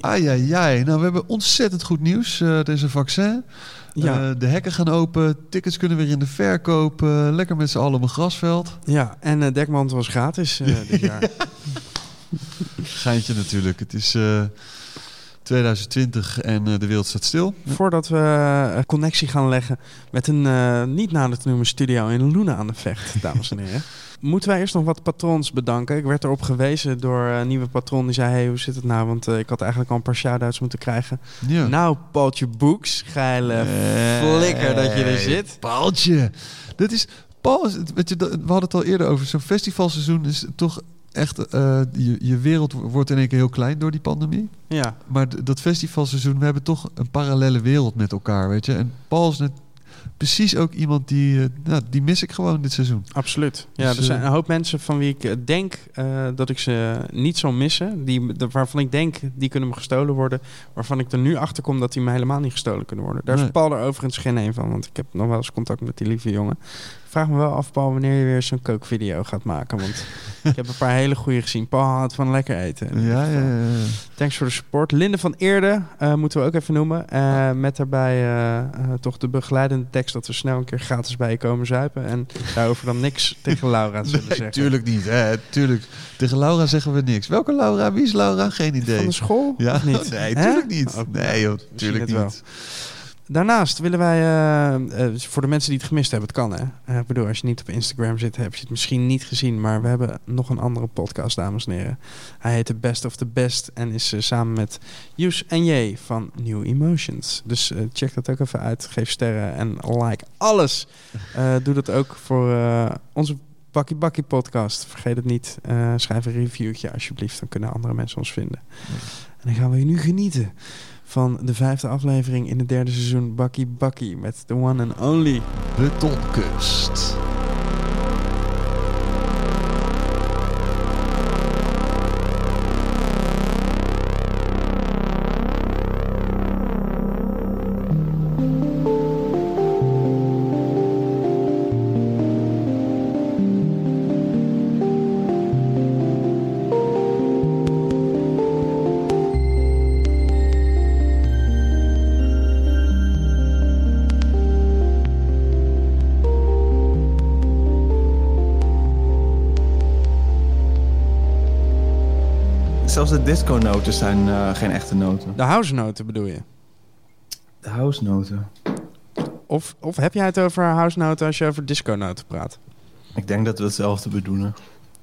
Ai, ai, ai. Nou, we hebben ontzettend goed nieuws. Uh, er is een vaccin. Ja. Uh, de hekken gaan open. Tickets kunnen weer in de verkoop. Uh, lekker met z'n allen op een grasveld. Ja, en uh, Dekmantel was gratis dit jaar. Geintje natuurlijk. Het is 2020 en de wereld staat stil. Voordat we een connectie gaan leggen met een niet nader te noemen studio in Luna aan de Vecht, dames en heren. Moeten wij eerst nog wat patrons bedanken? Ik werd erop gewezen door een nieuwe patron. Die zei, hey, hoe zit het nou? Want uh, ik had eigenlijk al een paar shout-outs moeten krijgen. Ja. Nou, Paaltje Boeks, geile flikker dat je er zit. Paaltje. Dat is... Paul, weet je, we hadden het al eerder over. Zo'n festivalseizoen is toch echt... Uh, je, je wereld wordt in één keer heel klein door die pandemie. Ja. Maar dat festivalseizoen, we hebben toch een parallele wereld met elkaar, weet je. En Paul is net precies ook iemand die, uh, nou, die mis ik gewoon dit seizoen. Absoluut. Ja, Dus, er zijn eh, een hoop mensen van wie ik denk uh, dat ik ze niet zal missen. Die, waarvan ik denk, die kunnen me gestolen worden. Waarvan ik er nu achter kom dat die me helemaal niet gestolen kunnen worden. Daar is. Paul er overigens geen een van. Want ik heb nog wel eens contact met die lieve jongen. Vraag me wel af, Paul, wanneer je weer zo'n kookvideo gaat maken. Want ik heb een paar hele goede gezien. Paul houdt van lekker eten. Ja, ja, ja. Thanks voor de support. Linde van Eerde uh, moeten we ook even noemen. Uh, met daarbij uh, toch de begeleidende tekst dat we snel een keer gratis bij je komen zuipen. En daarover dan niks tegen Laura zullen Nee, zeggen. tuurlijk niet. Hè, tuurlijk. Tegen Laura zeggen we niks. Welke Laura? Wie is Laura? Geen idee. Van de school? Ja, niet? nee, tuurlijk niet. Oh, nee, joh, misschien tuurlijk niet. wel. Daarnaast willen wij, uh, uh, voor de mensen die het gemist hebben, het kan hè. Uh, ik bedoel, als je niet op Instagram zit, heb je het misschien niet gezien. Maar we hebben nog een andere podcast, dames en heren. Hij heet The Best of the Best en is samen met Yus en J van New Emotions. Dus check dat ook even uit. Geef sterren en like alles. Doe dat ook voor onze Bakkie Bakkie podcast. Vergeet het niet. Schrijf een reviewtje alsjeblieft. Dan kunnen andere mensen ons vinden. En dan gaan we nu genieten van de vijfde aflevering in het derde seizoen Bakkie Bakkie met the one and only Betonkust. Disco-noten zijn uh, geen echte noten. De house-noten bedoel je? De house-noten? Of, of heb jij het over house-noten als je over disco-noten praat? Ik denk dat we hetzelfde bedoelen.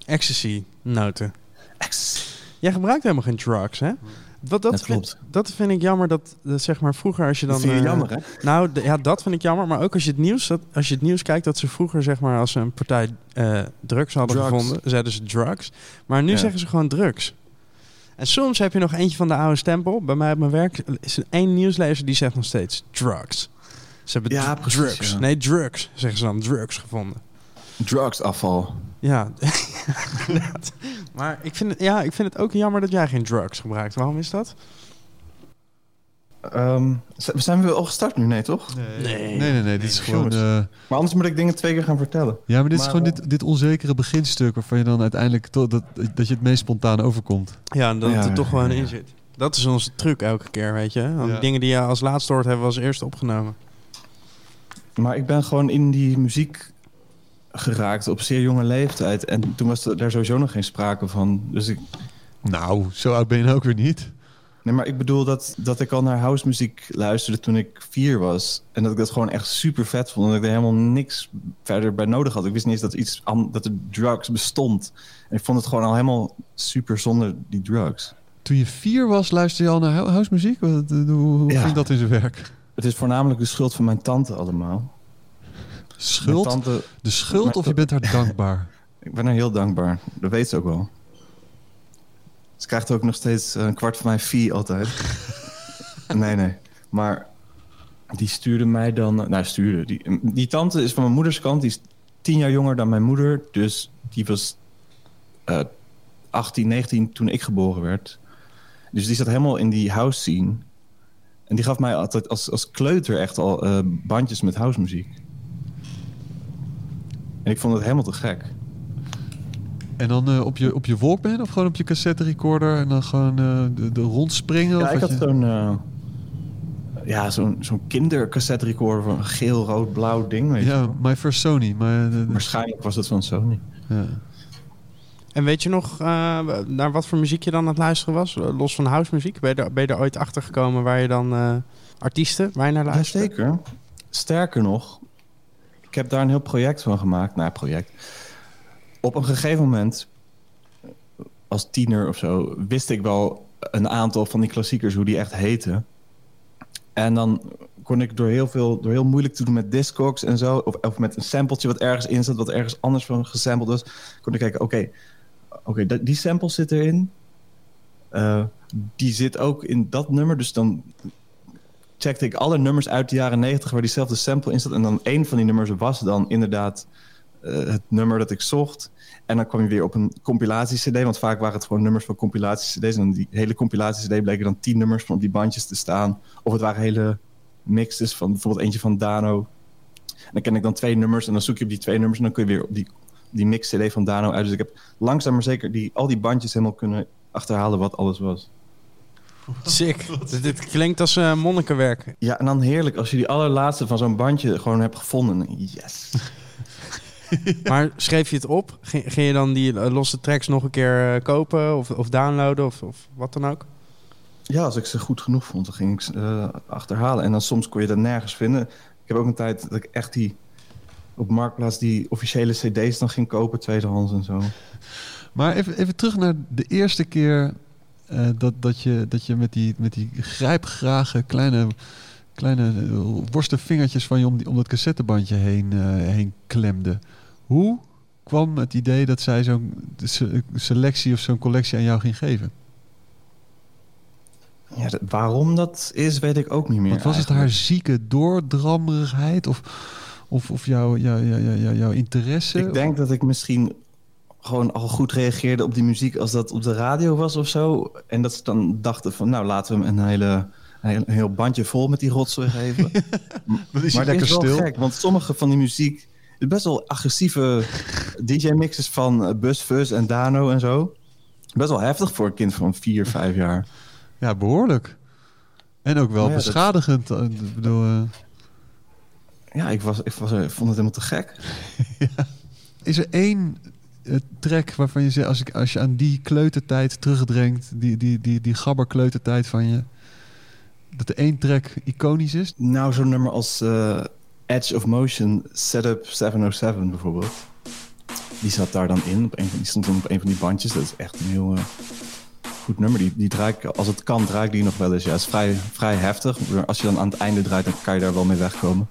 Ecstasy-noten. Ecstasy. Jij gebruikt helemaal geen drugs, hè? Dat, dat, dat klopt. Vind, dat vind ik jammer dat, dat, zeg maar vroeger als je dan... Dat vind je uh, jammer, hè? Nou, ja, dat vind ik jammer. Maar ook als je het nieuws, dat, als je het nieuws kijkt, dat ze vroeger zeg maar als ze een partij uh, drugs hadden Drugs. gevonden, zeiden ze drugs. Maar nu Ja. zeggen ze gewoon drugs. En soms heb je nog eentje van de oude stempel. Bij mij op mijn werk is er één nieuwslezer die zegt nog steeds drugs. Ze hebben Ja, dr- precies, drugs. ja. Nee, drugs, zeggen ze dan. Drugs gevonden. Drugsafval. Ja. Maar ik vind, het, ja, ik vind het ook jammer dat jij geen drugs gebruikt. Waarom is dat? Um, zijn we al gestart nu? Nee, toch? Nee, Nee. nee, nee. nee, dit is nee, gewoon... eh, Maar anders moet ik dingen twee keer gaan vertellen. ja, maar dit is gewoon eh, dit, dit onzekere beginstuk... waarvan je dan uiteindelijk... To, dat, dat je het meest spontaan overkomt. Ja, en dat Ja, het er toch gewoon ja. in zit. Dat is onze truc elke keer, weet je. Want Ja. dingen die je als laatste hoort, hebben we als eerste opgenomen. Maar ik ben gewoon in die muziek geraakt op zeer jonge leeftijd. En toen was er daar sowieso nog geen sprake van. Dus ik, Nou, zo oud ben je ook weer niet. Nee, maar ik bedoel dat, dat ik al naar house muziek luisterde toen ik vier was. En dat ik dat gewoon echt super vet vond. En dat ik er helemaal niks verder bij nodig had. Ik wist niet eens dat, iets, dat er drugs bestond. En ik vond het gewoon al helemaal super zonder die drugs. Toen je vier was, luisterde je al naar hou- housemuziek? Hoe, hoe Ja. ging dat in zijn werk? Het is voornamelijk de schuld van mijn tante allemaal. Schuld? Tante, De schuld of je bent haar dankbaar? ik ben haar heel dankbaar. Dat weet ze ook wel. Ze krijgt ook nog steeds een kwart van mijn fee altijd. nee, nee. Maar die stuurde mij dan... Nou, stuurde. Die, die tante is van mijn moeders kant. Die is tien jaar jonger dan mijn moeder. Dus die was eh 18, 19 toen ik geboren werd. Dus die zat helemaal in die house scene. En die gaf mij altijd als, als kleuter echt al eh, bandjes met housemuziek. En ik vond het helemaal te gek. En dan eh, op, je, op je Walkman of gewoon op je cassette recorder en dan gewoon eh, de, de rondspringen? Ja, of ik had je- zo'n uh, ja, zo'n zo'n kindercassette recorder van een geel, rood, blauw ding. Weet je Ja. My First Sony. Maar, de- de- Waarschijnlijk was het van Sony. ja. En weet je nog eh, naar wat voor muziek je dan aan het luisteren was? Eh, Los van housemuziek? Ben je er, ben je er ooit achter gekomen waar je dan eh, artiesten, waar je naar luistert? Jazeker. Sterker nog, ik heb daar een heel project van gemaakt. Nou, project. Op een gegeven moment, als tiener of zo, wist ik wel een aantal van die klassiekers, hoe die echt heten. En dan kon ik door heel veel, door heel moeilijk te doen met Discogs en zo, of, met een sampletje wat ergens in zat, wat ergens anders van gesampled was, kon ik kijken, oké, oké, die sample zit erin. Eh, die zit ook in dat nummer, dus dan checkte ik alle nummers uit de jaren 90 waar diezelfde sample in zat. En dan één van die nummers was dan inderdaad eh, het nummer dat ik zocht. En dan kwam je weer op een compilatie-cd, want vaak waren het gewoon nummers van compilatie-cd's. En die hele compilatie-cd bleken dan tien nummers van op die bandjes te staan. Of het waren hele mixes van bijvoorbeeld eentje van Dano. En dan ken ik dan twee nummers en dan zoek je op die twee nummers en dan kun je weer op die, die mix-cd van Dano uit. Dus ik heb langzaam maar zeker die, al die bandjes helemaal kunnen achterhalen wat alles was. Sick. Dit, dit klinkt als eh, monnikenwerk. Ja, en dan heerlijk als je die allerlaatste van zo'n bandje gewoon hebt gevonden. Yes. Maar schreef je het op? Ging, ging je dan die eh, losse tracks nog een keer eh, kopen of, of downloaden of, of wat dan ook? Ja, als ik ze goed genoeg vond, dan ging ik ze eh, achterhalen. En dan soms kon je dat nergens vinden. Ik heb ook een tijd dat ik echt die op Marktplaats die officiële cd's dan ging kopen, tweedehands en zo. Maar even, even terug naar de eerste keer eh, dat, dat, je, dat je met die, met die grijpgrage kleine, kleine worstenvingertjes van je om, die, om dat cassettebandje heen, eh, heen klemde. Hoe kwam het idee dat zij zo'n se- selectie of zo'n collectie aan jou ging geven? Ja, dat- waarom dat is, weet ik ook niet meer. Want was het haar zieke doordrammerigheid of, of, of jouw, jouw, jouw, jouw, jouw interesse? Ik denk dat ik misschien gewoon al goed reageerde op die muziek als dat op de radio was of zo. En dat ze dan dachten van, nou laten we hem een hele... Een heel bandje vol met die rotzooi geven. Is maar dat lekker is wel stil. gek, want sommige van die muziek... best wel agressieve DJ-mixes van eh, Bus, Fuzz en Dano en zo. Best wel heftig voor een kind van 4, 5 jaar. Ja, behoorlijk. En ook wel ja, dat- beschadigend. eh, Ik bedoel, eh, Ja, ik, was, ik, was, ik vond het helemaal te gek. is er één track waarvan je zegt, als, ik, als je aan die kleutertijd terugdringt, die, die, die, die gabber kleutertijd van je, dat er één track iconisch is? Nou, zo'n nummer als Edge of Motion, Setup 707 bijvoorbeeld. Die zat daar dan in. Op van, die stond dan op een van die bandjes. Dat is echt een heel eh, goed nummer. Die, die draai als het kan, draai ik die nog wel eens. Ja, het is vrij, vrij heftig. Als je dan aan het einde draait, dan kan je daar wel mee wegkomen.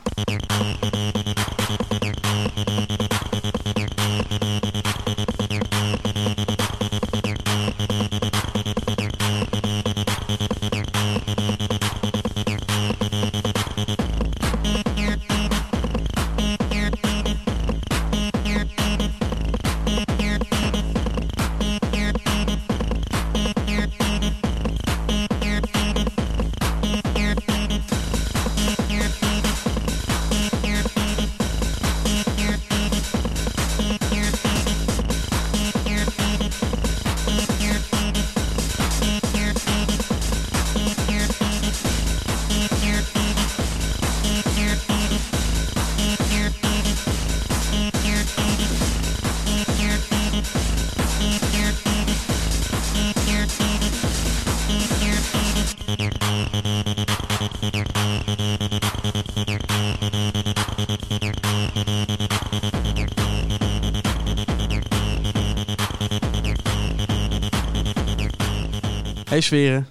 Hey Sferen.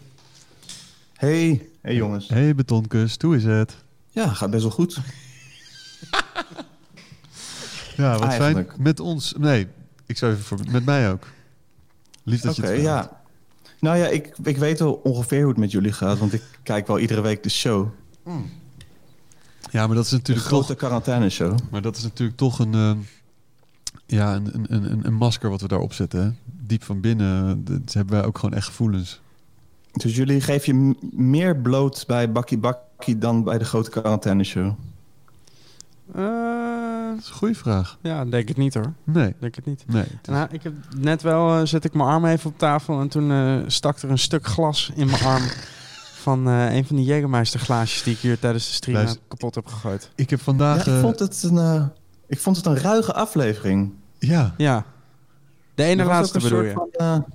Hey, hey jongens. hey, betonkust, hoe is het? Ja, gaat best wel goed. Ja, wat fijn. Eigenlijk. Met ons, nee, ik zou even voor, met mij ook. Lief dat je het vraagt. ja. Nou ja, ik, ik weet wel ongeveer hoe het met jullie gaat. Want ik kijk wel iedere week de show. Ja, maar dat is De natuurlijk grote toch, quarantaine show. maar dat is natuurlijk toch een, eh, ja, een, een, een, een masker wat we daar opzetten. Hè? Diep van binnen, dat hebben wij ook gewoon echt gevoelens. Dus jullie geven je meer bloot bij Bakkie Bakkie dan bij de grote quarantaine show. Eh, Dat is een goede vraag. ja, denk het niet hoor. Nee, Denk het niet. nee. het is- Nou, ik heb net wel, eh, zet ik mijn arm even op tafel en toen eh, stak er een stuk glas in mijn arm van eh, een van die Jägermeister glaasjes die ik hier tijdens de stream Luister- kapot heb gegooid. ik heb vandaag... Ja, ik, vond het een, eh, ik vond het een ruige aflevering. ja, Ja. De ene laatste bedoel je? Van,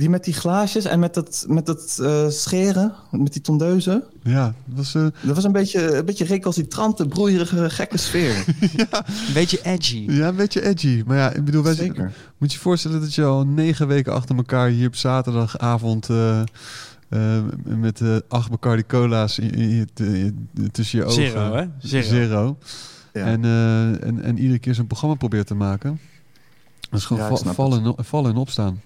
die met die glaasjes en met dat, met dat eh, scheren, met die tondeuzen. ja. Dat was, eh, Dat was een beetje, een beetje recalcitrante, broeierige, gekke sfeer. Een beetje edgy. ja, een beetje edgy. Maar ja, ik bedoel, wij zijn- Zeker. moet je je voorstellen dat je al negen weken achter elkaar hier op zaterdagavond... eh, eh, met eh, acht Bacardi Cola's in, tussen je ogen... Zero, hè? Zero. Zero. Ja. En, eh, en, en iedere keer zo'n programma probeert te maken. Dat is gewoon Ja, va- vallen, en, vallen en opstaan.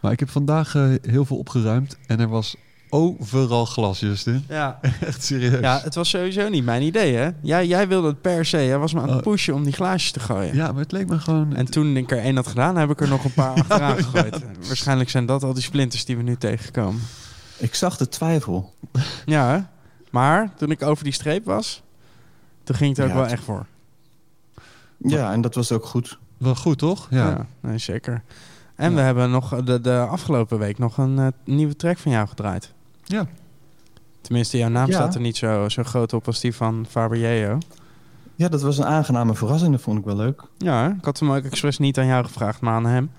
Maar ik heb vandaag eh, heel veel opgeruimd en er was overal glas, Justin. Ja. Echt serieus. ja, het was sowieso niet mijn idee, hè? Jij, jij wilde het per se. Jij was me aan het Oh. pushen om die glaasjes te gooien. Ja, maar het leek me gewoon... En toen ik er één had gedaan, heb ik er nog een paar achteraan gegooid. Waarschijnlijk zijn dat al die splinters die we nu tegenkomen. Ik zag de twijfel. Ja, hè? maar toen ik over die streep was, toen ging het er ook Ja, wel echt voor. Ja, en dat was ook goed. Wel goed, toch? Ja. nee, zeker. En Ja. we hebben nog de, de afgelopen week nog een eh, nieuwe track van jou gedraaid. Ja. Tenminste, jouw naam Ja. staat er niet zo, zo groot op als die van Faber Ja, dat was een aangename verrassing. Dat vond ik wel leuk. Ja, ik had hem ook expres niet aan jou gevraagd, maar aan hem.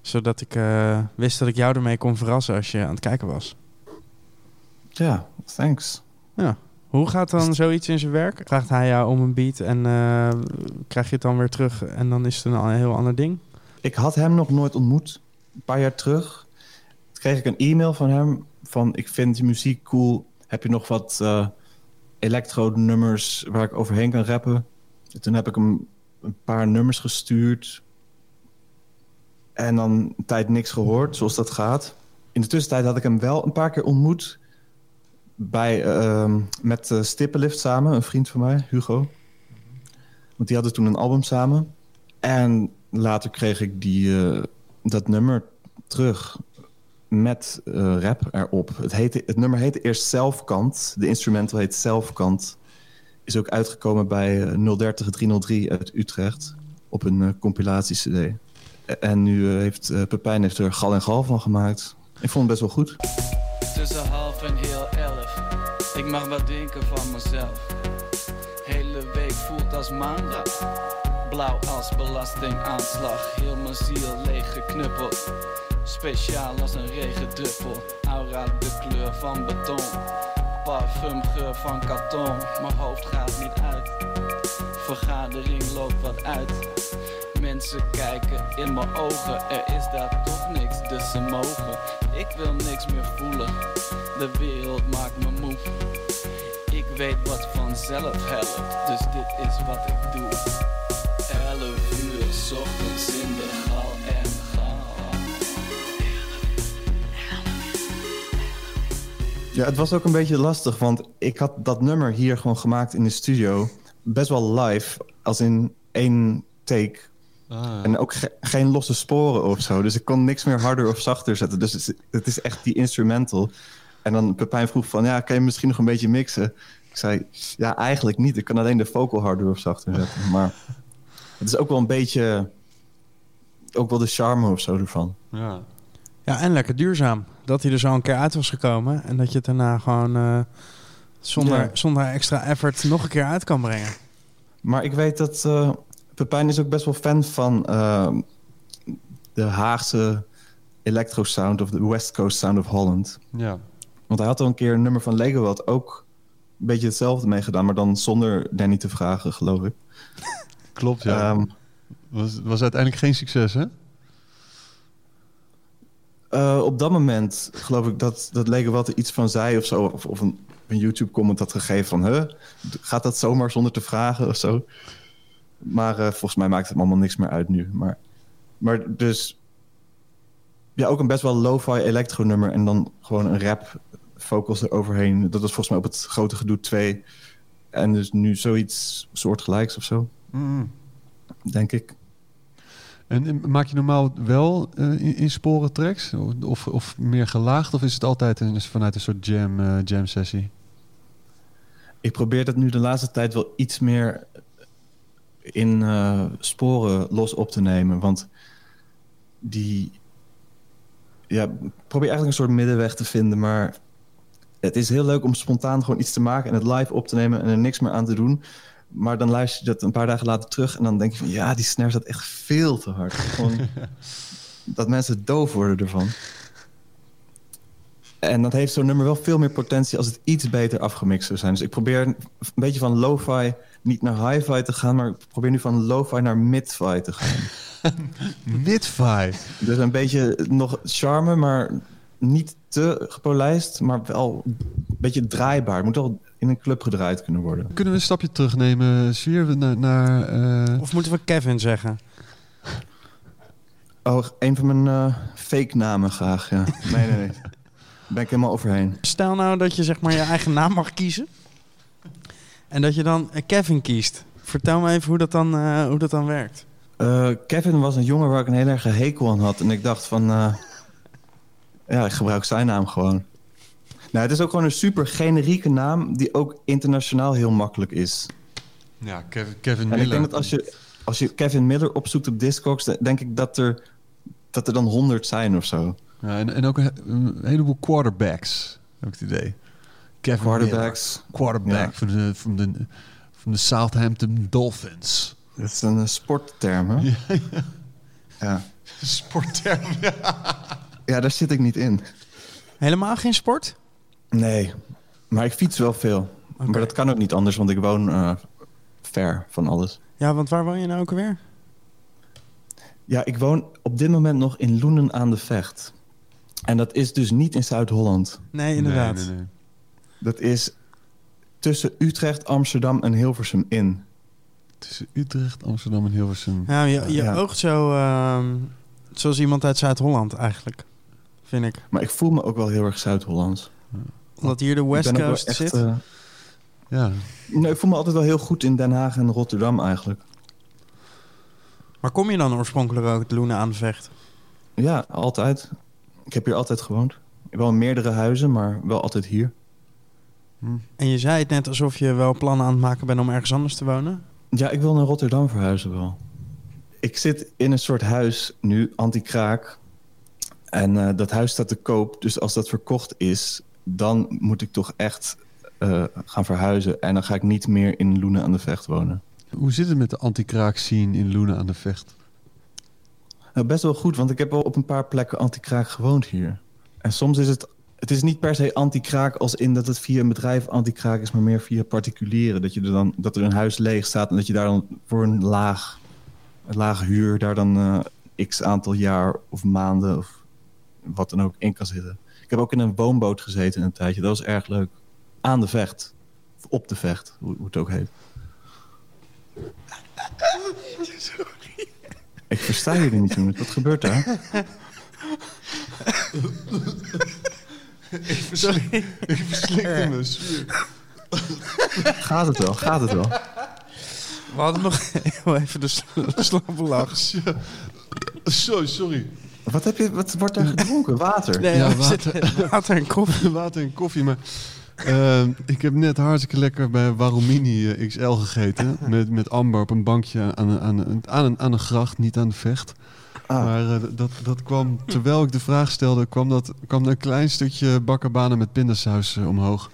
Zodat ik eh, wist dat ik jou ermee kon verrassen als je aan het kijken was. Ja, thanks. Hoe gaat dan zoiets in zijn werk? Vraagt hij jou om een beat en eh, krijg je het dan weer terug en dan is het een heel ander ding? Ik had hem nog nooit ontmoet. Een paar jaar terug. Toen kreeg ik een e-mail van hem. Van, ik vind je muziek cool. Heb je nog wat eh electro-nummers waar ik overheen kan rappen? En toen heb ik hem een paar nummers gestuurd. En dan een tijd niks gehoord, zoals dat gaat. In de tussentijd had ik hem wel een paar keer ontmoet. Bij, ehm, met uh, Stippenlift samen, een vriend van mij, Hugo. Want die hadden toen een album samen. En later kreeg ik die, eh, dat nummer terug met eh, rap erop. Het, het nummer heette eerst Zelfkant. De instrumental heet Zelfkant. Is ook uitgekomen bij eh, 030 303 uit Utrecht. Op een eh, compilatie-cd. En nu eh, heeft eh, Pepijn heeft er gal en gal van gemaakt. Ik vond het best wel goed. Tussen half en heel elf. Ik mag wat denken van mezelf. Hele week voelt als maandag. Blauw als belastingaanslag. Heel mijn ziel leeg geknuppeld. Speciaal als een regendruppel. Aura de kleur van beton. Parfumgeur van karton. Mijn hoofd gaat niet uit. Vergadering loopt wat uit. Mensen kijken in mijn ogen. Er is daar toch niks, dus ze mogen. Ik wil niks meer voelen. De wereld maakt me moe. Ik weet wat vanzelf helpt, dus dit is wat ik doe. 11 uur 's ochtends in de gal en gal. Ja, het was ook een beetje lastig, want ik had dat nummer hier gewoon gemaakt in de studio. Best wel live, als in één take. Ah. En ook ge- geen losse sporen of zo. Dus ik kon niks meer harder of zachter zetten. Dus het is, het is echt die instrumental. En dan Pepijn vroeg van, ja, kan je misschien nog een beetje mixen? Ik zei, ja, eigenlijk niet. Ik kan alleen de vocal harder of zachter zetten. Maar het is ook wel een beetje... Ook wel de charme of zo ervan. ja. Ja, en lekker duurzaam. Dat hij er zo een keer uit was gekomen en dat je het daarna gewoon eh, zonder, Ja. zonder extra effort nog een keer uit kan brengen. Maar ik weet dat eh, Pepijn is ook best wel fan van eh, de Haagse electro sound of de West Coast sound of Holland. ja. Want hij had al een keer een nummer van Lego wat ook een beetje hetzelfde meegedaan, maar dan zonder Danny te vragen, geloof ik. Klopt, ja. Ehm, was, was uiteindelijk geen succes, hè? eh, op dat moment geloof ik dat, dat Lego wat er iets van zei of zo, of, of een, een YouTube-comment had gegeven van, huh, gaat dat zomaar zonder te vragen of zo? Maar eh, volgens mij maakt het allemaal niks meer uit nu. Maar, maar dus, ja, ook een best wel lo-fi electro-nummer en dan gewoon een rap vocals eroverheen. Dat was volgens mij op het grote gedoe 2. En dus nu zoiets soortgelijks of zo, denk ik. En, maak je normaal wel eh, in, in sporen tracks? Of, of meer gelaagd? Of is het altijd een, vanuit een soort jam, eh, jam sessie? Ik probeer dat nu de laatste tijd wel iets meer in eh, sporen los op te nemen. Want die... Ja, probeer eigenlijk een soort middenweg te vinden, maar... Het is heel leuk om spontaan gewoon iets te maken en het live op te nemen en er niks meer aan te doen. Maar dan luister je dat een paar dagen later terug en dan denk je van... Ja, die snare staat echt veel te hard. Gewoon dat mensen doof worden ervan. En dat heeft zo'n nummer wel veel meer potentie als het iets beter afgemixt zou zijn. Dus ik probeer een beetje van lo-fi niet naar hi-fi te gaan, maar ik probeer nu van lo-fi naar mid-fi te gaan. Midfi. Dus een beetje nog charme, maar niet te gepolijst, maar wel een beetje draaibaar. Het moet wel in een club gedraaid kunnen worden. Kunnen we een stapje terugnemen, Sfeer, naar... naar eh, Of moeten we Kevin zeggen? Oh, een van mijn eh, fake namen graag, ja. Nee, nee, nee. Daar ben ik helemaal overheen. Stel nou dat je zeg maar je eigen naam mag kiezen. En dat je dan eh, Kevin kiest. Vertel me even hoe dat dan, eh, hoe dat dan werkt. Eh, Kevin was een jongen waar ik een heel erg hekel aan had. En ik dacht van... ja, ik gebruik zijn naam gewoon. Nou, het is ook gewoon een super generieke naam... die ook internationaal heel makkelijk is. ja, Kevin, Kevin En Miller. ik denk dat als je, als je Kevin Miller opzoekt op Discogs... denk ik dat er, dat er dan honderd zijn of zo. Ja, en, en ook een, een heleboel quarterbacks, heb ik het idee. Kevin Quarterbacks. Miller, quarterback Ja. van, de, van, de, van de Southampton Dolphins. Dat is een eh, sportterm, hè? Ja. Sportterm, ja. Ja, daar zit ik niet in. Helemaal geen sport? Nee, maar ik fiets wel veel. Maar dat kan ook niet anders, want ik woon eh, ver van alles. Ja, want waar woon je nou ook alweer? Ja, ik woon op dit moment nog in Loenen aan de Vecht. En dat is dus niet in Zuid-Holland. Nee, inderdaad. Nee, nee, nee. Dat is tussen Utrecht, Amsterdam en Hilversum in. Tussen Utrecht, Amsterdam en Hilversum. Ja, je, je Ja. oogt zo ehm, zoals iemand uit Zuid-Holland eigenlijk. Vind ik. Maar ik voel me ook wel heel erg Zuid-Hollands. Omdat hier de Ik West wel Coast echt, zit. eh, Ja, nee, ik voel me altijd wel heel goed in Den Haag en Rotterdam eigenlijk. Maar kom je dan oorspronkelijk ook uit Loenen aan de Vecht? Ja, altijd. Ik heb hier altijd gewoond. Wel in meerdere huizen, maar wel altijd hier. En je zei het net alsof je wel plannen aan het maken bent om ergens anders te wonen. Ja, ik wil naar Rotterdam verhuizen wel. Ik zit in een soort huis nu, anti-kraak. En eh, dat huis staat te koop. Dus als dat verkocht is, dan moet ik toch echt eh, gaan verhuizen. En dan ga ik niet meer in Loenen aan de Vecht wonen. Hoe zit het met de anti-kraak scene in Loenen aan de Vecht? Nou, best wel goed, want ik heb wel op een paar plekken anti-kraak gewoond hier. En soms is het... Het is niet per se anti-kraak als in dat het via een bedrijf anti-kraak is... maar meer via particulieren. Dat, je er dan, dat er een huis leeg staat en dat je daar dan voor een laag, een lage huur... daar dan eh, x aantal jaar of maanden of wat dan ook in kan zitten. Ik heb ook in een woonboot gezeten een tijdje. Dat was erg leuk. Aan de vecht. Of op de vecht, hoe, hoe het ook heet. Ik versta jullie niet, jongens. Wat gebeurt daar? Sorry. Ik verslikte me. Gaat het wel? Gaat het wel? We hadden nog heel even de, sl- de slappe lach. Zo, sorry. Wat, heb je, wat wordt daar gedronken? Water? Nee, Ja, water. water en koffie. Water en koffie, maar... ehm, ik heb net hartstikke lekker bij Warumini eh, XL gegeten. Met, met Amber op een bankje aan, aan, aan, aan, een, aan een gracht, niet aan de vecht. Ah, Maar eh, dat, dat kwam, terwijl ik de vraag stelde, kwam, dat, kwam er een klein stukje bakkerbanen met pindasaus eh, omhoog.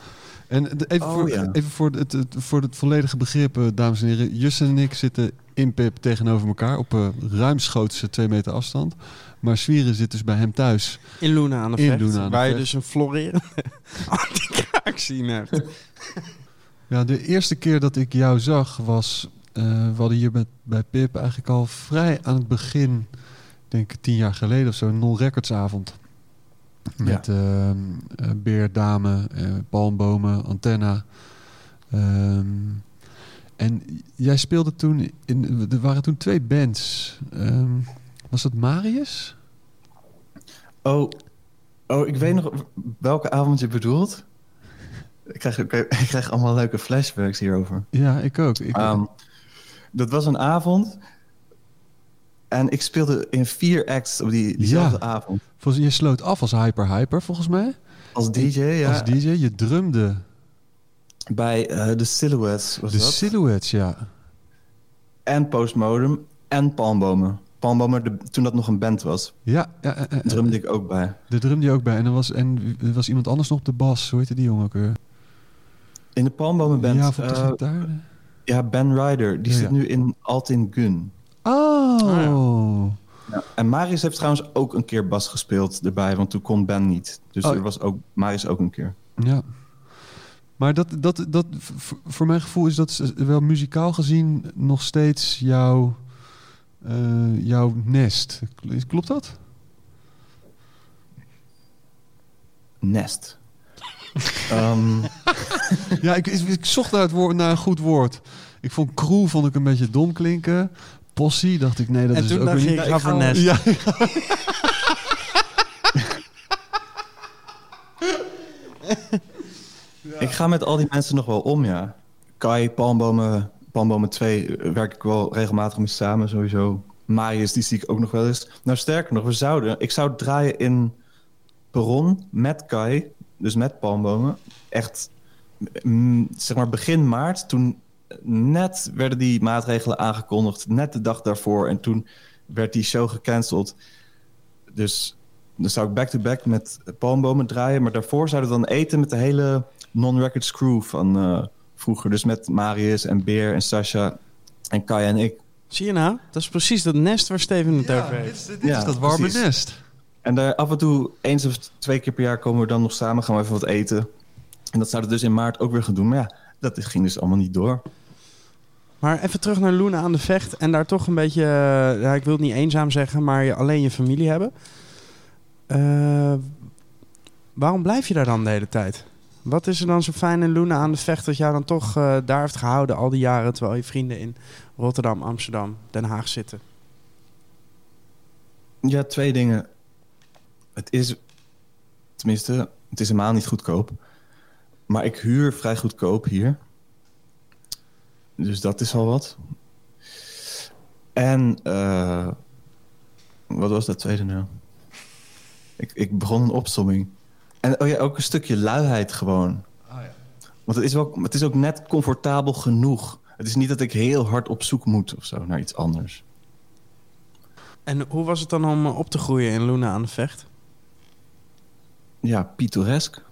En de- even, Oh, voor, ja. even voor, het, het, voor het volledige begrip, eh, dames en heren. Jussen en ik zitten in Pip tegenover elkaar op uh, ruimschoots twee meter afstand. Maar Zwieren zit dus bij hem thuis. In Luna aan de In Vecht. Loenen aan de waar je Vecht. dus een florerende anti-kraak zien hebt. Ja, de eerste keer dat ik jou zag was... eh, we hadden hier met, bij Pip eigenlijk al vrij aan het begin... ik denk tien jaar geleden of zo, een non-recordsavond. Met ehm, eh, Beer, Dame, eh, Palmbomen, Antenna. Ehm, en jij speelde toen... In, er waren toen twee bands. Ehm, was dat Marius? oh, oh, ik weet nog welke avond je bedoelt. Ik krijg, ik krijg allemaal leuke flashbacks hierover. Ja, ik ook. Ik, Ehm, dat was een avond. En ik speelde in vier acts op die, diezelfde Ja. avond. volgens, je sloot af als Hyper Hyper, volgens mij. Als DJ, ja. Als DJ. Je drumde bij eh, de Silhouettes was de dat. Silhouettes, ja. en Postmodem en Palmbomen. Palmbomen, de- toen dat nog een band was, Ja, ja, drumde ik ook bij. de drumde je ook bij. En er was, en er was iemand anders nog op de bas. Hoe heette die jongen ook weer? In de Palmbomen band, Ja, van de eh, gitaar. ja, Ben Ryder, die Ja, zit ja. nu in Altin Gun. Oh. Ja. En Marius heeft trouwens ook een keer bas gespeeld erbij, want toen kon Ben niet. Dus Oh. er was ook Marius ook een keer. Ja. Maar dat, dat, dat, voor mijn gevoel is dat wel muzikaal gezien nog steeds jouw, eh, jouw nest. Klopt dat? Nest. Ehm, Ja, ik, ik, ik zocht naar, het woord, naar een goed woord. Ik vond crew vond ik een beetje dom klinken. Possie dacht ik, nee, dat en is toen ook niet... ik ga ik voor ga- Nest. Ja, Ik ga met al die mensen nog wel om, ja. Kai, Palmbomen, Palmbomen 2 eh, werk ik wel regelmatig mee samen, sowieso. Marius, die zie ik ook nog wel eens. Nou, sterker nog, we zouden... Ik zou draaien in Perron met Kai, dus met Palmbomen. Echt, mm, zeg maar begin maart, toen net werden die maatregelen aangekondigd. Net de dag daarvoor. En toen werd die show gecanceld. Dus dan zou ik back-to-back met Palmbomen draaien. Maar daarvoor zouden we dan eten met de hele non-records crew van eh, vroeger. Dus met Marius en Beer en Sasha en Kai en ik. Zie je nou? Dat is precies dat nest waar Steven het over dit heeft. is, dit Ja, is dat warme precies. nest. En daar af en toe, eens of twee keer per jaar, komen we dan nog samen. Gaan we even wat eten. En dat zouden we dus in maart ook weer gaan doen. Maar ja, dat ging dus allemaal niet door. Maar even terug naar Luna aan de Vecht. En daar toch een beetje, eh, ja, ik wil het niet eenzaam zeggen, maar je alleen je familie hebben. Eh, waarom blijf je daar dan de hele tijd? Wat is er dan zo fijn in Luna aan de Vecht dat jou dan toch eh, daar heeft gehouden al die jaren... terwijl je vrienden in Rotterdam, Amsterdam, Den Haag zitten? Ja, twee dingen. Het is, tenminste, het is helemaal niet goedkoop. Maar ik huur vrij goedkoop hier. Dus dat is al wat. En, eh, wat was dat tweede nou? Ik, ik begon een opsomming. En oh ja, ook een stukje luiheid gewoon. Want het is, wel, het is ook net comfortabel genoeg. Het is niet dat ik heel hard op zoek moet of zo naar iets anders. En hoe was het dan om eh, op te groeien in Luna aan de Vecht? ja, pittoresk.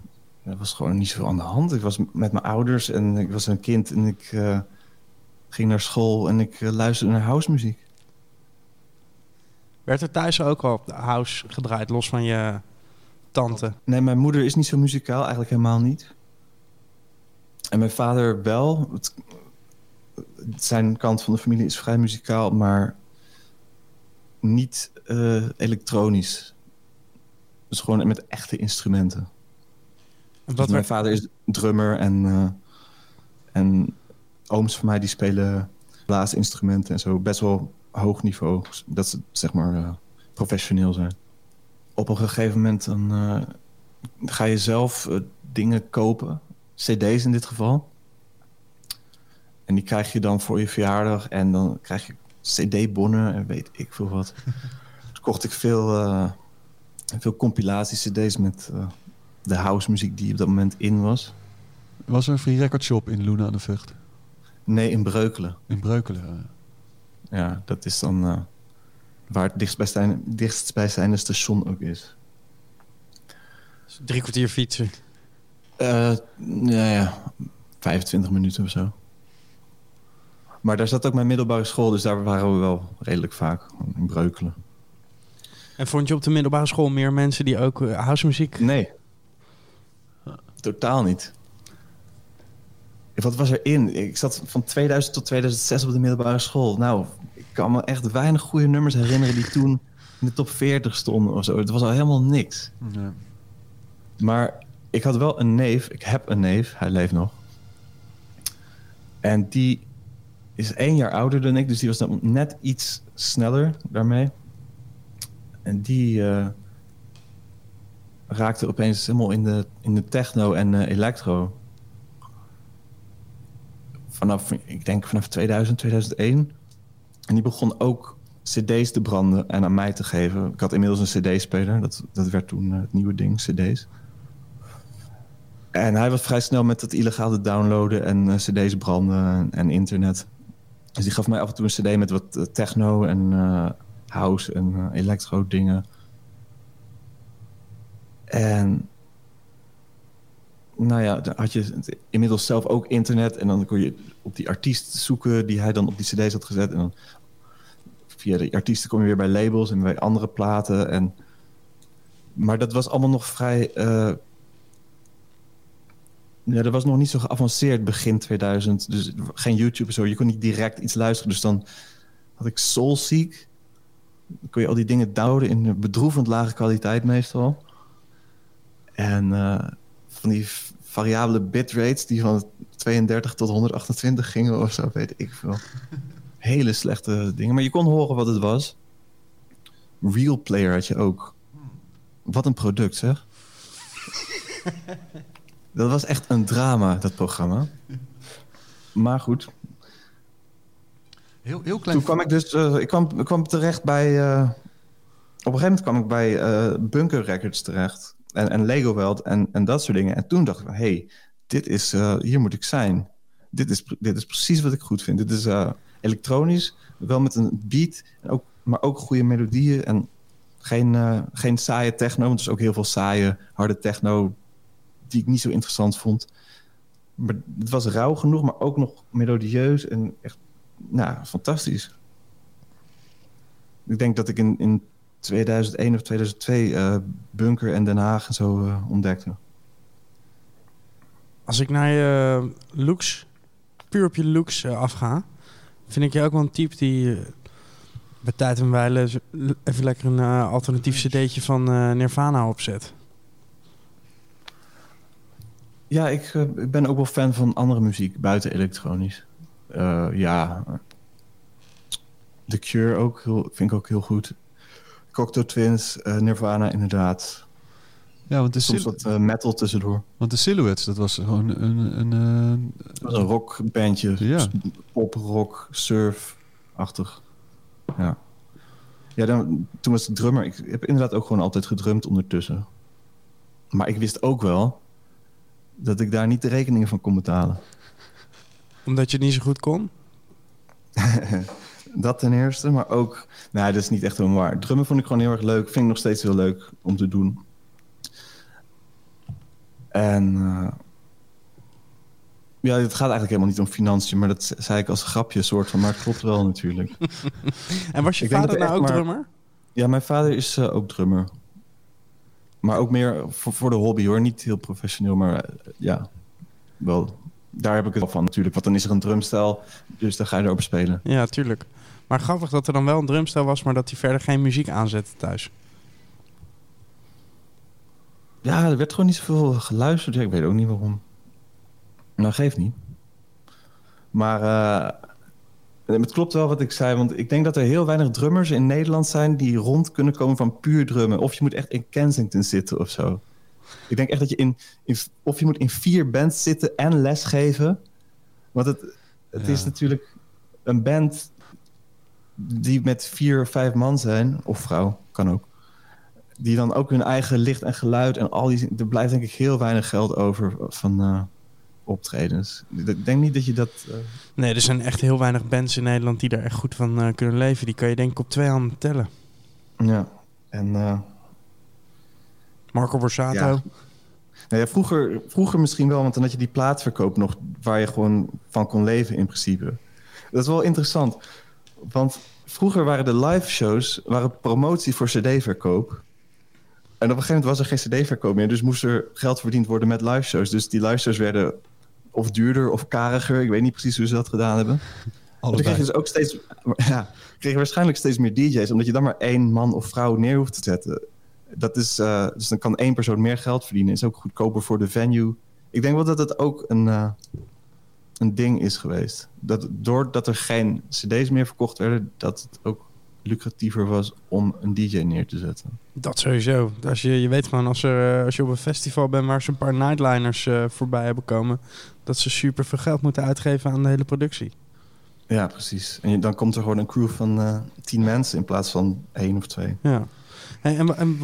Er was gewoon niet zoveel aan de hand. Ik was met mijn ouders en ik was een kind en ik eh, ging naar school en ik eh, luisterde naar housemuziek. Werd er thuis ook al op de house gedraaid, los van je tante? Nee, mijn moeder is niet zo muzikaal, eigenlijk helemaal niet. En mijn vader wel. Het, zijn kant van de familie is vrij muzikaal, maar niet eh, elektronisch. Dus gewoon met echte instrumenten. En Dus wat mijn vader is drummer en, eh, en ooms van mij die spelen blaasinstrumenten en zo. Best wel hoog niveau. Dat ze zeg maar eh, professioneel zijn. Op een gegeven moment dan eh, ga je zelf eh, dingen kopen. CD's in dit geval. En die krijg je dan voor je verjaardag. En dan krijg je CD-bonnen en weet ik veel wat. Toen kocht ik veel, eh, veel compilatie-CD's met de house muziek die op dat moment in was. Was er een free record shop in Luna aan de Vught? Nee, in Breukelen. In Breukelen. Ja, dat is dan waar het dichtstbijzijnde, dichtstbijzijnde station ook is. drie kwartier fietsen. Eh nou ja, 25 minuten of zo. Maar daar zat ook mijn middelbare school, dus daar waren we wel redelijk vaak in Breukelen. En vond je op de middelbare school meer mensen die ook eh, housemuziek... Nee, totaal niet. Wat was er in? Ik zat van 2000 tot 2006 op de middelbare school. Nou, kan me echt weinig goede nummers herinneren die toen in de top 40 stonden of zo. Het was al helemaal niks. Maar ik had wel een neef. Ik heb een neef. Hij leeft nog. En die is één jaar ouder dan ik. Dus die was dan net iets sneller daarmee. En die eh, raakte opeens helemaal in de, in de techno en eh, electro. Vanaf, ik denk vanaf 2000, 2001. En die begon ook cd's te branden en aan mij te geven. Ik had inmiddels een cd-speler. Dat, dat werd toen eh, het nieuwe ding, cd's. En hij was vrij snel met het illegale downloaden en eh, cd's branden en, internet. Dus die gaf mij af en toe een cd met wat eh, techno en eh, house en electro dingen. En nou ja, dan had je inmiddels zelf ook internet en dan kon je op die artiest zoeken die hij dan op die cd's had gezet. En dan via die artiesten kom je weer bij labels en bij andere platen. En, maar dat was allemaal nog vrij... eh, ja, dat was nog niet zo geavanceerd begin 2000. Dus geen YouTube zo. Je kon niet direct iets luisteren. Dus dan had ik Soulseek. Dan kon je al die dingen downloaden in bedroevend lage kwaliteit meestal. En eh, van die variabele bitrates die van 32 tot 128 gingen of zo, weet ik veel. Hele slechte dingen. Maar je kon horen wat het was. Real Player had je ook. Wat een product, zeg. Dat was echt een drama, dat programma. Maar goed, Heel, heel klein. toen kwam ik dus eh, ik kwam, ik kwam terecht bij. eh, op een gegeven moment kwam ik bij eh, Bunker Records terecht. En, en Lego World en, en dat soort dingen. En toen dacht ik: hé, hey, dit is, hier moet ik zijn. Dit is, dit is precies wat ik goed vind. Dit is elektronisch, wel met een beat, en ook, maar ook goede melodieën. En geen, eh, geen saaie techno, want er is ook heel veel saaie, harde techno die ik niet zo interessant vond. Maar het was rauw genoeg, maar ook nog melodieus en echt nou, fantastisch. Ik denk dat ik in, in 2001 of 2002 eh, Bunker en Den Haag en zo eh, ontdekte. Als ik naar je looks, puur op je looks afga, vind ik je ook wel een type die eh, bij tijd en wijle even lekker een eh, alternatief cd'tje van eh, Nirvana opzet. Ja, ik, ik ben ook wel fan van andere muziek buiten elektronisch. Ja, The Cure ook, heel, vind ik ook heel goed. Cocteau Twins, Nirvana inderdaad. Ja, want de, Soms sil- wat eh, metal tussendoor. want de Silhouettes, dat was gewoon een... een eh, Het was een rockbandje. Ja. Pop, rock, surf-achtig. Ja. Ja, dan, toen was ik drummer. Ik heb inderdaad ook gewoon altijd gedrumd ondertussen. Maar ik wist ook wel dat ik daar niet de rekeningen van kon betalen. Omdat je het niet zo goed kon? Dat ten eerste, maar ook... Nou, dat is niet echt helemaal waar. Drummen vond ik gewoon heel erg leuk. Vind ik nog steeds heel leuk om te doen. En... eh, ja, het gaat eigenlijk helemaal niet om financiën, maar dat zei ik als grapje soort van. Maar het klopt wel natuurlijk. En was je Ik vader er nou ook maar- drummer? Ja, mijn vader is eh, ook drummer. Maar ook meer voor, voor de hobby hoor. Niet heel professioneel, maar eh, ja, wel. Daar heb ik het wel van natuurlijk. Want dan is er een drumstel, dus dan ga je erop spelen. Ja, tuurlijk. Maar grappig dat er dan wel een drumstel was, maar dat hij verder geen muziek aanzette thuis. Ja, er werd gewoon niet zoveel geluisterd. Ja, ik weet ook niet waarom. Nou, geeft niet. Maar eh, het klopt wel wat ik zei. Want ik denk dat er heel weinig drummers in Nederland zijn... die rond kunnen komen van puur drummen. Of je moet echt in Kensington zitten of zo. Ik denk echt dat je in... in of je moet in vier bands zitten en lesgeven. Want het, het Ja. is natuurlijk een band... die met vier of vijf man zijn. Of vrouw, kan ook die dan ook hun eigen licht en geluid en al die... Er blijft denk ik heel weinig geld over van eh, optredens. Ik denk niet dat je dat... eh, Nee, er zijn echt heel weinig bands in Nederland die daar echt goed van eh, kunnen leven. Die kan je denk ik op twee handen tellen. ja, en... Marco Borsato. Ja. nou ja, vroeger, vroeger misschien wel, want dan had je die plaatverkoop nog... waar je gewoon van kon leven in principe. Dat is wel interessant. Want vroeger waren de live shows waren promotie voor cd-verkoop... En op een gegeven moment was er geen cd-verkoop meer. Dus moest er geld verdiend worden met live shows. Dus die live shows werden of duurder of kariger. Ik weet niet precies hoe ze dat gedaan hebben. Maar dan kreeg je dus ook steeds... Ja, kreeg je waarschijnlijk steeds meer DJ's. Omdat je dan maar één man of vrouw neer hoeft te zetten. Dat is, eh, dus dan kan één persoon meer geld verdienen. Is ook goedkoper voor de venue. Ik denk wel dat het ook een, eh, een ding is geweest. Dat doordat er geen cd's meer verkocht werden... dat het ook lucratiever was om een DJ neer te zetten. Dat sowieso. Als je, je weet gewoon als, er, eh, als je op een festival bent waar ze een paar nightliners eh, voorbij hebben komen... dat ze super veel geld moeten uitgeven aan de hele productie. Ja, precies. En je- dan komt er gewoon een crew van eh, tien mensen... in plaats van één of twee. Ja. Hey, en,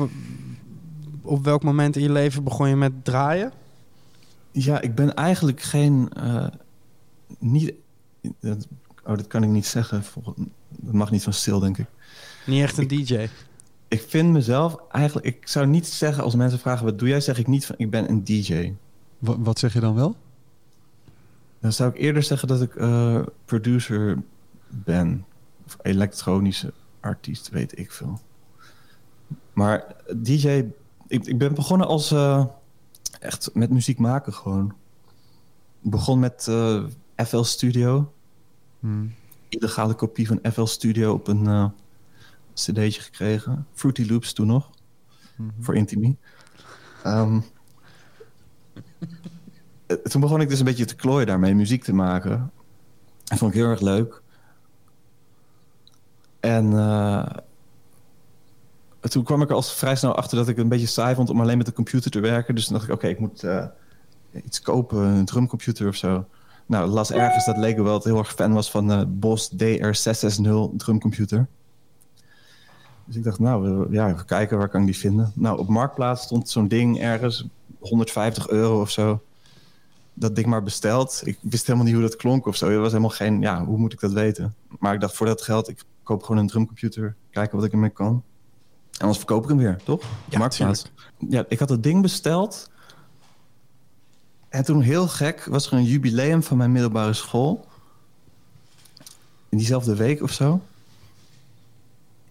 op welk moment in je leven begon je met draaien? Ja, ik ben eigenlijk geen. niet, dat- Oh, dat kan ik niet zeggen. Dat mag niet zo stil, denk ik. Niet echt een DJ. Ik vind mezelf eigenlijk... Ik zou niet zeggen als mensen vragen wat doe jij, zeg ik niet van ik ben een DJ. Wa- wat zeg je dan wel? Dan zou ik eerder zeggen dat ik eh, producer ben. Of elektronische artiest, weet ik veel. Maar DJ... Ik, ik ben begonnen als... eh, echt met muziek maken gewoon. Ik begon met eh, FL Studio. Hmm. Illegale kopie van FL Studio op een eh, cd'tje gekregen. Fruity Loops toen nog. Mhm. Voor Intimi. Ehm, eh, toen begon ik dus een beetje te klooien daarmee, muziek te maken. Dat vond ik heel erg leuk. En eh, toen kwam ik er al vrij snel achter dat ik het een beetje saai vond om alleen met de computer te werken. Dus toen dacht ik, oké, ik moet iets kopen, een drumcomputer of zo. Nou, las ergens dat Lego wel heel erg fan was van de Boss DR660 drumcomputer. Dus ik dacht, nou, ja, even kijken, waar kan ik die vinden? Nou, op Marktplaats stond zo'n ding ergens, 150 euro of zo. Dat ding maar besteld. Ik wist helemaal niet hoe dat klonk of zo. Er was helemaal geen, ja, hoe moet ik dat weten? Maar ik dacht, voor dat geld, ik koop gewoon een drumcomputer. Kijken wat ik ermee kan. En anders verkoop ik hem weer, toch? Ja, Marktplaats. Ja, ik had het ding besteld. En toen heel gek was er een jubileum van mijn middelbare school. In diezelfde week of zo.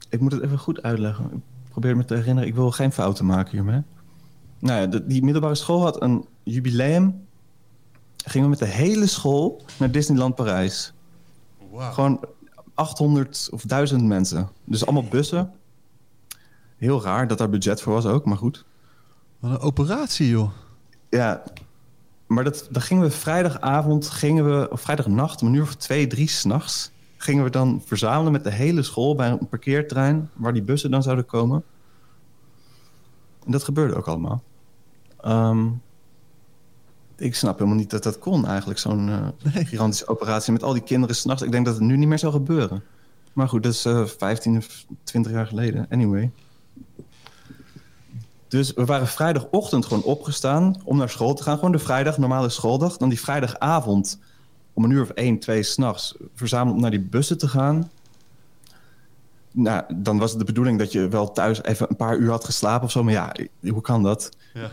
Ik moet het even goed uitleggen. Ik probeer me te herinneren. Ik wil geen fouten maken hiermee. Nou ja, de- die middelbare school had een jubileum. Gingen we met de hele school naar Disneyland Parijs. Gewoon 800 of 1000 mensen. Dus allemaal bussen. Heel raar dat daar budget voor was ook, maar goed. Wat een operatie, joh. Ja, maar dat, dan gingen we vrijdagavond, gingen we, of vrijdagnacht, om een uur of twee, drie s'nachts, gingen we dan verzamelen met de hele school bij een parkeerterrein waar die bussen dan zouden komen. En dat gebeurde ook allemaal. Ehm, ik snap helemaal niet dat dat kon eigenlijk, zo'n eh, gigantische operatie met al die kinderen s'nachts. Ik denk dat het nu niet meer zou gebeuren. Maar goed, dat is eh 15 of 20 jaar geleden. Anyway. Dus we waren vrijdagochtend gewoon opgestaan om naar school te gaan. Gewoon de vrijdag, normale schooldag. Dan die vrijdagavond om een uur of één, twee s'nachts verzameld om naar die bussen te gaan. Nou, dan was het de bedoeling dat je wel thuis even een paar uur had geslapen of zo. Maar ja, hoe kan dat? Ja.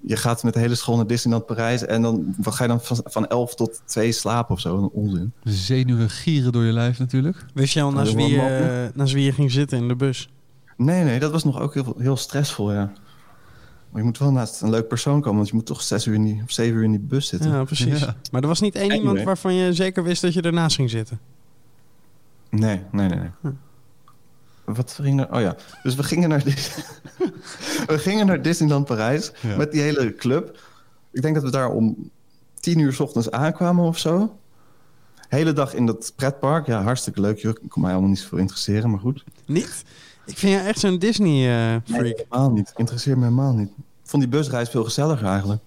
Je gaat met de hele school naar Disneyland Parijs en dan wat ga je dan van, van 11 tot 2 slapen of zo? Een onzin. Zenuwen gieren door je lijf natuurlijk. Wist je al naast wie, je, naast wie je ging zitten in de bus? Nee, nee, dat was nog ook heel, heel stressvol, ja. Maar je moet wel naast een leuk persoon komen, want je moet toch zes uur in die, of zeven uur in die bus zitten. Ja, precies. Ja. Maar er was niet één Anyway. iemand waarvan je zeker wist dat je ernaast ging zitten. Nee, nee, nee. nee. Hm. Wat ging er? Oh ja, dus we gingen naar, Dis- we gingen naar Disneyland Parijs Ja. met die hele club. Ik denk dat we daar om tien uur 's ochtends aankwamen of zo. Hele dag in dat pretpark. Ja, hartstikke leuk. Ik kon mij allemaal niet zoveel interesseren, maar goed. Niet? Ik vind je echt zo'n Disney-freak. Nee, helemaal niet. Interesseert me helemaal niet. Ik vond die busreis veel gezelliger eigenlijk.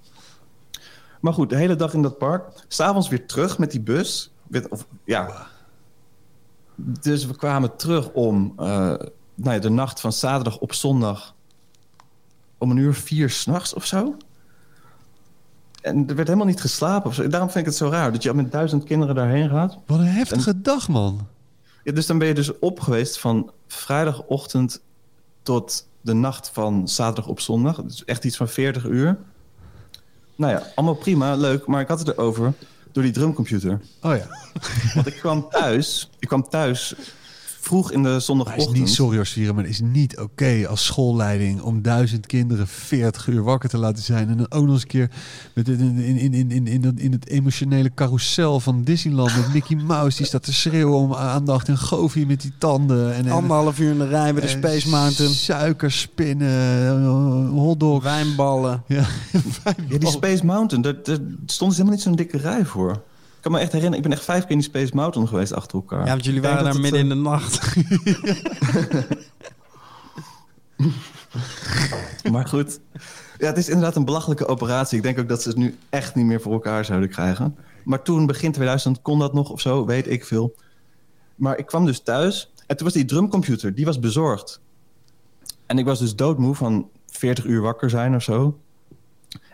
Maar goed, de hele dag in dat park. S'avonds weer terug met die bus. Met- Of, ja. Dus we kwamen terug om eh, nou ja, de nacht van zaterdag op zondag. Om een uur vier s'nachts of zo. En er werd helemaal niet geslapen. Of zo. Daarom vind ik het zo raar dat je met duizend kinderen daarheen gaat. Wat een heftige dag, man. Ja, dus dan ben je dus op geweest van vrijdagochtend tot de nacht van zaterdag op zondag. Dus echt iets van 40 uur. Nou ja, allemaal prima, leuk. Maar ik had het erover door die drumcomputer. Oh ja. Want ik kwam thuis, ik kwam thuis vroeg in de Maar is zondagochtend. niet, sorry hoor, Sferen, maar het is niet oké als schoolleiding om duizend kinderen 40 uur wakker te laten zijn. En dan ook nog eens een keer met in, in, in, in, in, in, dat- in het emotionele carousel van Disneyland met Mickey Mouse. Die staat te schreeuwen om aandacht. En Goofy met die tanden. En, en, Anderhalf uur in de rij bij de Space Mountain. Suikerspinnen, eh, hotdogs. Wijnballen. Ja, Ja, die Space Mountain, daar, daar stond dus helemaal niet zo'n dikke rij voor. Ik kan me echt herinneren, ik ben echt vijf keer in die Space Mountain geweest achter elkaar. Ja, want jullie waren daar midden in eh, de nacht. Maar goed. Ja, het is inderdaad een belachelijke operatie. Ik denk ook dat ze het nu echt niet meer voor elkaar zouden krijgen. Maar toen, begin 2000, kon dat nog of zo, weet ik veel. Maar ik kwam dus thuis en toen was die drumcomputer, die was bezorgd. En ik was dus doodmoe van 40 uur wakker zijn of zo.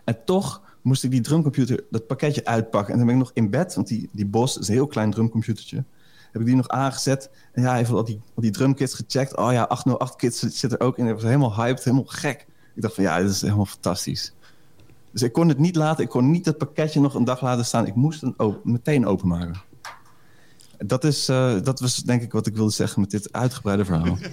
En toch moest ik die drumcomputer, dat pakketje uitpakken. En dan ben ik nog in bed, want die, die Bos is een heel klein drumcomputertje. heb ik die nog aangezet. En ja, even al die, al die drumkits gecheckt. Oh ja, 808 kits zit er ook in. Ik was helemaal hyped, helemaal gek. Ik dacht van ja, dit is helemaal fantastisch. Dus ik kon het niet laten. Ik kon niet het pakketje nog een dag laten staan. Ik moest het meteen openmaken. Dat, is, eh, dat was denk ik wat ik wilde zeggen met dit uitgebreide verhaal.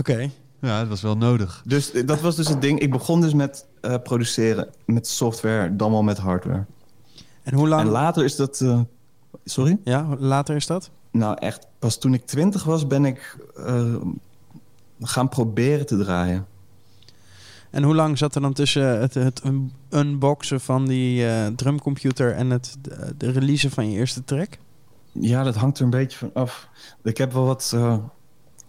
Oké. Ja, dat was wel nodig. dus eh, dat was dus het ding. Ik begon dus met eh, produceren met software, dan wel met hardware. En hoe lang... En later is dat... eh, sorry? ja, later is dat? Nou, echt, pas toen ik twintig was, ben ik eh, gaan proberen te draaien. En hoe lang zat er dan tussen het, het un- unboxen van die eh, drumcomputer en het de, de releasen van je eerste track? Ja, dat hangt er een beetje van af. Ik heb wel wat eh,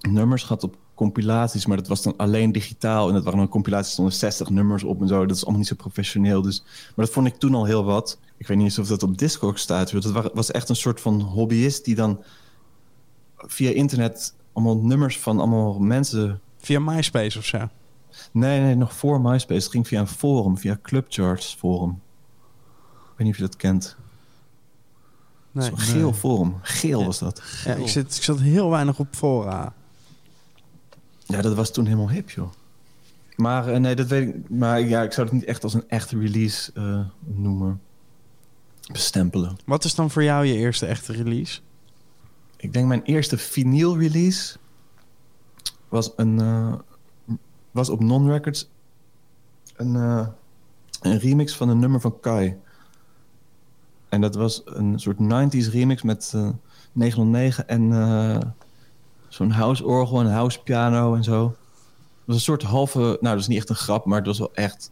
nummers gehad op compilaties, maar dat was dan alleen digitaal. En dat waren dan compilaties, stonden 60 nummers op en zo. Dat is allemaal niet zo professioneel. Dus, maar dat vond ik toen al heel wat. Ik weet niet eens of dat op Discord staat. Dat wa- was echt een soort van hobbyist die dan via internet allemaal nummers van allemaal mensen Via MySpace of zo? Nee, nee, nog voor MySpace. Het ging via een forum, via Clubcharts forum. Ik weet niet of je dat kent. Nee. Zo'n geel forum. Geel was dat. Ja, ik, zit, ik zat heel weinig op fora. Ja, dat was toen helemaal hip, joh. Maar eh, nee, dat weet ik. Maar ja, ik zou het niet echt als een echte release eh, noemen. Bestempelen. Wat is dan voor jou je eerste echte release? Ik denk mijn eerste vinyl release was een eh, was op Non Records een, een remix van een nummer van Kai. En dat was een soort 90s remix met eh 909 en eh, zo'n house orgel en house piano en zo. Het was een soort halve, nou dat is niet echt een grap, maar het was wel echt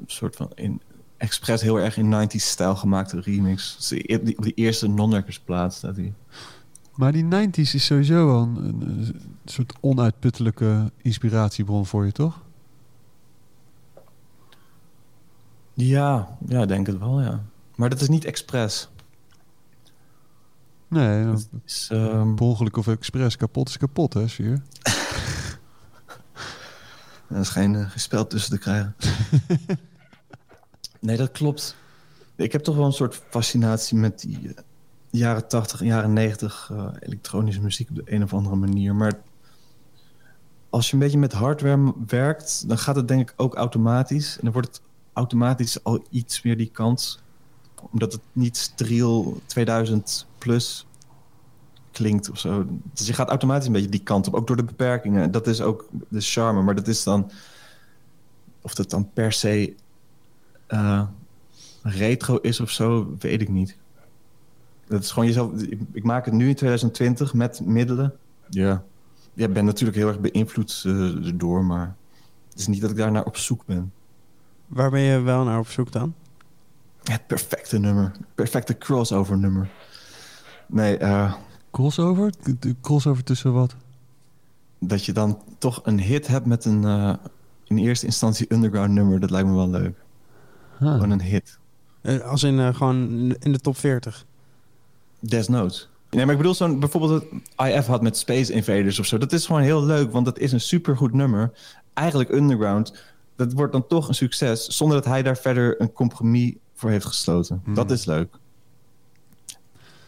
een soort van in expres heel erg in 90s stijl gemaakte remix. Op die eerste non-records plaat staat hij. Maar die 90s is sowieso wel een, een, soort onuitputtelijke inspiratiebron voor je, toch? Ja, ja, denk het wel, ja. Maar dat is niet expres. Nee, Dat is, ehm, per ongeluk of expres kapot is kapot, hè, Sfeer? er is geen, eh, geen spel tussen te krijgen. nee, dat klopt. Ik heb toch wel een soort fascinatie met die eh, jaren 80 en jaren 90 eh, elektronische muziek op de een of andere manier. Maar als je een beetje met hardware werkt, dan gaat het denk ik ook automatisch. En dan wordt het automatisch al iets meer die kant. Omdat het niet striel 2000 plus klinkt of zo. Dus je gaat automatisch een beetje die kant op, ook door de beperkingen. Dat is ook de charme, maar dat is dan... Of dat dan per se eh, retro is of zo, weet ik niet. Dat is gewoon jezelf... Ik, ik maak het nu in 2020 met middelen. Ja. Ja, ik ben natuurlijk heel erg beïnvloed eh, erdoor, maar... Het is niet dat ik daar naar op zoek ben. Waar ben je wel naar op zoek dan? Het perfecte nummer. Perfecte crossover nummer. Nee, eh, Crossover? De- crossover tussen wat? dat je dan toch een hit hebt met een eh, in eerste instantie underground nummer. Dat lijkt me wel leuk. Huh. Gewoon een hit. Eh, als in eh, gewoon in de top 40. Desnoods. Nee, maar ik bedoel zo'n bijvoorbeeld wat IF had met Space Invaders of zo. Dat is gewoon heel leuk, want dat is een supergoed nummer. Eigenlijk underground. Dat wordt dan toch een succes, zonder dat hij daar verder een compromis voor heeft gesloten. Hmm. Dat is leuk.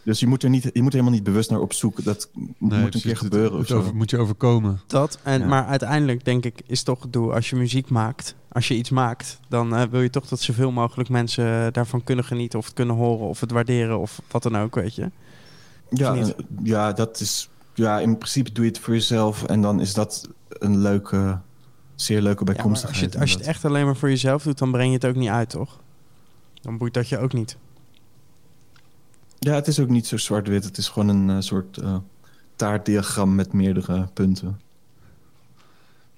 Dus je moet er niet, je moet er helemaal niet bewust naar op zoek. Dat Nee, moet een keer gebeuren het over- moet je overkomen. Dat, en, Ja. maar uiteindelijk denk ik is toch het doel als je muziek maakt, als je iets maakt, dan eh, wil je toch dat zoveel mogelijk mensen daarvan kunnen genieten of het kunnen horen of het waarderen of wat dan ook, weet je. Ja, niet? ja, dat is. Ja, in principe doe je het voor jezelf en dan is dat een leuke, zeer leuke Ja, bijkomstigheid. als je, het, als je het echt alleen maar voor jezelf doet, dan breng je het ook niet uit, toch? Dan boeit dat je ook niet. Ja, het is ook niet zo zwart-wit. Het is gewoon een eh, soort eh, taartdiagram met meerdere punten.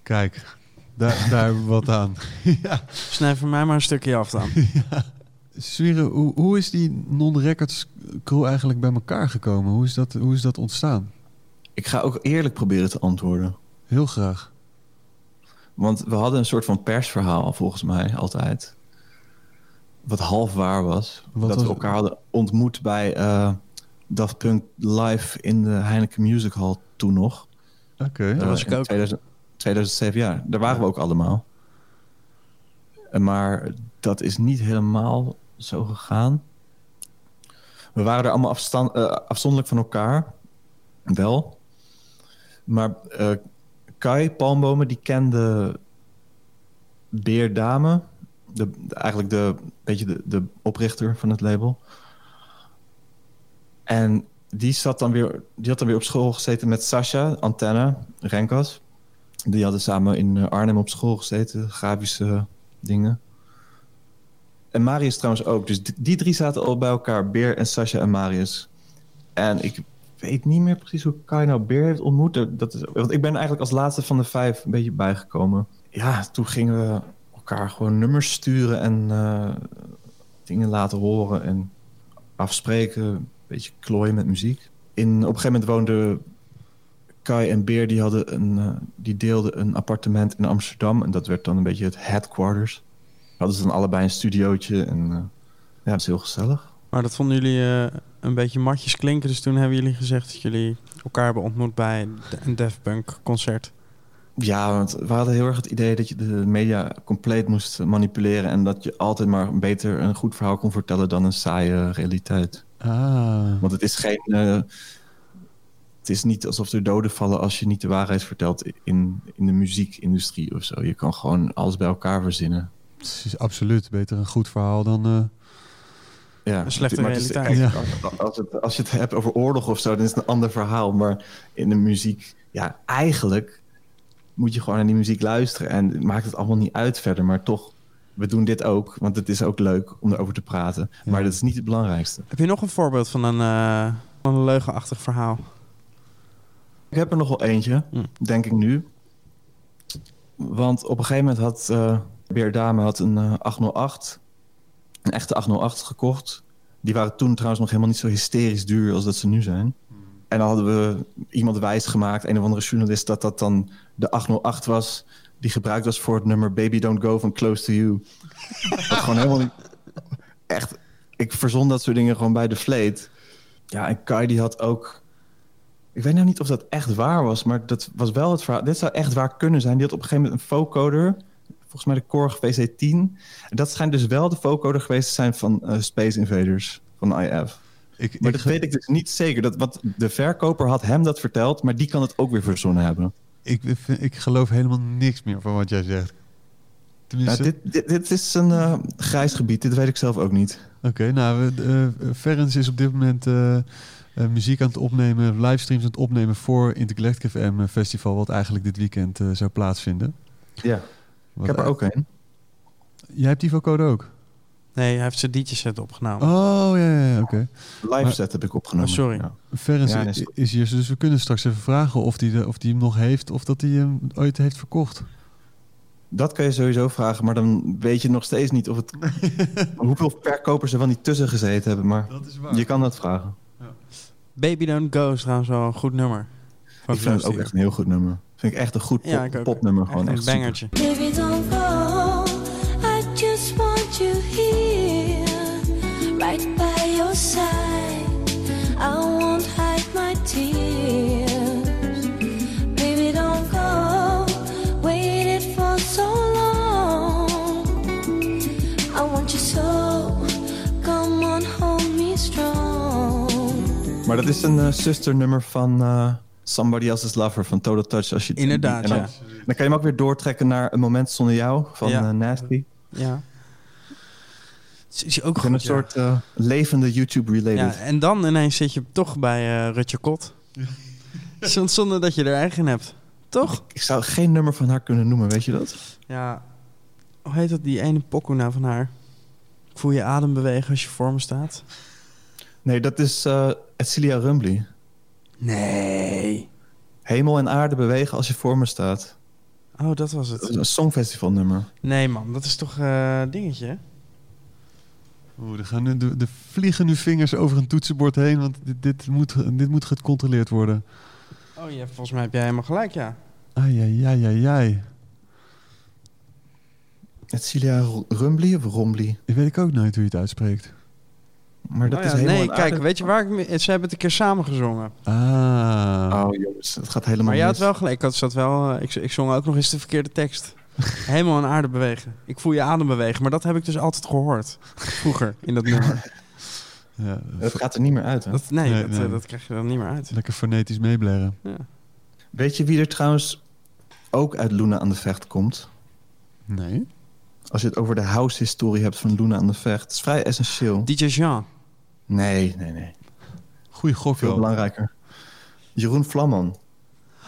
Kijk, daar, daar hebben we wat aan. ja. Snij voor mij maar een stukje af dan. Sferen, hoe, hoe is die non-records crew eigenlijk bij elkaar gekomen? Hoe is dat, hoe is dat ontstaan? Ik ga ook eerlijk proberen te antwoorden. Heel graag. Want we hadden een soort van persverhaal, volgens mij, altijd. Wat half waar was. Wat dat was we het? elkaar hadden ontmoet bij eh Daft Punk live in de Heineken Music Hall toen nog. Oké. Daar Eh, was ik in ook. 2000 2007, ja. Daar waren we ook allemaal. Eh, Maar dat is niet helemaal zo gegaan. We waren er allemaal afstand, eh, afzonderlijk van elkaar. Wel. Maar eh, Kai Palmbomen, die kende Beer Dame. De, eigenlijk de, beetje de, de oprichter van het label. En die, zat dan weer, die had dan weer op school gezeten met Sasha, Antenne, Renkas. Die hadden samen in eh, Arnhem op school gezeten, grafische dingen. En Marius trouwens ook. Dus die, drie zaten al bij elkaar. Beer en Sasha en Marius. En ik weet niet meer precies hoe Kai nou Beer heeft ontmoet. Dat is, want ik ben eigenlijk als laatste van de vijf een beetje bijgekomen. Ja, toen gingen we elkaar gewoon nummers sturen en eh, dingen laten horen en afspreken. Een beetje klooien met muziek. In, op een gegeven moment woonden Kai en Beer, die, hadden een, eh, die deelden een appartement in Amsterdam. En dat werd dan een beetje het headquarters. Hadden ze dan allebei een studiootje en eh, ja, dat is heel gezellig. Maar dat vonden jullie een beetje matjes klinken. Dus toen hebben jullie gezegd dat jullie elkaar hebben ontmoet bij een Daft Punk concert. Ja, want we hadden heel erg het idee dat je de media compleet moest manipuleren. En dat je altijd maar beter een goed verhaal kon vertellen dan een saaie realiteit. Ah, Want het is geen. eh, het is niet alsof er doden vallen als je niet de waarheid vertelt in, in de muziekindustrie of zo. Je kan gewoon alles bij elkaar verzinnen. het is absoluut beter een goed verhaal dan... eh, Ja, Een slechte maar het is- realiteit. als, het, als je het hebt over oorlog of zo, dan is het een ander verhaal. Maar in de muziek, ja, eigenlijk moet je gewoon naar die muziek luisteren. En het maakt het allemaal niet uit verder. Maar toch, we doen dit ook, want het is ook leuk om erover te praten. Ja. Maar dat is niet het belangrijkste. Heb je nog een voorbeeld van een, eh, van een leugenachtig verhaal? Ik heb er nog wel eentje, Hm. denk ik nu. Want op een gegeven moment had eh Beer Dame had een eh, 808, een echte 808 gekocht. Die waren toen trouwens nog helemaal niet zo hysterisch duur als dat ze nu zijn. En dan hadden we iemand wijs gemaakt, een of andere journalist, dat dat dan de 808 was die gebruikt was voor het nummer Baby Don't Go van Close to You. dat gewoon helemaal niet... Echt, ik verzon dat soort dingen gewoon bij de vleet. Ja, en Kai die had ook... Ik weet nou niet of dat echt waar was, maar dat was wel het verhaal. Dit zou echt waar kunnen zijn. Die had op een gegeven moment een vocoder. Volgens mij de Korg VC10. En dat schijnt dus wel de vocoder geweest te zijn van eh, Space Invaders, van IF. ik, Maar ik, dat weet ik dus niet zeker. Dat, wat de verkoper had hem dat verteld, maar die kan het ook weer verzonnen hebben. Ik, ik, geloof helemaal niks meer van wat jij zegt. Tenminste, Nou, dit, dit, dit is een eh, grijs gebied, dit weet ik zelf ook niet. Oké, nou, eh Ferens is op dit moment eh, muziek aan het opnemen, livestreams aan het opnemen voor Intergalactic FM Festival, wat eigenlijk dit weekend zou plaatsvinden. Ja, ik heb er ook een. Jij hebt die vocode ook? Nee, hij heeft zijn dietjes set opgenomen. Oh, ja, ja, ja, oké. Live Maar- set heb ik opgenomen. Oh, sorry. Ja. Ja, nee, is- is hier, dus we kunnen straks even vragen of hij of die hem nog heeft of dat hij hem ooit heeft verkocht. Dat kan je sowieso vragen, maar dan weet je nog steeds niet of het, hoeveel verkopers er wel niet tussen gezeten hebben. Maar Dat is waar. je kan dat vragen. Baby Don't Go is trouwens wel een goed nummer. Van ik vind het ook echt een heel goed nummer. Vind ik echt een goed pop, Ja, popnummer. Gewoon Echt echt een super. bangertje. Baby, dat is een uh, zusternummer van eh, Somebody Else's Lover van Total Touch. Als je Inderdaad, en dan, ja. dan kan je hem ook weer doortrekken naar Een Moment Zonder Jou van Ja. eh, Nasty. Ja. Is ook een goed, ja. soort eh, levende YouTube-related. Ja, en dan ineens zit je toch bij eh Rutje Kot. Zon- Zonder dat je er eigen hebt. Toch? Ik zou geen nummer van haar kunnen noemen, weet je dat? Ja. Hoe heet dat, die ene pokoe nou van haar? Ik voel je adem bewegen als je voor me staat. Nee, dat is eh Celia Rumbly. Nee. Hemel en aarde bewegen als je voor me staat. Oh, dat was Dat is het. een songfestivalnummer. Nee man, dat is toch eh dingetje? Oeh, er, gaan nu, er, er vliegen nu vingers over een toetsenbord heen, want dit, dit, moet, dit moet gecontroleerd worden. Oh ja, volgens mij heb jij helemaal gelijk, ja. Ai, ai, ai, ai, ai. Celia Rumbly of Rombly? Ik weet ik ook nooit hoe je het uitspreekt. Maar dat Oh ja, is Hemel nee, kijk, weet je waar ik... me- Ze hebben het een keer samen gezongen. Ah. Oh jongens, het gaat helemaal Maar jij had wel gelijk. Ik, had, zat wel, eh, ik, ik zong ook nog eens de verkeerde tekst. Helemaal aan aarde bewegen. Ik voel je adem bewegen. Maar dat heb ik dus altijd gehoord. Vroeger, in dat nummer. Ja, Dat gaat er niet meer uit, hè? Dat, nee, Nee, dat, nee. eh, dat krijg je dan niet meer uit. lekker fonetisch meeblaren. Ja. Weet je wie er trouwens ook uit Luna aan de Vecht komt? Nee. Als je het over de house-historie hebt van Luna aan de Vecht. Het is vrij essentieel. DJ Jean. Nee, nee, nee. Goeie gok Veel belangrijker. Jeroen Vlamman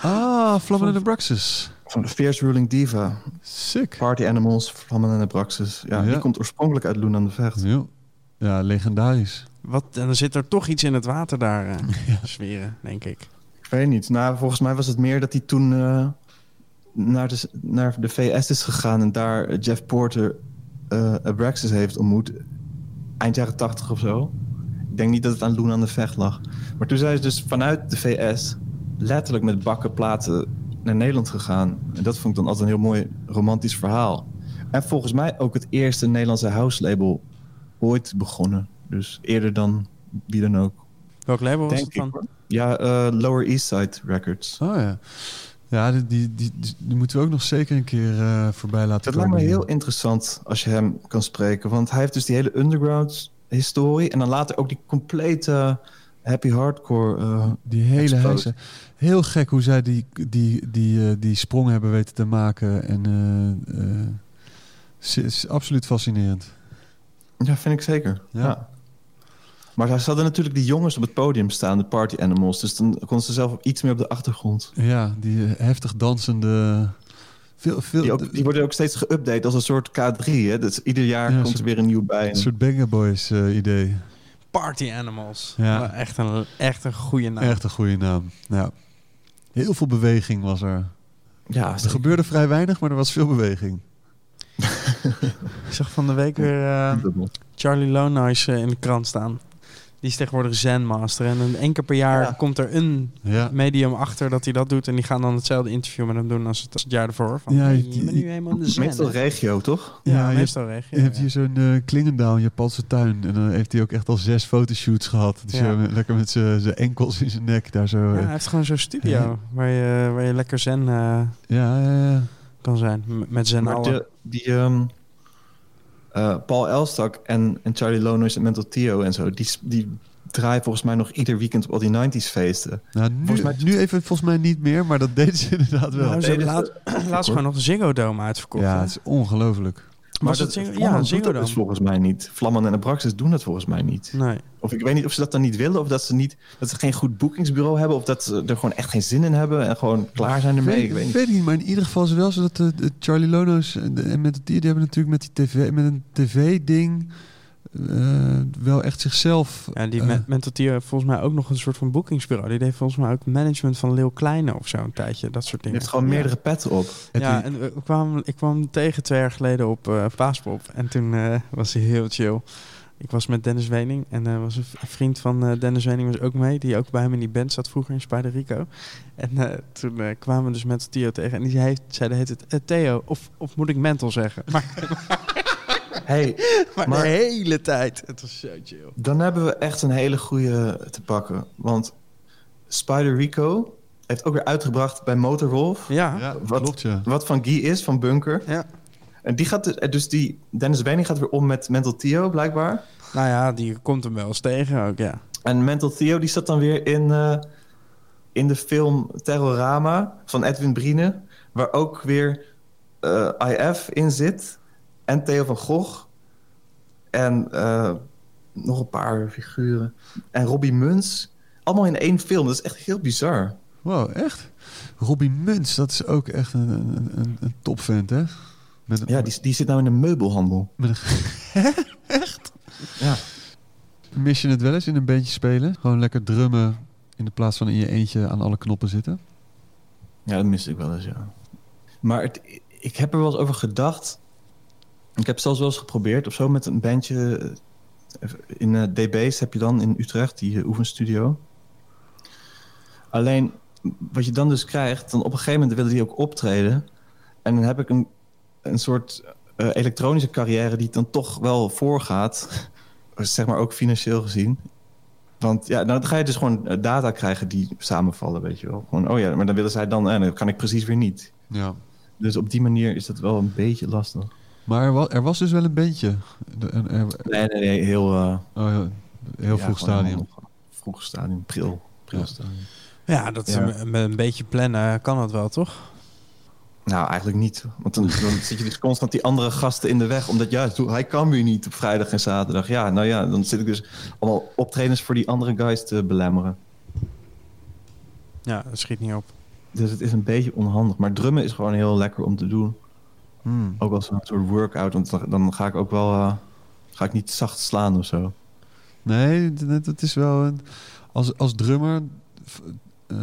Ah, Vlammen en de Braxis. van de Fierce Ruling Diva. Sick. Party Animals, Vlammen en de Praxis. Ja, Ja. die komt oorspronkelijk uit Luna aan de Vecht. Ja, ja legendarisch. Wat, en dan zit er toch iets in het water daar eh zweren, denk ik. Ik weet niet. Nou, volgens mij was het meer dat hij toen eh, naar, de, naar de VS is gegaan en daar Jeff Porter eh Abraxas heeft ontmoet. Eind jaren tachtig of zo. Ik denk niet dat het aan Luna aan de Vecht lag. Maar toen zijn ze dus vanuit de VS letterlijk met bakken platen naar Nederland gegaan. En dat vond ik dan altijd een heel mooi romantisch verhaal. En volgens mij ook het eerste Nederlandse house label ooit begonnen. Dus eerder dan wie dan ook. Welk label was het ik. van? Ja, eh, Lower East Side Records. Oh ja. Ja, die, die, die, die moeten we ook nog zeker een keer eh, voorbij laten Dat lijkt me heel interessant als je hem kan spreken. Want hij heeft dus die hele underground historie. En dan later ook die complete happy hardcore. eh, Die hele heise. Heel gek hoe zij die, die, die, eh, die sprong hebben weten te maken. En is, is absoluut fascinerend. ja, vind ik zeker. Ja. Ja. Maar daar hadden natuurlijk die jongens op het podium staan, de party animals. Dus dan konden ze zelf iets meer op de achtergrond. Ja, die eh, heftig dansende... Veel, veel, Die, ook, die worden ook steeds geüpdate als een soort K3. Hè? Dus ieder jaar Ja, komt soort- er weer een nieuw bij. een soort Banger Boys eh, idee. Party Animals. Ja. Maar Echt, een, echt een goede naam. Echt een goede naam. Ja. Heel veel beweging was er. Ja, Er gebeurde vrij weinig, maar er was veel beweging. Ik zag van de week weer eh. Charlie Lonois eh, in de krant staan. Die is tegenwoordig Zen-master. En een één keer per jaar Ja. komt er een Ja. medium achter dat hij dat doet. En die gaan dan hetzelfde interview met hem doen als het, als het jaar ervoor. Van, Ja, je bent nu helemaal in de Zen. Meestal regio, toch? Ja, Ja, je meestal regio. Je hebt ja. hier zo'n eh Klingendaal in Japanse tuin. En dan heeft hij ook echt al zes fotoshoots gehad. Dus Ja. ja. lekker met zijn zijn enkels in zijn nek daar zo. Ja, eh, hij heeft gewoon zo'n studio waar, je, waar je lekker zen eh, ja, ja, ja. kan zijn. M- Met zen Maar de, die ehm, eh, Paul Elstak en, en Charlie Lonois en Mental Theo en zo, die, die draaien volgens mij nog ieder weekend op al die 90s feesten. Nou, nu, Volgens mij- nu even volgens mij niet meer, maar dat deden ze inderdaad wel. Nou, ze laat, laatst gewoon nog de Ziggo Dome uitverkocht. ja, hè? het is ongelooflijk. Was dat-? Vlammen Ja, dat volgens mij niet. Vlamman en Abraxas doen dat volgens mij niet. Nee. Of ik weet niet of ze dat dan niet willen, of dat ze, niet, dat ze geen goed boekingsbureau hebben, of dat ze er gewoon echt geen zin in hebben en gewoon klaar zijn ermee. weet, ik weet niet. weet niet, maar in ieder geval is het wel zo dat de, de Charlie Lono's en met die, die hebben natuurlijk met die tv, met een tv-ding eh, wel echt zichzelf. Ja, die eh, uh, Mental Tier heeft volgens mij ook nog een soort van boekingsbureau. Die deed volgens mij ook management van Leeuw Kleine of zo een tijdje. Dat soort Je dingen. hebt gewoon meerdere petten op. Ja, je- en we kwamen, ik kwam tegen twee jaar geleden op eh, Paaspop. En toen eh, was hij heel chill. Ik was met Dennis Wening. En er was een vriend van eh, Dennis Wening was ook mee. Die ook bij hem in die band zat vroeger in Spider Rico. En eh, toen eh, kwamen we dus met Theo tegen. En die zei, zei de tijd, eh, Theo, of, of moet ik mental zeggen? Maar, Hey, maar, Maar- de hele tijd. Het was zo chill. dan hebben we echt een hele goede te pakken. Want Spider Rico heeft ook weer uitgebracht bij Motorwolf. Ja, ja, wat- klopt ja. Wat van Guy is, van Bunker. ja. En die gaat dus, dus die Dennis Wening gaat weer om met Mental Theo, blijkbaar. Nou ja, die komt hem wel eens tegen ook, ja. En Mental Theo die zat dan weer in, eh, in de film Terrorama van Edwin Brine. Waar ook weer eh, IF in zit. En Theo van Gogh. En eh, nog een paar figuren. En Robbie Muns. Allemaal in één film. Dat is echt heel bizar. Wow, echt? Robbie Muns, dat is ook echt een, een, een, een topvent, hè? Met een, Ja, die, die zit nou in een meubelhandel. met een, Ja. mis je het wel eens in een bandje spelen? Gewoon lekker drummen in de plaats van in je eentje aan alle knoppen zitten? Ja, dat mis ik wel eens, ja. Maar het, ik heb er wel eens over gedacht. Ik heb zelfs wel eens geprobeerd of zo met een bandje. eh, In eh, DB's heb je dan in Utrecht, die eh, oefenstudio. Alleen, wat je dan dus krijgt, dan op een gegeven moment willen die ook optreden. En dan heb ik een, een soort elektronische carrière die dan toch wel voorgaat. zeg maar ook financieel gezien. Want ja, dan ga je dus gewoon data krijgen die samenvallen, weet je wel. Gewoon, oh ja, maar dan willen zij dan, en dan kan ik precies weer niet. Ja. Dus op die manier is dat wel een beetje lastig. Maar er was, er was dus wel een bandje. De- en er- Nee, nee, nee, heel... eh, oh, ja. Heel Ja, vroeg stadium. Vroeg stadium, pril. pril Ja. stadium. Ja, dat Ja. een- met een beetje plannen kan dat wel, toch? Nou, eigenlijk niet. Want dan, dan zit je dus constant die andere gasten in de weg. Omdat ja, zo- hij kan weer niet op vrijdag en zaterdag. Ja, nou ja, dan zit ik dus allemaal optredens voor die andere guys te belemmeren. Ja, dat schiet niet op. Dus het is een beetje onhandig. Maar drummen is gewoon heel lekker om te doen. Hmm. Ook als een soort workout. Want dan, ga ik ook wel... eh, ga ik niet zacht slaan of zo. Nee, het het is wel een, als, als drummer eh,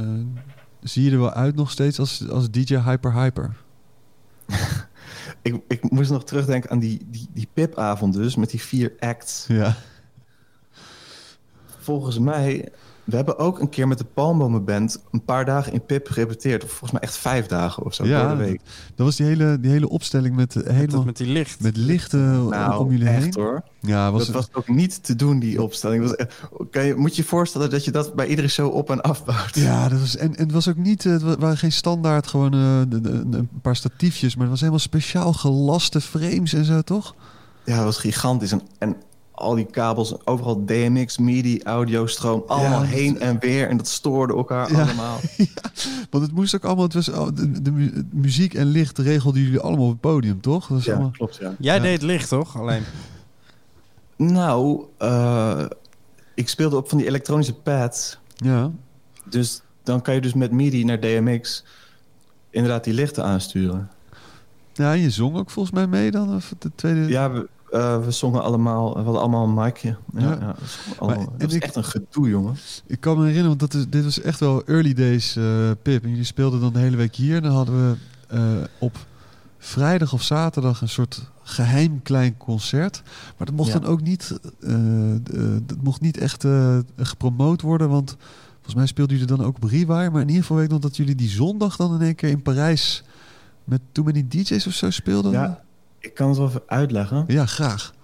zie je er wel uit nog steeds als, als DJ Hyper Hyper. Ik, ik moest nog terugdenken aan die, die, die pipavond dus. Met die vier acts. Ja. Volgens mij... We hebben ook een keer met de Palmbomen Band... een paar dagen in Pip gerepeteerd. Of volgens mij echt vijf dagen of zo Ja, door de week. Dat was die hele, die hele opstelling met eh, Met, helemaal met die licht. met lichten Nou, om jullie echt heen. hoor. Ja, was dat was ook niet te doen, die opstelling. Dat Was, echt- kan je, moet je je voorstellen dat je dat bij iedere show op en afbouwt? Ja, dat was, en, en het was ook niet, eh, het wa- waren geen standaard gewoon eh, de- de- een paar statiefjes, maar het was helemaal speciaal gelaste frames en zo, toch? Ja, dat was gigantisch. En, en al die kabels, overal DMX, MIDI, audiostroom, allemaal heen en weer. En dat stoorde elkaar Ja. allemaal. Want het moest ook allemaal, het was, al- de, de mu- muziek en licht regelden jullie allemaal op het podium, toch? Dat Ja, allemaal, klopt, ja. Jij Ja. deed licht, toch? Alleen. Nou, eh, ik speelde op van die elektronische pads. ja. Dus dan kan je dus met MIDI naar DMX inderdaad die lichten aansturen. ja, je zong ook volgens mij mee dan, of de tweede... Ja, we, eh, we zongen allemaal, we hadden allemaal een micje. Ja, Ja. ja. we zongen allemaal- Maar- dat was ik- echt een gedoe, jongen. Ik kan me herinneren, want dat is, dit was echt wel early days, eh, Pip. En jullie speelden dan de hele week hier. En dan hadden we eh, op vrijdag of zaterdag een soort geheim klein concert. Maar dat mocht Ja. dan ook niet, eh, eh, dat mocht niet echt eh, gepromoot worden. Want volgens mij speelden jullie dan ook op Rewire. Maar in ieder geval weet ik nog dat jullie die zondag dan in één keer in Parijs met Too Many DJ's of zo speelden. Ja. Ik kan het wel even uitleggen. Ja, graag.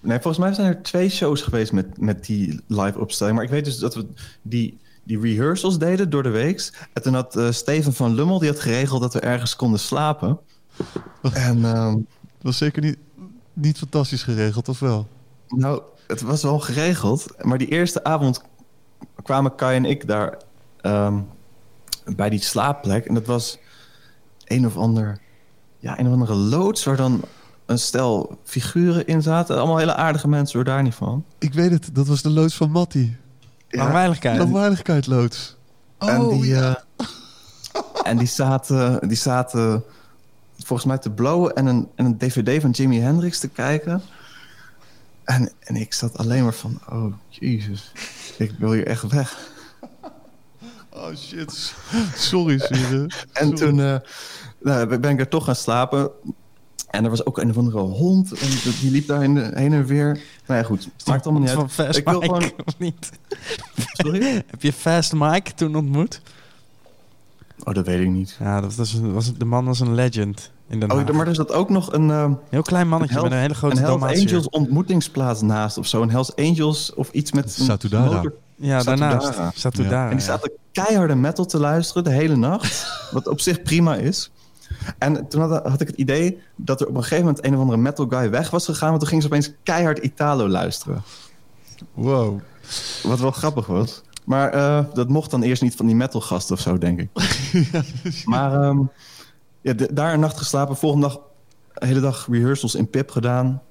Nee, volgens mij zijn er twee shows geweest met, met die live opstelling. Maar ik weet dus dat we die, die rehearsals deden door de weeks. En toen had eh, Steven van Lummel, die had geregeld dat we ergens konden slapen. En ehm, Dat was zeker niet, niet fantastisch geregeld, of wel? nou, het was wel geregeld. Maar die eerste avond kwamen Kai en ik daar ehm, bij die slaapplek. En dat was een of ander, ja, een of andere loods waar dan een stel figuren in zaten. Allemaal hele aardige mensen, hoor daar niet van. Ik weet het, dat was de loods van Matty. Langweiligheid. Langwaardigheidloods. en, Oh, die, ja. eh, en die zaten, die zaten volgens mij te blowen en een, en een dvd van Jimi Hendrix te kijken. En, en ik zat alleen maar van, oh jezus, ik wil hier echt weg. Oh shit. Sorry, Sire. En toen eh, nou, ben ik er toch gaan slapen. En er was ook een of andere hond. En die liep daar in de- heen en weer. Nou ja, goed. Maakt allemaal niet Van uit. Fast Ik wil Mike, gewoon... of niet? Sorry? Heb je Fast Mike toen ontmoet? Oh, dat weet ik niet. Ja, dat was, was, de man was een legend in Den Oh, maar er zat ook nog een... eh, Heel klein mannetje Een met een hele grote een Hells. Angels ontmoetingsplaats naast of zo. Een Hells Angels of iets met... een Satudara. motor- Ja, Satudara. daarnaast. Satudara. En die zaten keiharde metal te luisteren de hele nacht. wat op zich prima is. En toen had, had ik het idee dat er op een gegeven moment een of andere metal guy weg was gegaan. Want toen gingen ze opeens keihard Italo luisteren. Wow. Wat wel grappig was. Maar eh, dat mocht dan eerst niet van die metalgasten of zo, denk ik. maar ehm, ja, de- daar een nacht geslapen. Volgende dag, de hele dag rehearsals in Pip gedaan.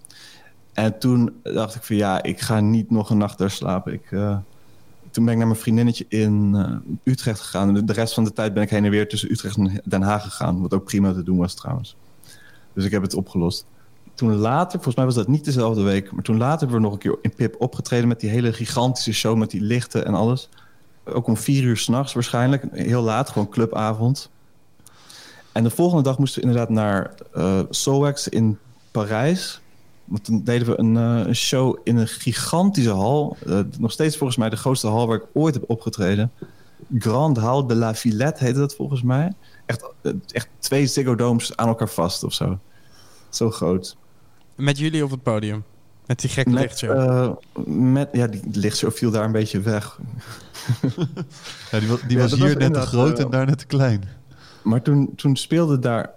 En toen dacht ik van ja, ik ga niet nog een nacht daar slapen. Ik, eh, toen ben ik naar mijn vriendinnetje in eh, Utrecht gegaan. En de- rest van de tijd ben ik heen en weer tussen Utrecht en Den Haag gegaan. Wat ook prima te doen was trouwens. Dus ik heb het opgelost. Toen later, volgens mij was dat niet dezelfde week... maar toen later hebben we nog een keer in Pip opgetreden... met die hele gigantische show met die lichten en alles. Ook om vier uur s'nachts waarschijnlijk. Heel laat, gewoon clubavond. En de volgende dag moesten we inderdaad naar Soulwax in Parijs. Want toen deden we een, eh, een show in een gigantische hal. Eh, nog steeds volgens mij de grootste hal waar ik ooit heb opgetreden. Grand Hall de la Villette heette dat volgens mij. Echt, eh, echt twee Ziggo Domes aan elkaar vast of zo. Zo groot. Met jullie op het podium. Met die gekke Met, lichtshow. eh, met, ja, die lichtshow viel daar een beetje weg. Ja, die was, die Ja, was hier was net te groot en daar net te klein. Maar toen, toen speelde daar...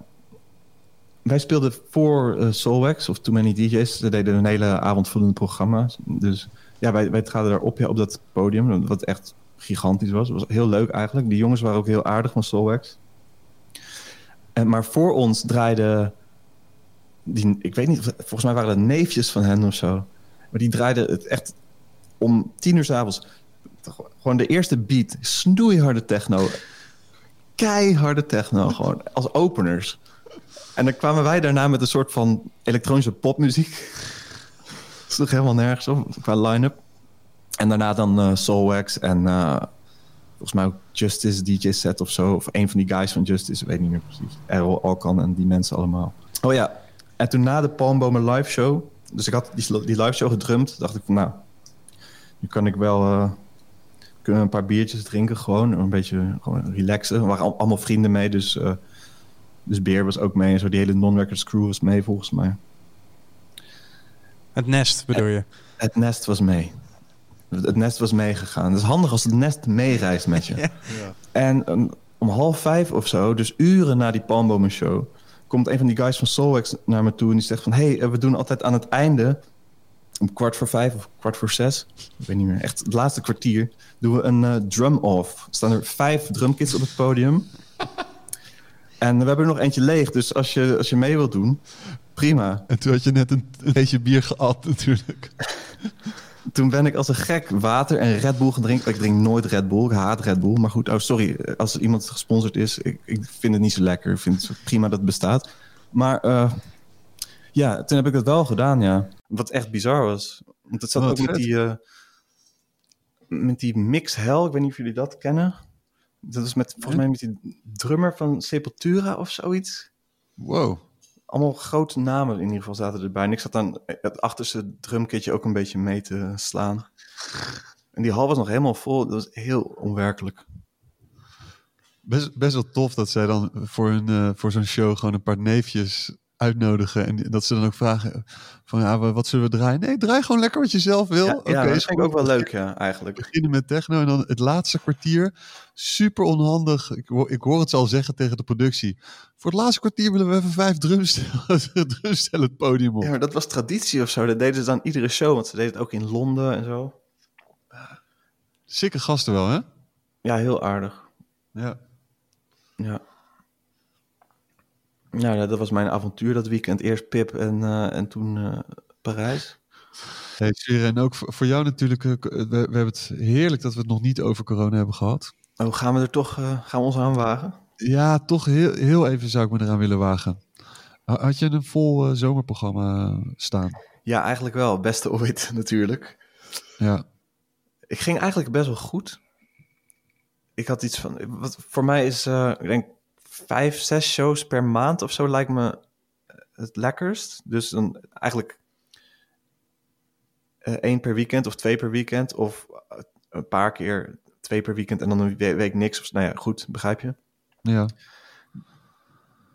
Wij speelden voor eh, Soulwax of Too Many DJ's. Ze deden een hele avondvullende programma. Dus ja, wij, wij traden daar op, ja, op dat podium, wat echt gigantisch was. Het was heel leuk eigenlijk. Die jongens waren ook heel aardig van Soulwax. En, maar voor ons draaiden... Die, ik weet niet, volgens mij waren dat neefjes van hen of zo. Maar die draaiden het echt om tien uur s'avonds. Gewoon de eerste beat, snoeiharde techno. Keiharde techno, gewoon als openers. En dan kwamen wij daarna met een soort van elektronische popmuziek. Dat sloeg helemaal nergens op qua line-up. En daarna dan eh Soulwax en eh, volgens mij ook Justice DJ set of zo. Of een van die guys van Justice, ik weet niet meer precies. Errol Alkan en die mensen allemaal. Oh ja, en toen na de Palmbomen live show... Dus ik had die, die live show gedrumd. dacht ik van nou, nu kan ik wel... eh, kunnen een paar biertjes drinken gewoon. Een beetje gewoon relaxen. Er waren al- allemaal vrienden mee, dus... eh, dus Beer was ook mee en zo. Die hele non-records crew was mee volgens mij. Het nest bedoel je? Het nest was mee. Het nest was meegegaan. Het is handig als het nest meereist met je. En um, om half vijf of zo, dus uren na die Palmbomen show... komt een van die guys van Soulwax naar me toe en die zegt van... hé, hey, we doen altijd aan het einde, om kwart voor vijf of kwart voor zes... ik weet niet meer, echt het laatste kwartier... doen we een eh, drum-off. Er staan er vijf drumkits op het podium... En we hebben er nog eentje leeg, dus als je, als je mee wilt doen, prima. En toen had je net een, een beetje bier geat natuurlijk. Toen ben ik als een gek water en Red Bull gaan drinken. Ik drink nooit Red Bull, ik haat Red Bull. Maar goed, oh sorry, als iemand gesponsord is, ik, ik vind het niet zo lekker. Ik vind het prima dat het bestaat. Maar eh, ja, toen heb ik het wel gedaan, ja. Wat echt bizar was. Want het zat ook met vet. die, eh, met die Mix Hell, ik weet niet of jullie dat kennen. Dat is met, volgens mij met die drummer van Sepultura of zoiets. Wow. allemaal grote namen in ieder geval zaten erbij. En ik zat dan het achterste drumkitje ook een beetje mee te slaan. En die hal was nog helemaal vol. Dat was heel onwerkelijk. Best, best wel tof dat zij dan voor, hun, eh, voor zo'n show gewoon een paar neefjes uitnodigen. En dat ze dan ook vragen van ja, wat zullen we draaien? Nee, draai gewoon lekker wat je zelf wil. Ja, dat is vind ik ook wel leuk, ja, eigenlijk. beginnen met techno en dan het laatste kwartier. Super onhandig. Ik, hoor- ik hoor het al zeggen tegen de productie. Voor het laatste kwartier willen we even vijf drumstellen, drumstellen het podium op. Ja, maar dat was traditie of zo. Dat deden ze dan iedere show, want ze deden het ook in Londen en zo. Sikke gasten wel, hè? Ja, heel aardig. Ja. Ja. Ja, dat was mijn avontuur dat weekend. Eerst Pip en, eh, en toen eh, Parijs. Hey, Sire, en ook voor, jou natuurlijk. eh, we, we hebben het heerlijk dat we het nog niet over corona hebben gehad. Oh, gaan we er toch gaan we ons aan wagen? Ja, toch heel, heel even zou ik me eraan willen wagen. Ha- Had je een vol zomerprogramma staan? Ja, eigenlijk wel. Beste ooit, natuurlijk. Ja. Ik ging eigenlijk best wel goed. Ik had iets van. Wat voor mij is, ik denk, vijf, zes shows per maand of zo lijkt me het lekkerst. Dus dan eigenlijk eh, één per weekend of twee per weekend. Of eh, een paar keer twee per weekend en dan een we- week niks. Of, nou ja, goed, begrijp je. Ja.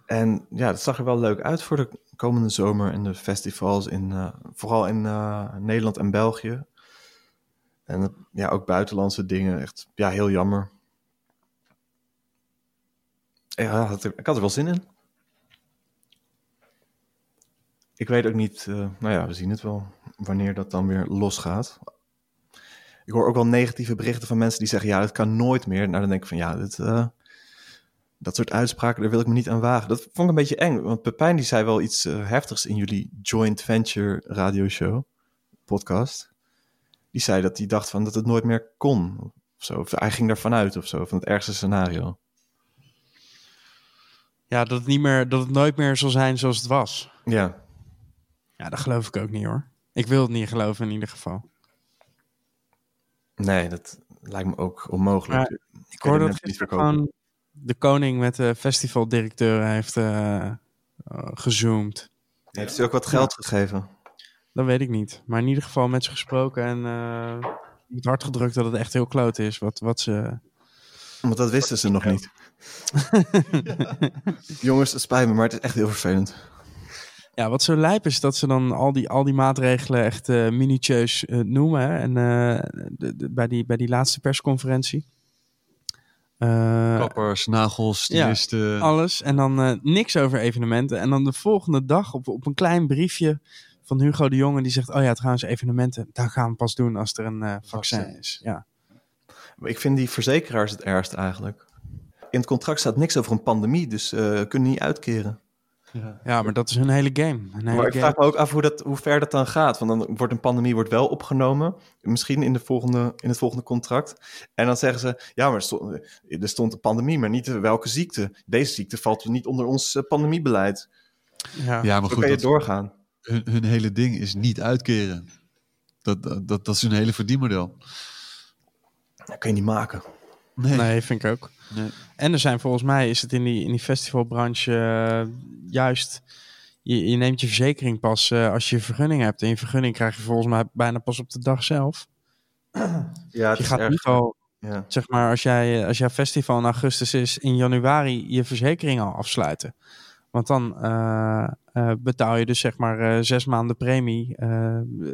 En ja, dat zag er wel leuk uit voor de komende zomer en de festivals in eh, vooral in eh, Nederland en België. En eh, ja, ook buitenlandse dingen. Echt, ja, heel jammer. Ja, ik had er wel zin in. Ik weet ook niet, eh, nou ja, we zien het wel, wanneer dat dan weer losgaat. Ik hoor ook wel negatieve berichten van mensen die zeggen, ja, het kan nooit meer. Nou, dan denk ik van, ja, eh, dat soort uitspraken, daar wil ik me niet aan wagen. Dat vond ik een beetje eng, want Pepijn die zei wel iets eh, heftigs in jullie joint venture radioshow, podcast. Die zei dat hij dacht van dat het nooit meer kon, of zo. Hij ging ervan uit of zo, van het ergste scenario. Ja, dat het, niet meer, dat het nooit meer zal zijn zoals het was. Ja, Ja, dat geloof ik ook niet hoor. Ik wil het niet geloven in ieder geval. nee, dat lijkt me ook onmogelijk. Ik hoorde dat gewoon de koning met de festivaldirecteuren heeft eh, eh, gezoomd. Heeft hij ook wat geld gegeven? Dat weet ik niet. Maar in ieder geval met ze gesproken en eh het hard gedrukt dat het echt heel kloot is. Wat, wat ze... Want dat wisten ze nog niet. Jongens, het spijt me, maar het is echt heel vervelend. Ja, wat zo lijp is dat ze dan al die, al die maatregelen echt eh minutieus eh, noemen. Hè? En eh, de- de- bij, die, bij die laatste persconferentie. Eh, Kappers, nagels, stylisten. alles. En dan eh, niks over evenementen. En dan de volgende dag op, op een klein briefje van Hugo de Jonge die zegt, oh ja, trouwens evenementen, daar gaan we pas doen als er een eh, vaccin Vaccin. is. Ja. Maar Ik vind die verzekeraars het ergst eigenlijk. In het contract staat niks over een pandemie, dus eh kunnen niet uitkeren. ja, maar dat is hun hele game. Een hele Maar ik vraag me ook af hoe, dat, hoe ver dat dan gaat. Want dan wordt een pandemie wordt wel opgenomen. Misschien in, de volgende, in het volgende contract. En dan zeggen ze, ja, maar er stond, er stond een pandemie, maar niet welke ziekte. Deze ziekte valt niet onder ons eh, pandemiebeleid. Ja. Ja, maar Zo goed, kan je dat, doorgaan. hun, hun hele ding is niet uitkeren. Dat, dat, dat, dat is hun hele verdienmodel. Dat kun je niet maken. Nee. Nee, vind ik ook. Nee. En er zijn volgens mij, is het in die, in die festivalbranche eh, juist... Je, je neemt je verzekering pas eh, als je vergunning hebt. En je vergunning krijg je volgens mij bijna pas op de dag zelf. Ja, het Je is gaat erg. niet al, Ja. zeg maar, als, jij, als jouw festival in augustus is, in januari je verzekering al afsluiten. Want dan eh, betaal je dus zeg maar zes maanden premie.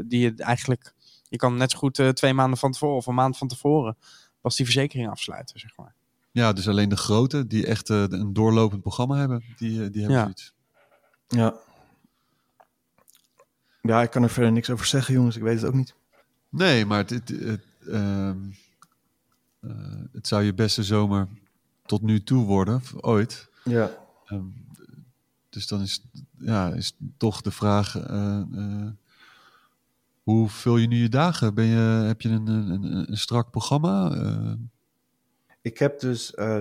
die je eigenlijk, je kan net zo goed twee maanden van tevoren of een maand van tevoren pas die verzekering afsluiten, zeg maar. Ja, dus alleen de grote die echt eh, een doorlopend programma hebben, die, eh, die hebben Ja. zoiets. Ja. Ja, ik kan er verder niks over zeggen, jongens. Ik weet het ook niet. Nee, maar het, het, het, ehm, eh, het zou je beste zomer tot nu toe worden, ooit. Ja. Ehm, dus dan is, ja, is toch de vraag: eh, eh, hoe vul je nu je dagen? Ben je, heb je een, een, een, strak programma? Eh, Ik heb dus, eh,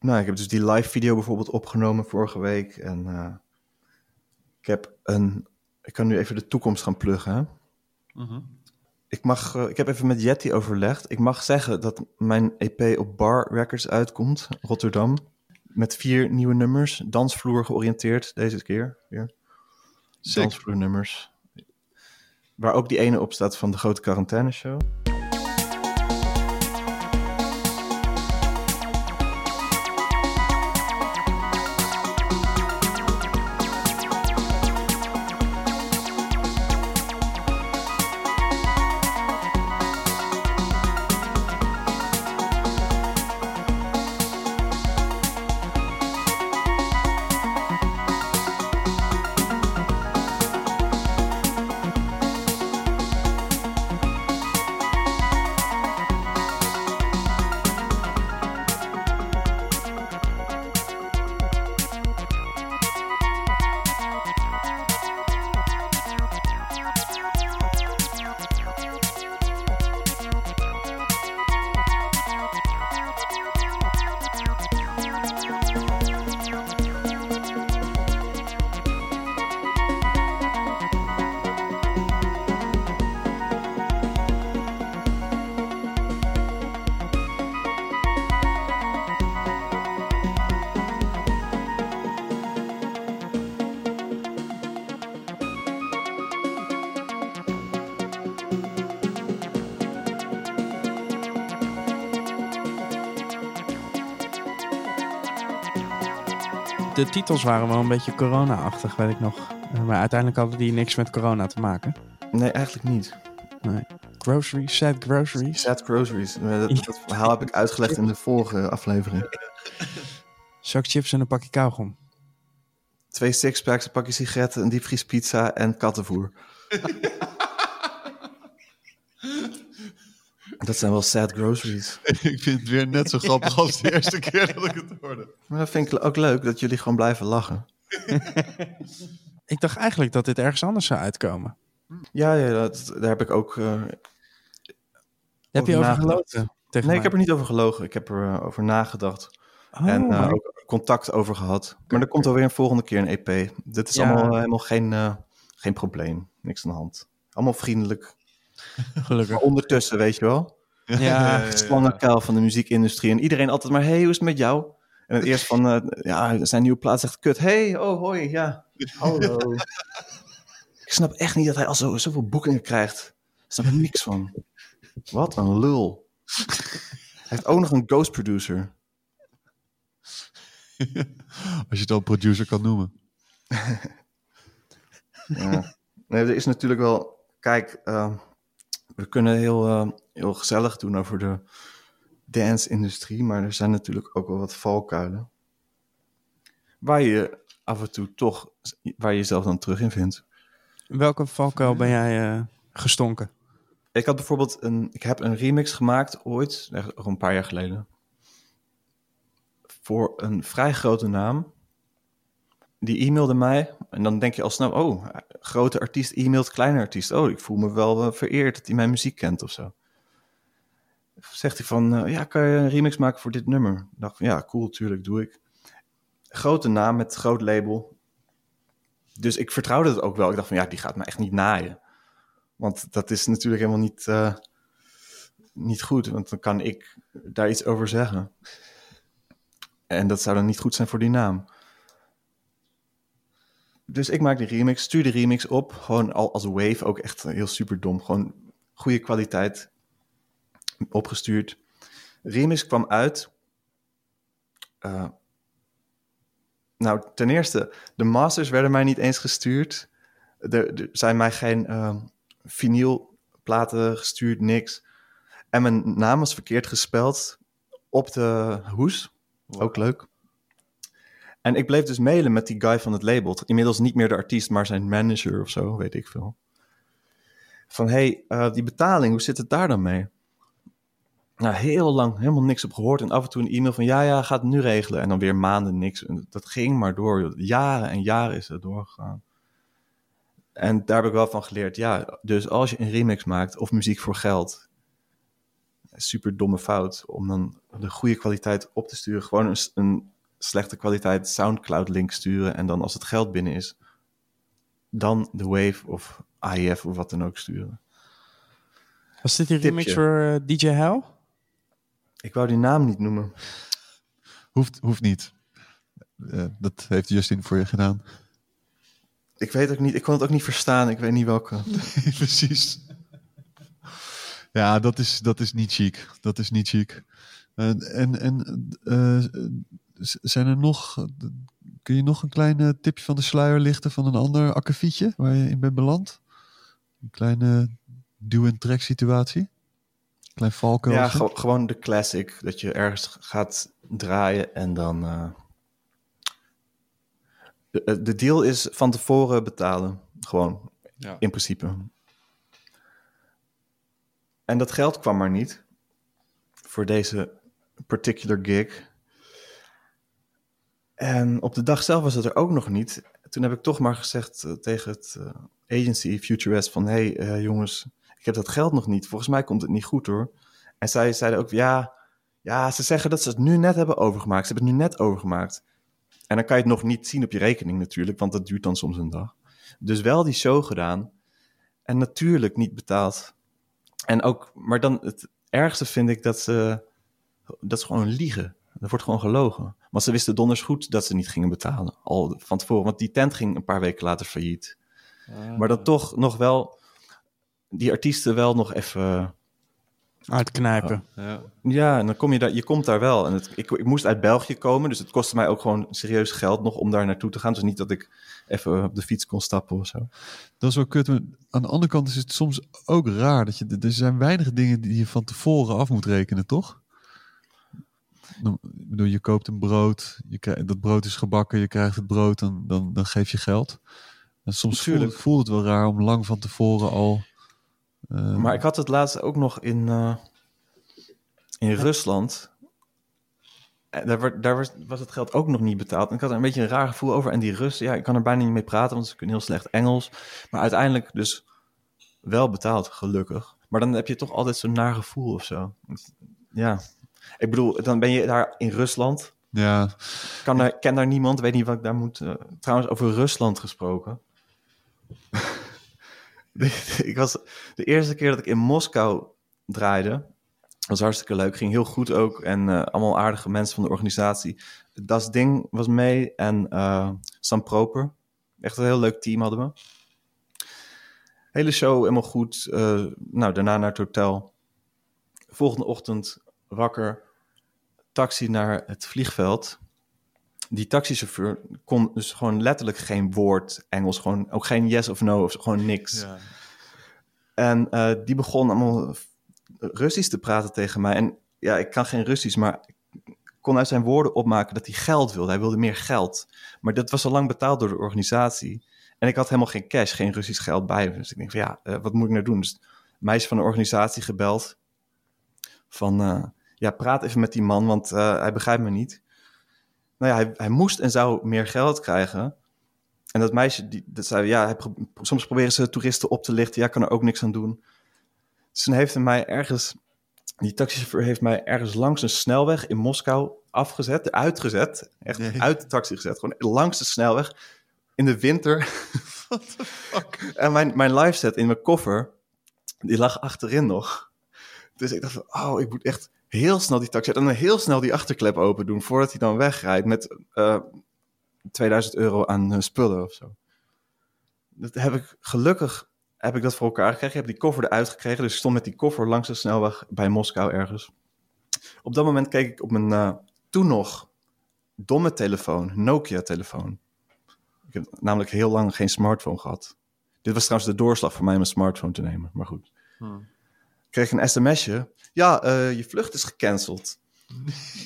nou, ik heb dus die live video bijvoorbeeld opgenomen vorige week. En eh, ik heb een, ik kan nu even de toekomst gaan pluggen. Hè? Ik, mag, ik heb even met Jetty overlegd. Ik mag zeggen dat mijn EP op Bar Records uitkomt, Rotterdam. Met vier nieuwe nummers, dansvloer georiënteerd deze keer. Weer. Dansvloernummers. Waar ook die ene op staat van de grote quarantaine titels waren wel een beetje corona-achtig, weet ik nog. Eh, maar uiteindelijk hadden die niks met corona te maken. Nee, eigenlijk niet. Groceries, sad groceries. Sad groceries. Dat, dat verhaal heb ik uitgelegd in de vorige aflevering. Zak chips en een pakje kauwgom. Twee sixpacks, een pakje sigaretten, een diepvriespizza en kattenvoer. dat zijn wel sad groceries. ik vind het weer net zo grappig als de eerste keer dat ik het hoorde. Maar dat vind ik ook leuk, dat jullie gewoon blijven lachen. Ik dacht eigenlijk dat dit ergens anders zou uitkomen. Ja, ja dat, daar heb ik ook... eh, Heb je over? Tegen Nee, mij? ik heb er niet over gelogen. Ik heb er eh, over nagedacht. Oh, en eh, ook contact over gehad. Maar er komt alweer een volgende keer een EP. Dit is Ja. allemaal helemaal geen, eh, geen probleem. Niks aan de hand. Allemaal vriendelijk. gelukkig. Maar ondertussen, weet je wel. Ja, slangenkuil van de muziekindustrie. En iedereen altijd maar, hey, hoe is het met jou? En het eerst van, eh, ja, zijn nieuwe plaat zegt kut. Hey, oh, hoi, ja. Hallo. ik snap echt niet dat hij al zo, zoveel boekingen krijgt. Ik snap er niks van. Wat een lul. Hij heeft ook nog een ghost producer. Als je het al producer kan noemen. Ja. Nee, er is natuurlijk wel... Kijk, eh, we kunnen heel, eh, heel gezellig doen over de dance-industrie, maar er zijn natuurlijk ook wel wat valkuilen. Waar je af en toe toch, waar je jezelf dan terug in vindt. In welke valkuil ben jij eh, gestonken? Ik had bijvoorbeeld een, ik heb een remix gemaakt ooit, echt gewoon een paar jaar geleden, voor een vrij grote naam. Die e-mailde mij en dan denk je al snel, oh, grote artiest e-mailt kleine artiest. Oh, ik voel me wel vereerd dat hij mijn muziek kent of zo. Zegt hij van, eh, ja, kan je een remix maken voor dit nummer? Ik dacht van, ja, cool, tuurlijk, doe ik. Grote naam met groot label. Dus ik vertrouwde het ook wel. Ik dacht van, ja, die gaat me echt niet naaien. Want dat is natuurlijk helemaal niet, eh, niet goed, want dan kan ik daar iets over zeggen. En dat zou dan niet goed zijn voor die naam. Dus ik maak die remix, stuur de remix op. Gewoon al als wave, ook echt heel super dom. Gewoon goede kwaliteit opgestuurd. Remix kwam uit. Eh, nou, ten eerste, de masters werden mij niet eens gestuurd. Er, er zijn mij geen uh, vinylplaten gestuurd, niks. En mijn naam was verkeerd gespeld op de hoes. Ook leuk. En ik bleef dus mailen met die guy van het label. Inmiddels niet meer de artiest, maar zijn manager of zo, weet ik veel. Van, hey, uh, die betaling, hoe zit het daar dan mee? Nou, heel lang helemaal niks op gehoord. En af en toe een e-mail van, ja, ja, gaat het nu regelen. En dan weer maanden niks. Dat ging maar door. Jaren en jaren is het doorgegaan. En daar heb ik wel van geleerd. Ja, dus als je een remix maakt of muziek voor geld... Super domme fout om dan de goede kwaliteit op te sturen. Gewoon een, een slechte kwaliteit Soundcloud-link sturen. En dan als het geld binnen is, dan de Wave of AIF of wat dan ook sturen. Was dit die Tipje. remix voor eh, DJ Hell? Ik wou die naam niet noemen. Hoeft, hoeft niet. Eh, dat heeft Justin voor je gedaan. Ik weet ook niet, ik kon het ook niet verstaan. Ik weet niet welke. Precies. Ja, dat is, dat is niet chic. Dat is niet chic. En, en, en eh, zijn er nog... Kun je nog een klein eh, tipje van de sluier lichten van een ander akkefietje waar je in bent beland? Een kleine duw-en-trek situatie? Klein valkuil. Ja, gew- gewoon de classic. Dat je ergens gaat draaien en dan... eh, de, de deal is van tevoren betalen. Gewoon, Ja. in principe. En dat geld kwam maar niet. Voor deze particular gig. En op de dag zelf was het er ook nog niet. Toen heb ik toch maar gezegd eh, tegen het eh, agency Future West van... hey, eh, jongens, ik heb dat geld nog niet. Volgens mij komt het niet goed hoor. En zij zeiden ook, ja, ja, ze zeggen dat ze het nu net hebben overgemaakt. Ze hebben het nu net overgemaakt. En dan kan je het nog niet zien op je rekening natuurlijk, want dat duurt dan soms een dag. Dus wel die show gedaan. En natuurlijk niet betaald. En ook, maar dan het ergste vind ik dat ze, dat ze gewoon liegen. Er wordt gewoon gelogen. Want ze wisten donders goed dat ze niet gingen betalen. Al van tevoren, want die tent ging een paar weken later failliet. Maar dan toch nog wel, die artiesten wel nog even... Uitknijpen. Ja. Ja, en dan kom je daar, je komt daar wel. En het, ik, ik moest uit België komen, dus het kostte mij ook gewoon serieus geld nog om daar naartoe te gaan. Dus niet dat ik even op de fiets kon stappen of zo. Dat is wel kut. maar aan de andere kant is het soms ook raar. Dat je, er zijn weinig dingen die je van tevoren af moet rekenen, toch? Ik bedoel, je koopt een brood, je krijgt, dat brood is gebakken, je krijgt het brood, dan, dan, dan geef je geld. En soms voelt, voelt het wel raar om lang van tevoren al... eh, Maar ik had het laatst ook nog in, eh, in Rusland. En Daar, werd- daar was, was het geld ook nog niet betaald. En ik had er een beetje een raar gevoel over. En die Russen, ja, ik kan er bijna niet mee praten, want ze kunnen heel slecht Engels. Maar uiteindelijk dus wel betaald, gelukkig. Maar dan heb je toch altijd zo'n naar gevoel of zo. Ja, ik bedoel, dan ben je daar in Rusland. Ja, Kan daar, ken daar niemand, weet niet wat ik daar moet. eh, trouwens, over Rusland gesproken. ik was de eerste keer dat ik in Moskou draaide. was hartstikke leuk, ging heel goed ook. En eh, allemaal aardige mensen van de organisatie. Das Ding was mee en eh, Sam Proper. Echt een heel leuk team hadden we. Hele show helemaal goed. Nou, daarna naar het hotel. Volgende ochtend wakker. Taxi naar het vliegveld die taxichauffeur kon dus gewoon letterlijk geen woord Engels, gewoon ook geen yes of no, of gewoon niks. En eh, die begon allemaal Russisch te praten tegen mij. En ja, ik kan geen Russisch, maar ik kon uit zijn woorden opmaken dat hij geld wilde. Hij wilde meer geld. Maar dat was al lang betaald door de organisatie. En ik had helemaal geen cash, geen Russisch geld bij. me. Dus ik denk van ja, eh, wat moet ik nou doen? Dus meisje van de organisatie gebeld. Van eh, ja, praat even met die man, want eh, hij begrijpt me niet. Nou ja, hij, hij moest en zou meer geld krijgen. En dat meisje, die, dat zei, ja, hij soms proberen ze toeristen op te lichten. Ja, kan er ook niks aan doen. Dus toen heeft hij mij ergens, die taxichauffeur heeft mij ergens langs een snelweg in Moskou afgezet, uitgezet. Echt Nee. uit de taxi gezet, gewoon langs de snelweg. In de winter. En mijn, mijn live set in mijn koffer, die lag achterin nog. Dus ik dacht van, oh, ik moet echt heel snel die taxi en heel snel die achterklep open doen voordat hij dan wegrijdt met eh 2000 euro aan eh, spullen of zo. Dat heb ik gelukkig heb ik dat voor elkaar gekregen. Ik heb die koffer eruit gekregen, dus ik stond met die koffer langs de snelweg bij Moskou ergens. Op dat moment keek ik op mijn eh, toen nog domme telefoon, Nokia-telefoon. Ik heb namelijk heel lang geen smartphone gehad. Dit was trouwens de doorslag voor mij om een smartphone te nemen, maar goed. Ik kreeg een sms'je. Ja, eh, je vlucht is gecanceld.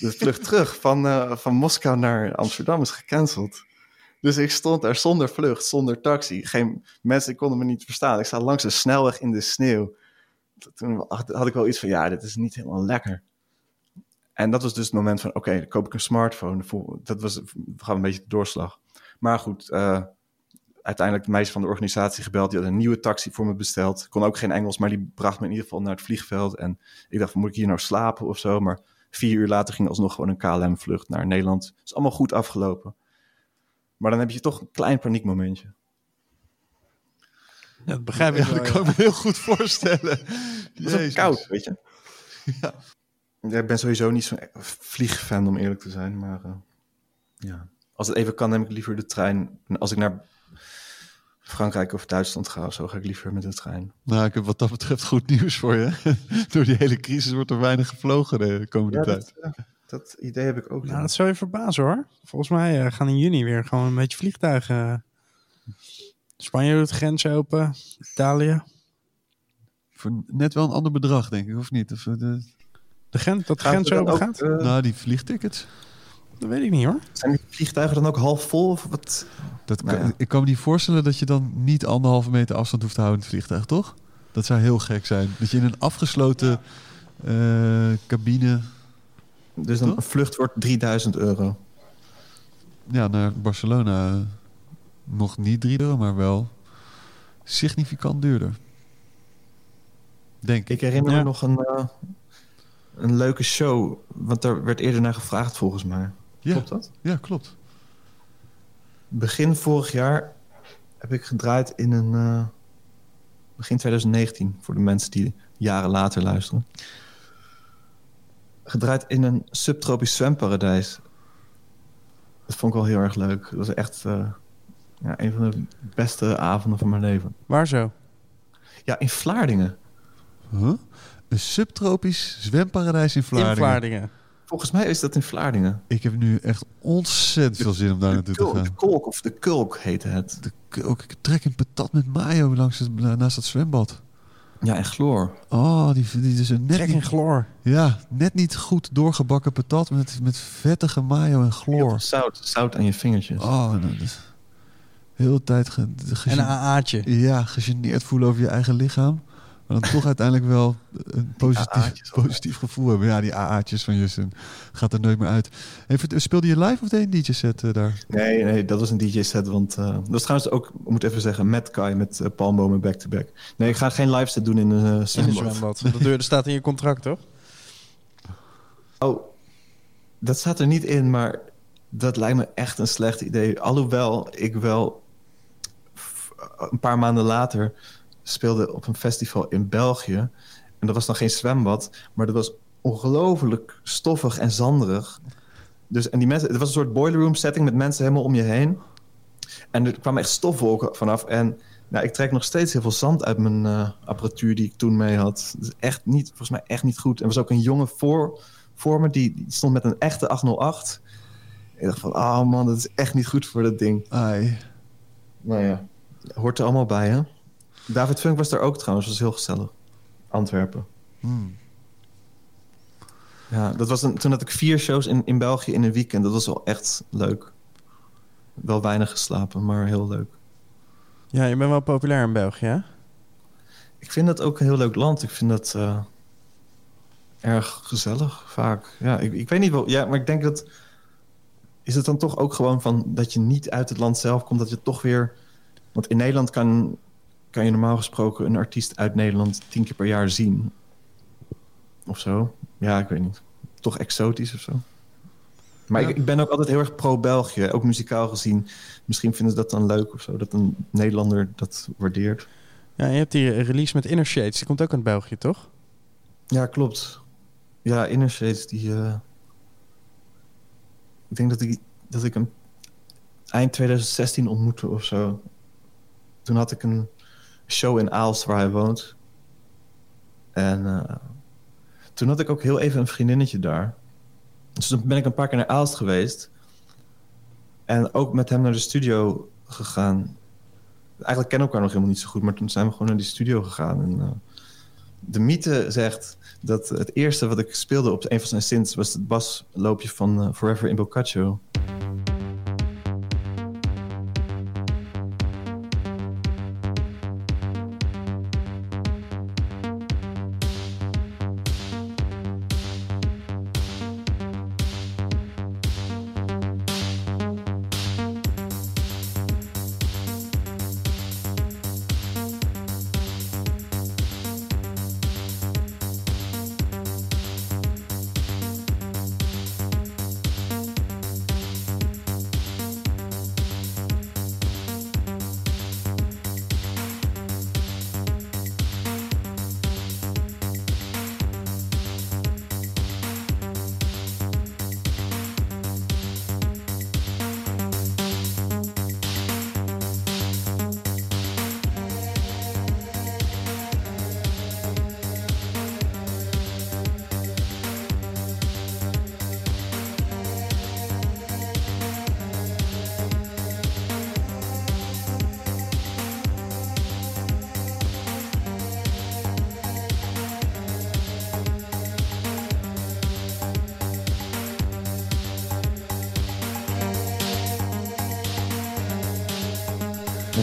De vlucht terug van, eh, van Moskou naar Amsterdam is gecanceld. Dus ik stond daar zonder vlucht, zonder taxi. Geen, mensen konden me niet verstaan. Ik sta langs de snelweg in de sneeuw. Toen had ik wel iets van, ja, dit is niet helemaal lekker. En dat was dus het moment van, oké, koop ik een smartphone. Dat was gaan een beetje de doorslag. Maar goed, eh, uiteindelijk de meisje van de organisatie gebeld. Die had een nieuwe taxi voor me besteld. Ik kon ook geen Engels, maar die bracht me in ieder geval naar het vliegveld. En ik dacht, van, moet ik hier nou slapen of zo? Maar vier uur later ging alsnog gewoon een KLM-vlucht naar Nederland. Het is allemaal goed afgelopen. Maar dan heb je toch een klein paniekmomentje. Ja, dat begrijp ik Ja, wel. dat ja. kan ik me heel goed voorstellen. Het is koud, weet je. Ja. Ik ben sowieso niet zo'n vliegfan, om eerlijk te zijn. Maar eh, ja. als het even kan, neem ik liever de trein. En als ik naar Frankrijk of Duitsland ga of zo, ga ik liever met de trein. Nou, ik heb wat dat betreft goed nieuws voor je. Door die hele crisis wordt er weinig gevlogen de komende tijd. dat, dat idee heb ik ook. Nou, dat zou je verbazen hoor. Volgens mij eh, gaan in juni weer gewoon een beetje vliegtuigen. eh. Spanje doet de grens open. Italië. Voor net wel een ander bedrag, denk ik, of niet? Of, eh, de, De grens, dat de grens open gaat? nou, die vliegtickets. Dat weet ik niet hoor. zijn die vliegtuigen dan ook half vol? Of wat? Dat Nou kan- ja. Ik kan me niet voorstellen dat je dan niet anderhalve meter afstand hoeft te houden in het vliegtuig, toch? Dat zou heel gek zijn. Dat je in een afgesloten eh, cabine Dus dan Toch? een vlucht wordt 3000 euro. ja, naar Barcelona nog niet 3 euro, maar wel significant duurder. Denk ik. Ik herinner Ja. me nog een, eh, een leuke show. Want daar werd eerder naar gevraagd volgens mij. Ja, Klopt dat? ja, klopt. Begin vorig jaar heb ik gedraaid in een... eh, begin 2019, voor de mensen die jaren later luisteren. Gedraaid in een subtropisch zwemparadijs. Dat vond ik wel heel erg leuk. Dat was echt eh, ja, een van de beste avonden van mijn leven. Waar zo? Ja, in Vlaardingen. Huh? Een subtropisch zwemparadijs in Vlaardingen. In Vlaardingen. Volgens mij is dat in Vlaardingen. Ik heb nu echt ontzettend veel zin om daar naartoe te Kulk, gaan. de Kolk of de Kulk heette het. De, k- ook ik trek een patat met mayo langs het, naast het zwembad. Ja, en chloor. Oh, die, die is een net Trek in chloor. ja, net niet goed doorgebakken patat met, met vettige mayo en chloor. Zout, zout aan je vingertjes. Oh, nou, dat is heel de tijd ge, En een AA'tje. ja, gegeneerd voelen over je eigen lichaam. Maar dan toch uiteindelijk wel een positief, positief gevoel hebben. Ja, die AA'tjes van Justin gaat er nooit meer uit. Even, speelde je live of deed je een DJ-set eh, daar? Nee, nee, dat was een DJ-set. Want eh, dat was trouwens ook, ik moet even zeggen, met Kai, met uh, palmbomen back-to-back. Nee, ik ga geen live set doen in een uh, zwembad. Dat deur- dat staat in je contract, toch? Oh, dat staat er niet in, maar dat lijkt me echt een slecht idee. Alhoewel ik wel een paar maanden later speelde op een festival in België. En dat was dan geen zwembad, maar dat was ongelooflijk stoffig en zanderig. Dus, en die mensen, het was een soort boiler room setting met mensen helemaal om je heen. En er kwamen echt stofwolken vanaf. En nou, ik trek nog steeds heel veel zand uit mijn eh, apparatuur die ik toen mee had. Is echt niet, volgens mij echt niet goed. En er was ook een jongen voor, voor me, die, die stond met een echte 808. Ik dacht van, oh man, dat is echt niet goed voor dat ding. Ai. Nou ja, hoort er allemaal bij, hè? David Funk was daar ook trouwens, was heel gezellig. Antwerpen. Hmm. Ja, dat was een, toen had ik vier shows in, in België in een weekend. Dat was wel echt leuk. Wel weinig geslapen, maar heel leuk. Ja, je bent wel populair in België, hè? Ik vind dat ook een heel leuk land. Ik vind dat eh, erg gezellig, vaak. Ja, ik, ik weet niet wel. Ja, maar ik denk dat... Is het dan toch ook gewoon van dat je niet uit het land zelf komt... dat je toch weer... Want in Nederland kan, kan je normaal gesproken... een artiest uit Nederland tien keer per jaar zien. Of zo. Ja, ik weet niet. Toch exotisch of zo. Maar Ja. ik, ik ben ook altijd heel erg pro-België. Ook muzikaal gezien. Misschien vinden ze dat dan leuk of zo. Dat een Nederlander dat waardeert. Ja, je hebt die release met Inner Shades. Die komt ook uit België, toch? Ja, klopt. Ja, Inner Shades, die... eh, Ik denk dat ik, dat ik hem eind 2016 ontmoette of zo. Toen had ik een show in Aalst waar hij woont. En eh, toen had ik ook heel even een vriendinnetje daar. Dus toen ben ik een paar keer naar Aalst geweest. En ook met hem naar de studio gegaan. Eigenlijk kennen we elkaar nog helemaal niet zo goed, maar toen zijn we gewoon naar die studio gegaan. En, eh, de mythe zegt dat het eerste wat ik speelde op een van zijn synths was het basloopje van eh, Forever in Boccaccio.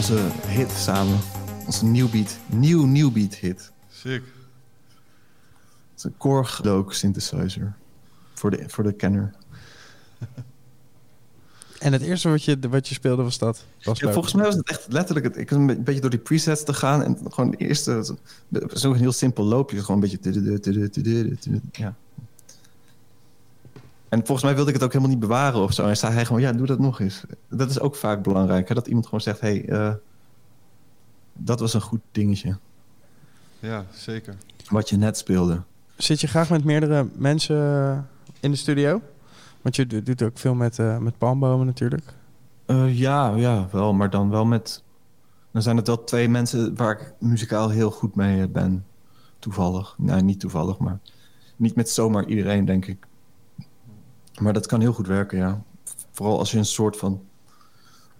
Onze hit samen. Onze New Beat, nieuw New Beat hit. Sick. Het is een Korg Loke synthesizer. Voor de, voor de kenner. En het eerste wat je, wat je speelde was dat. Was Ja, volgens mij was het echt letterlijk... Het, ik was een be- beetje door die presets te gaan. En gewoon de eerste... Zo'n heel simpel loopje. Gewoon een beetje... Ja. En volgens mij wilde ik het ook helemaal niet bewaren of zo. En zei hij gewoon, ja, doe dat nog eens. Dat is ook vaak belangrijk. Hè? Dat iemand gewoon zegt, hé, hey, eh, dat was een goed dingetje. Ja, zeker. Wat je net speelde. Zit je graag met meerdere mensen in de studio? Want je do- doet ook veel met, eh, met palmbomen natuurlijk. Eh, ja, ja, wel. Maar dan wel met... Dan zijn het wel twee mensen waar ik muzikaal heel goed mee ben. Toevallig. Nee, niet toevallig, maar... Niet met zomaar iedereen, denk ik. Maar dat kan heel goed werken, ja. Vooral als je een soort van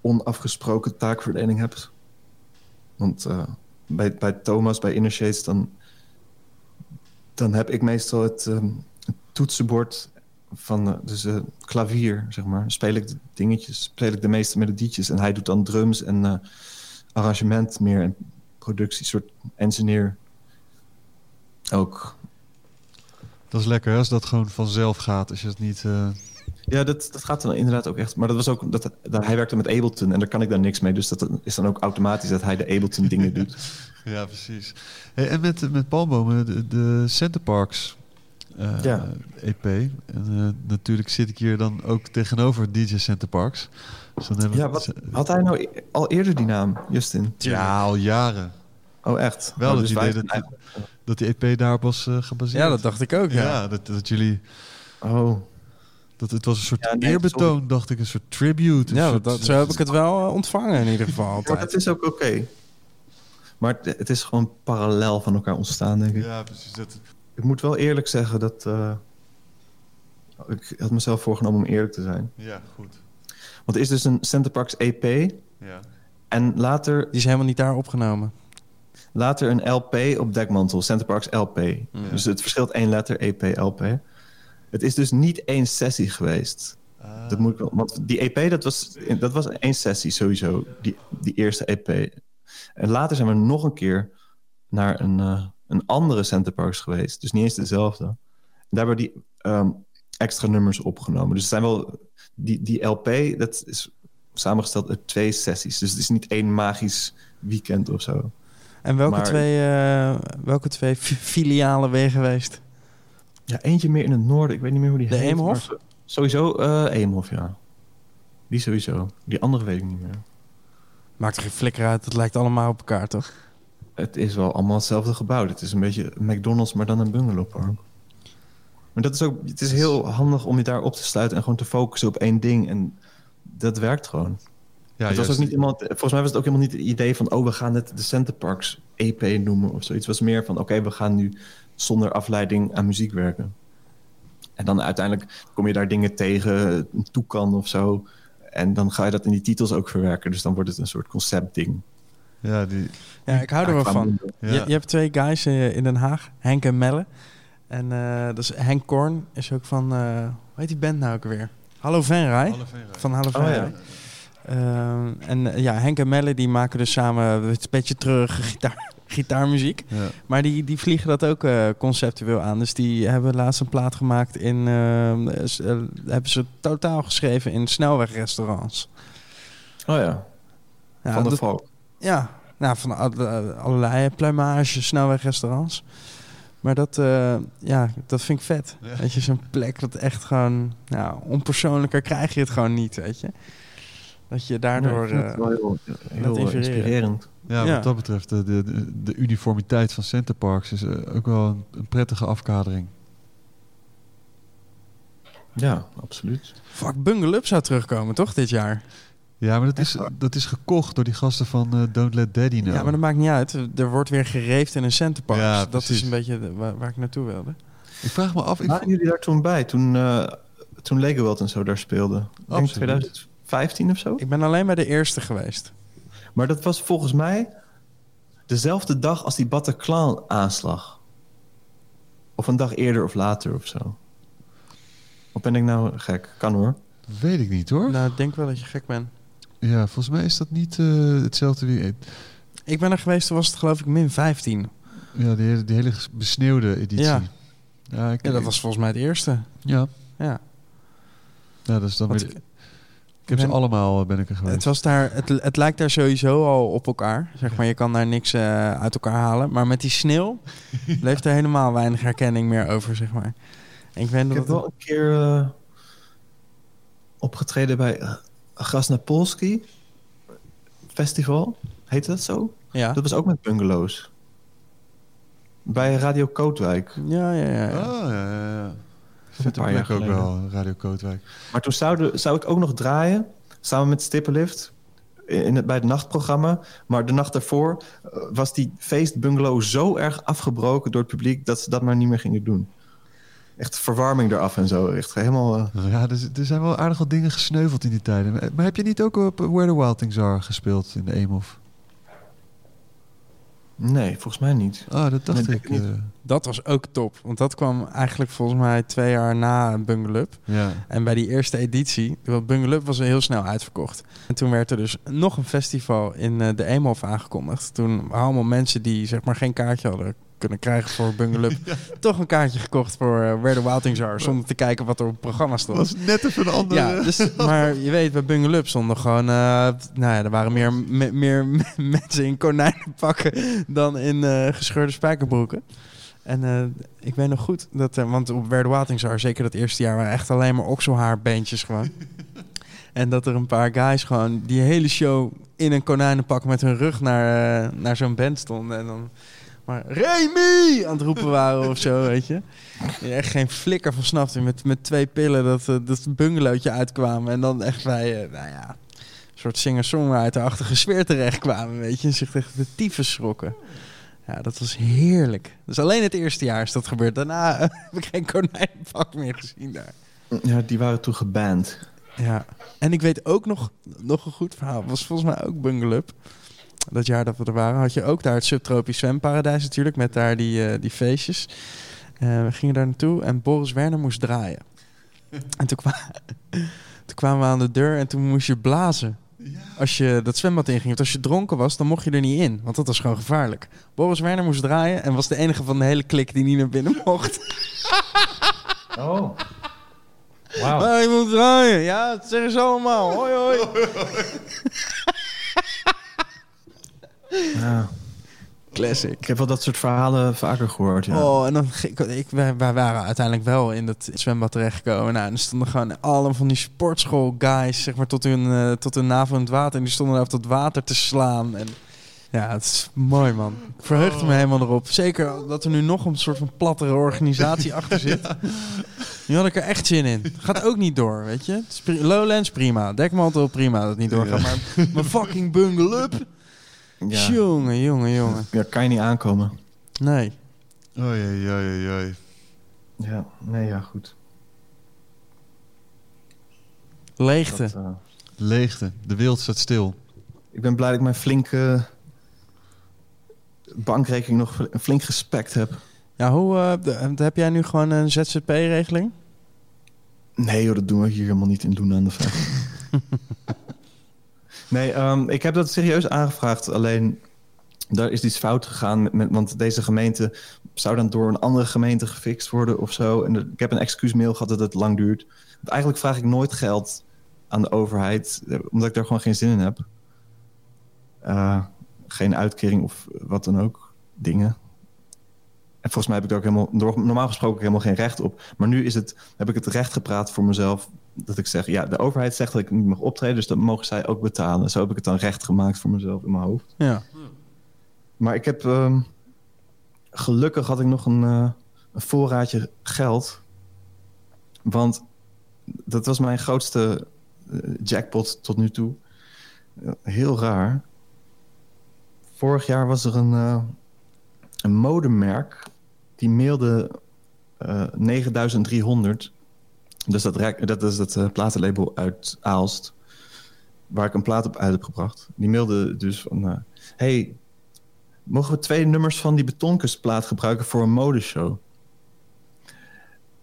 onafgesproken taakverdeling hebt. Want eh, bij, bij Thomas, bij Inner Shades, dan, dan heb ik meestal het, ehm, toetsenbord van eh, dus, eh, klavier, zeg maar. Speel ik de dingetjes, speel ik de meeste melodietjes. En hij doet dan drums en arrangement meer en productie, soort engineer. Ook. Dat is lekker als dat gewoon vanzelf gaat. Als je het niet... eh, Ja, dat, dat gaat dan inderdaad ook echt. Maar dat was ook dat, dat hij werkte met Ableton en daar kan ik dan niks mee. Dus dat is dan ook automatisch dat hij de Ableton dingen doet. Ja, precies. Hey, en met, met palmbomen, de, de Center Parks eh, Ja. EP. En eh, natuurlijk zit ik hier dan ook tegenover DJ Center Parks. Dus dan hebben Ja, wat, had hij nou e- al eerder die naam, Justin? Ja, al jaren. Oh, echt? Wel Oh, het dus idee wij- dat, dat die EP daarop was eh, gebaseerd. Ja, dat dacht ik ook. Ja. Ja, dat, dat jullie... Oh, Dat het was een soort Ja, nee, eerbetoon, sorry. dacht ik. Een soort tribute. een Ja, soort- dat, dat- zo heb ik het wel eh, ontvangen in ieder geval ja, dat is ook oké. Maar het, het is gewoon parallel van elkaar ontstaan, denk ik. Ja, precies. Dat, Ik moet wel eerlijk zeggen dat... eh, ik had mezelf voorgenomen om eerlijk te zijn. ja, goed. Want er is dus een Center Parks EP. Ja. En later, Die is helemaal niet daar opgenomen. Later een LP op dekmantel. Center Parks LP. Dus het verschilt één letter, EP, LP. Het is dus niet één sessie geweest. Ah. Dat moet ik wel, want die EP, dat was, dat was één sessie sowieso. Die, die eerste EP. En later zijn we nog een keer naar een, eh, een andere Centerparks geweest. Dus niet eens dezelfde. En daar hebben we die ehm, extra nummers opgenomen. Dus het zijn wel... Die, die LP, dat is samengesteld uit twee sessies. Dus het is niet één magisch weekend of zo. En welke Maar- twee, eh, welke twee fi- filialen ben je geweest? Ja, eentje meer in het noorden. Ik weet niet meer hoe die De heet. Eemhof? maar zo- Sowieso eh Eemhof, ja. Die sowieso. Die andere weet ik niet meer. Maakt er geen flikker uit, het lijkt allemaal op elkaar, toch? Het is wel allemaal hetzelfde gebouw. Het is een beetje McDonald's, maar dan een bungalowpark. Maar dat is ook, het is heel handig om je daar op te sluiten en gewoon te focussen op één ding. En dat werkt gewoon. Ja, het was juist. ook niet iemand, volgens mij was het ook helemaal niet het idee van, oh, we gaan het de Centerparks EP noemen of zoiets. Het was meer van, oké, we gaan nu zonder afleiding aan muziek werken. En dan uiteindelijk kom je daar dingen tegen, een toekan of zo. En dan ga je dat in die titels ook verwerken. Dus dan wordt het een soort conceptding. Ja, die, Ja, ik hou er wel van. ja. Je, je hebt twee guys in Den Haag, Henk en Melle. En eh, dat is Henk Korn is ook van, eh hoe heet die band nou ook weer? Hallo Venray. Van Hallo Oh, Venray. ja. Ehm, en eh, ja, Henk en Melle die maken dus samen een beetje terug gitaar, gitaarmuziek. Ja. Maar die, die vliegen dat ook eh, conceptueel aan. Dus die hebben laatst een plaat gemaakt in... eh, hebben ze totaal geschreven in snelwegrestaurants. Oh ja, Ja, van de Valk. Ja, nou, van al- allerlei pluimage, snelwegrestaurants. Maar dat, ja, dat vind ik vet. Ja. Weet je, zo'n plek dat echt gewoon... Nou, onpersoonlijker krijg je het gewoon niet, weet je. Dat je daardoor... Ja, eh, heel, heel inspirerend. Ja, wat dat betreft, eh, de, de, de uniformiteit van Centerparks is eh, ook wel een, een prettige afkadering. Ja, absoluut. Fuck, Bungle zou terugkomen, toch, dit jaar? Ja, maar dat is, dat is gekocht door die gasten van Don't Let Daddy Know. Ja, maar dat maakt niet uit. Er wordt weer gereefd in een centerpark. Ja, dat is een beetje waar, ik naartoe wilde. Ik vraag me af... Ik Waren jullie daar toen bij, toen, uh, toen Lego en zo daar speelden? in 2000, 15 of zo? Ik ben alleen bij de eerste geweest. Maar dat was volgens mij dezelfde dag als die Bataclan-aanslag. Of een dag eerder of later of zo. Of ben ik nou gek? Kan hoor. Weet ik niet hoor. Nou, ik denk wel dat je gek bent. Ja, volgens mij is dat niet eh, hetzelfde weer. Ik ben er geweest, toen was het geloof ik min 15. Ja, die hele, die hele besneeuwde editie. Ja. Ja, ik, dat was volgens mij het eerste. Ja. Ja. ja dat is dan ik- heb ze allemaal, eh, ben ik er geweest. Het, was daar, het, het lijkt daar sowieso al op elkaar. Zeg maar, je kan daar niks eh, uit elkaar halen. Maar met die sneeuw bleef er helemaal weinig herkenning meer over, zeg maar. En ik weet Ik dat heb het- wel een keer eh, opgetreden bij uh, Grasnapolski Festival. Heet dat zo? Ja. Dat was ook met bungalows. Bij Radio Kootwijk. Ja, ja, ja. ja. Oh, ja, ja, ja. Vette paar jaar plek ook geleden. wel, Radio Kootwijk. Maar toen zou, zou ik ook nog draaien, samen met Stippenlift, in het, bij het nachtprogramma. Maar de nacht daarvoor eh, was die feestbungalow zo erg afgebroken door het publiek... dat ze dat maar niet meer gingen doen. Echt verwarming eraf en zo. Echt helemaal... eh, Ja, er, er zijn wel aardig wat dingen gesneuveld in die tijden. Maar, maar heb je niet ook op Where the Wild Things Are gespeeld in de Eemhof? Nee, volgens mij niet. Ah, dat dacht Nee, ik. niet. eh, Dat was ook top. Want dat kwam eigenlijk volgens mij twee jaar na Bungle Up. ja. En bij die eerste editie, want Bungle Up was heel snel uitverkocht. En toen werd er dus nog een festival in eh, de Eemhof aangekondigd. Toen waren allemaal mensen die zeg maar geen kaartje hadden kunnen krijgen voor Bungle Up... toch een kaartje gekocht voor eh, Where the Wild Things Are... zonder te kijken wat er op het programma stond. was net even een andere... Ja, dus, maar je weet, bij Bungle Up stonden gewoon... eh, nou ja, er waren meer, me- meer mensen in konijnenpakken dan in eh, gescheurde spijkerbroeken. En eh, ik weet nog goed, dat, eh, want op Where the Wild Things Are, zeker dat eerste jaar, waren echt alleen maar okselhaarbeentjes gewoon. en dat er een paar guys gewoon die hele show in een konijnenpak met hun rug naar, eh, naar zo'n band stonden. En dan maar Remy aan het roepen waren of zo, weet je. Echt geen flikker van snapte. Met, met twee pillen dat, eh, dat bungalowtje uitkwamen. En dan echt bij, eh, nou ja, een soort singer-songwriter-achtige sfeer terecht kwamen, weet je. En zich echt de tyfus schrokken. Ja, dat was heerlijk. Dus alleen het eerste jaar is dat gebeurd. Daarna eh, heb ik geen konijnenpak meer gezien daar. Ja, die waren toen geband. Ja. En ik weet ook nog, nog een goed verhaal. was volgens mij ook Bungle Up. Dat jaar dat we er waren, had je ook daar het subtropisch zwemparadijs natuurlijk. Met daar die, eh, die feestjes. Eh, we gingen daar naartoe en Boris Werner moest draaien. en toen, kwa- toen kwamen we aan de deur en toen moest je blazen. Als je dat zwembad inging. Want als je dronken was, dan mocht je er niet in. Want dat was gewoon gevaarlijk. Boris Werner moest draaien en was de enige van de hele klik die niet naar binnen mocht. Oh. Wauw. Je moet draaien. Ja, dat zeggen ze allemaal. Hoi, hoi. Ja. Classic. Ik heb wel dat soort verhalen vaker gehoord, ja. Oh, en dan ik, ik, wij, wij waren uiteindelijk wel in dat zwembad terechtgekomen. Nou, en er stonden gewoon alle van die sportschool guys, zeg maar, tot hun, eh, tot hun navel in het water. En die stonden daar op dat water te slaan. En ja, het is mooi, man. Ik verheugde me helemaal erop. Zeker dat er nu nog een soort van plattere organisatie achter zit. Nu had ik er echt zin in. Gaat ook niet door, weet je. Lowlands, prima. Dekmantel, prima dat het niet doorgaat. Maar mijn fucking bungle up. Ja. Jongen, jongen, jongen. Ja, kan je niet aankomen. Nee. Oei, oei, oei, oei. Ja, nee, ja, goed. Leegte. Dat, eh, Leegte. De wereld staat stil. ik ben blij dat ik mijn flinke bankrekening nog flink gespekt heb. Ja, hoe eh, de- heb jij nu gewoon een ZZP-regeling? Nee joh, dat doen we hier helemaal niet in doen aan de vijf. nee, ehm, ik heb dat serieus aangevraagd. Alleen, daar is iets fout gegaan. Met, want deze gemeente zou dan door een andere gemeente gefixt worden of zo. En ik heb een excuusmail gehad dat het lang duurt. Eigenlijk vraag ik nooit geld aan de overheid. eh, Omdat ik daar gewoon geen zin in heb. Eh, geen uitkering of wat dan ook. Dingen. En volgens mij heb ik daar ook helemaal, normaal gesproken helemaal geen recht op. Maar nu is het, heb ik het recht gepraat voor mezelf. Dat ik zeg, ja, de overheid zegt dat ik niet mag optreden. Dus dat mogen zij ook betalen. Zo heb ik het dan recht gemaakt voor mezelf in mijn hoofd. Ja. Maar ik heb, ehm, gelukkig had ik nog een, eh, een voorraadje geld. Want dat was mijn grootste eh, jackpot tot nu toe. Eh, heel raar. Vorig jaar was er een, een modemerk. Die mailde eh 9300. Dus dat, dat is het eh, platenlabel uit Aalst. Waar ik een plaat op uit heb gebracht. Die mailde dus van... eh, hey, mogen we twee nummers van die betonkustplaat gebruiken voor een modeshow?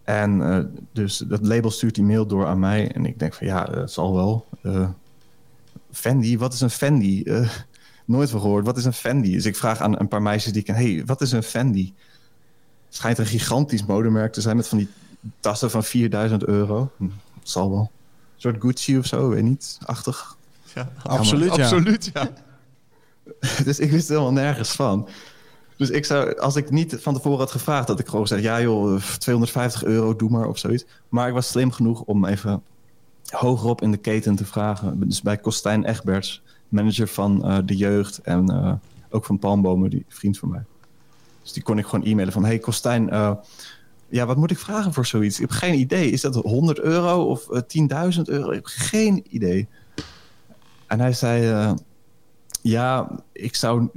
En eh, dus dat label stuurt die mail door aan mij. En ik denk van ja, dat zal wel. Eh, Fendi, wat is een Fendi? Nooit van gehoord. Wat is een Fendi? Dus ik vraag aan een paar meisjes die ik ken. hey, wat is een Fendi? Schijnt een gigantisch modemerk te zijn met van die tassen van 4000 euro. Hm, het zal wel. Een soort Gucci of zo, weet niet. Achtig. Ja, Absoluut, ja. Absoluut, ja. Dus ik wist er helemaal nergens van. Dus ik zou, als ik niet van tevoren had gevraagd, dat ik gewoon zeg: ja, joh, 250 euro, doe maar of zoiets. Maar ik was slim genoeg om even hogerop in de keten te vragen. Dus bij Kostijn Egberts, manager van eh, de jeugd en eh, ook van Palmbomen, die vriend van mij. Dus die kon ik gewoon e-mailen van: hey Kostijn, eh, ja, wat moet ik vragen voor zoiets? Ik heb geen idee. Is dat 100 euro of eh, 10.000 euro? Ik heb geen idee. En hij zei. eh, ja, ik zou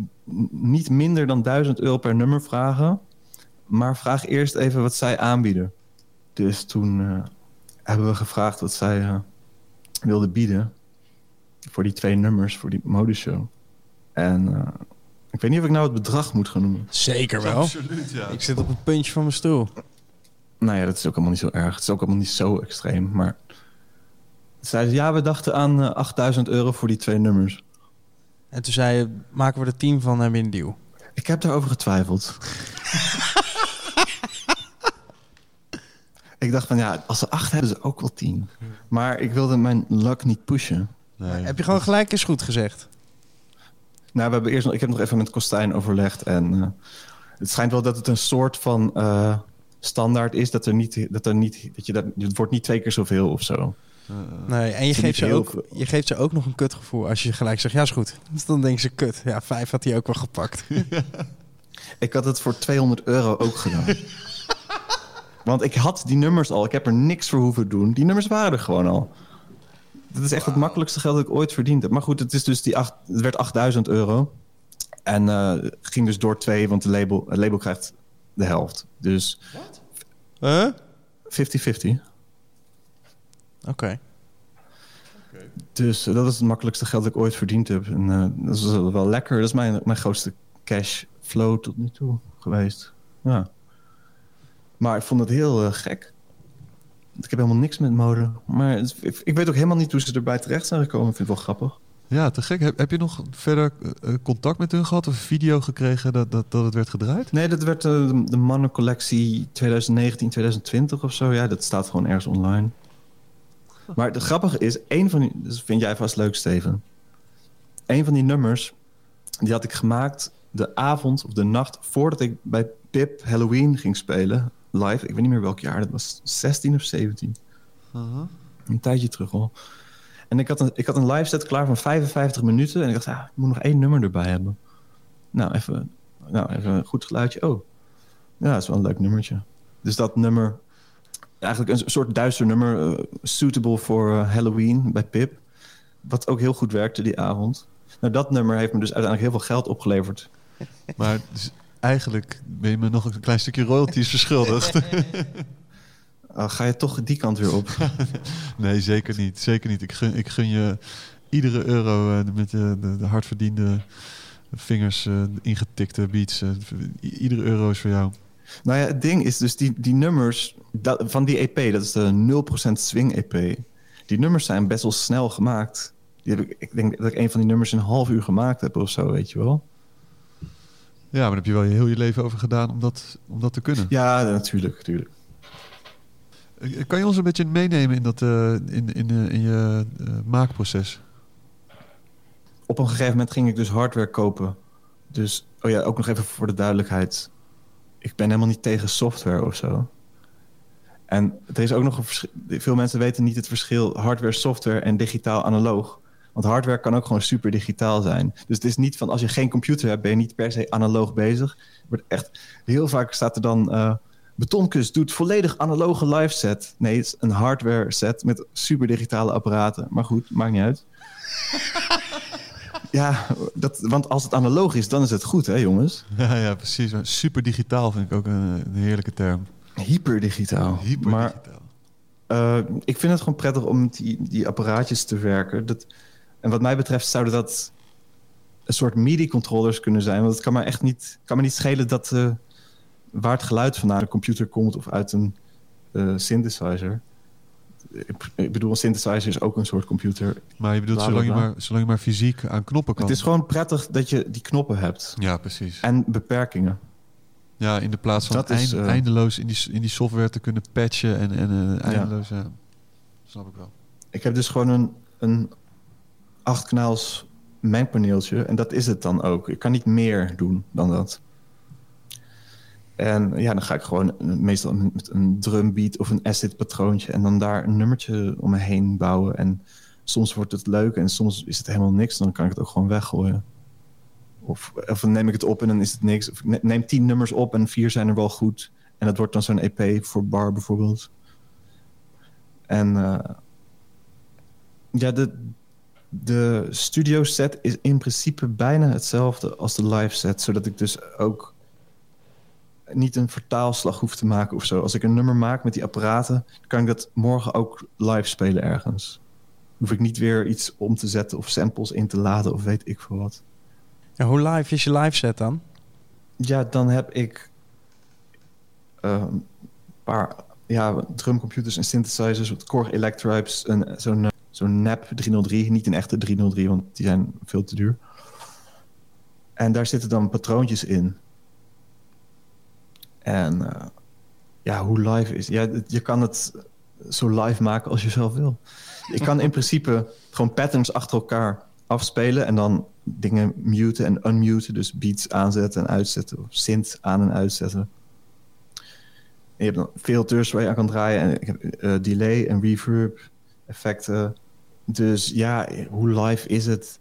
niet minder dan 1000 euro per nummer vragen. Maar vraag eerst even wat zij aanbieden. Dus toen eh, hebben we gevraagd wat zij eh, wilde bieden. Voor die twee nummers, voor die modeshow. En eh, ik weet niet of ik nou het bedrag moet gaan noemen. Zeker wel. Absoluut, ja. Ik zit op het puntje van mijn stoel. Nou ja, dat is ook allemaal niet zo erg. Het is ook allemaal niet zo extreem. Maar zeiden ze, ja, we dachten aan eh, 8000 euro voor die twee nummers. En toen zei je, maken we er tien van, hebben we een deal. Ik heb daarover getwijfeld. ik dacht van ja, als ze acht hebben ze ook wel tien. Maar ik wilde mijn luck niet pushen. Nee. Heb je gewoon gelijk eens goed gezegd? Nou, we hebben eerst nog, ik heb nog even met Kostijn overlegd. En eh, het schijnt wel dat het een soort van eh, standaard is. Dat er niet, dat er niet, dat je dat, het wordt niet twee keer zoveel of zo. Nee, en je Het geeft, ze ook, veel. je geeft ze ook nog een kutgevoel als je gelijk zegt, ja is goed. Dus dan denken ze, kut. Ja, vijf had hij ook wel gepakt. Ik had het voor 200 euro ook gedaan. Want ik had die nummers al. Ik heb er niks voor hoeven doen. Die nummers waren er gewoon al. Dat is echt het makkelijkste geld dat ik ooit verdiend heb. Maar goed, het, is dus die acht, het werd 8000 euro. En eh, ging dus door twee, want de label, het label krijgt de helft. Dus Huh? 50-50. Oké. Dus eh, dat is het makkelijkste geld dat ik ooit verdiend heb. En eh, dat is wel lekker. Dat is mijn, mijn grootste cash flow tot nu toe geweest. Ja. Maar ik vond het heel eh, gek. Ik heb helemaal niks met mode. Maar het- ik, ik weet ook helemaal niet hoe ze erbij terecht zijn gekomen. Ik vind het wel grappig. Ja, te gek. Heb, heb je nog verder eh, eh, contact met hun gehad of video gekregen dat, dat, dat het werd gedraaid? Nee, dat werd eh, de, mannencollectie 2019, 2020 of zo. Ja, dat staat gewoon ergens online. Maar het grappige is, een van die... Dat vind jij vast leuk, Steven. Een van die nummers, die had ik gemaakt de avond of de nacht... voordat ik bij Pip Halloween ging spelen, live. Ik weet niet meer welk jaar, dat was 16 of 17. Een tijdje terug al. En ik had, een, ik had een live set klaar van 55 minuten. En ik dacht, ja, ik moet nog één nummer erbij hebben. Nou, even, nou, even een goed geluidje. Oh, ja, dat is wel een leuk nummertje. Dus dat nummer, eigenlijk een soort duister nummer, eh, suitable voor eh, Halloween bij Pip. Wat ook heel goed werkte die avond. Nou, dat nummer heeft me dus uiteindelijk heel veel geld opgeleverd. Maar dus eigenlijk ben je me nog een klein stukje royalties verschuldigd. Ah, ga je toch die kant weer op? nee, zeker niet. Zeker niet. Ik gun, ik gun je iedere euro eh, met de, de, de hardverdiende vingers eh, ingetikte beats. eh, iedere euro is voor jou. Nou ja, het ding is dus die, die nummers dat, van die EP, dat is de 0% swing EP. Die nummers zijn best wel snel gemaakt. Die heb ik, ik denk dat ik een van die nummers in een half uur gemaakt heb of zo, weet je wel. Ja, maar daar heb je wel je heel je leven over gedaan om dat, om dat te kunnen. Ja, natuurlijk, natuurlijk. Eh, Kan je ons een beetje meenemen in, dat, eh, in, in, eh, in je maakproces? Op een gegeven moment ging ik dus hardware kopen. Dus, oh ja, ook nog even voor de duidelijkheid. Ik ben helemaal niet tegen software of zo. En er is ook nog een verschil. Veel mensen weten niet het verschil hardware, software en digitaal analoog. Want hardware kan ook gewoon super digitaal zijn. Dus het is niet van als je geen computer hebt, ben je niet per se analoog bezig. Wordt echt heel vaak staat er dan. Betonkust doet volledig analoge live set. Nee, het is een hardware set met super digitale apparaten. Maar goed, maakt niet uit. ja, dat, want als het analoog is, dan is het goed, hè, jongens? Ja, ja precies. Maar Super digitaal vind ik ook een, een heerlijke term. Hyperdigitaal. Hyper Maar digitaal. eh, ik vind het gewoon prettig om met die, die apparaatjes te werken. Dat, en wat mij betreft zouden dat een soort MIDI-controllers kunnen zijn. Want het kan me echt niet, kan me niet schelen dat, eh, waar het geluid vandaan een computer komt of uit een eh, synthesizer. Ik, ik bedoel, een synthesizer is ook een soort computer. Maar je bedoelt, zolang je, maar, zolang je maar fysiek aan knoppen kan. Het is gewoon prettig dat je die knoppen hebt. Ja, precies. En beperkingen. Ja, in de plaats van Dat is, eh, eindeloos in die, in die software te kunnen patchen en, en eh, eindeloos... Ja. Snap ik wel. Ik heb dus gewoon een, een acht kanaals mengpaneeltje. En dat is het dan ook. Ik kan niet meer doen dan dat. En ja, dan ga ik gewoon meestal met een drumbeat of een acid patroontje... en dan daar een nummertje om me heen bouwen. En soms wordt het leuk en soms is het helemaal niks. Dan kan ik het ook gewoon weggooien. Of, of neem ik het op en dan is het niks. Of neem tien nummers op en vier zijn er wel goed. En dat wordt dan zo'n EP voor bar bijvoorbeeld. En eh, ja, de, de studio set is in principe bijna hetzelfde als de live set. Zodat ik dus ook niet een vertaalslag hoef te maken of zo. Als ik een nummer maak met die apparaten, kan ik dat morgen ook live spelen ergens. Hoef ik niet weer iets om te zetten of samples in te laden of weet ik veel wat. Ja, hoe live is je live set dan? Ja, dan heb ik eh, een paar ja, drumcomputers en synthesizers, wat Korg Electribes, een- zo'n eh, zo'n NAP 303, niet een echte 303, want die zijn veel te duur. En daar zitten dan patroontjes in. En eh, ja, hoe live is Ja, je kan het zo live maken als je zelf wil. Je kan in principe gewoon patterns achter elkaar afspelen en dan dingen muten en unmuten. Dus beats aanzetten en uitzetten. Of synth aan en uitzetten. En je hebt dan filters waar je aan kan draaien. En ik heb eh, delay en reverb effecten. Dus ja, hoe live is het?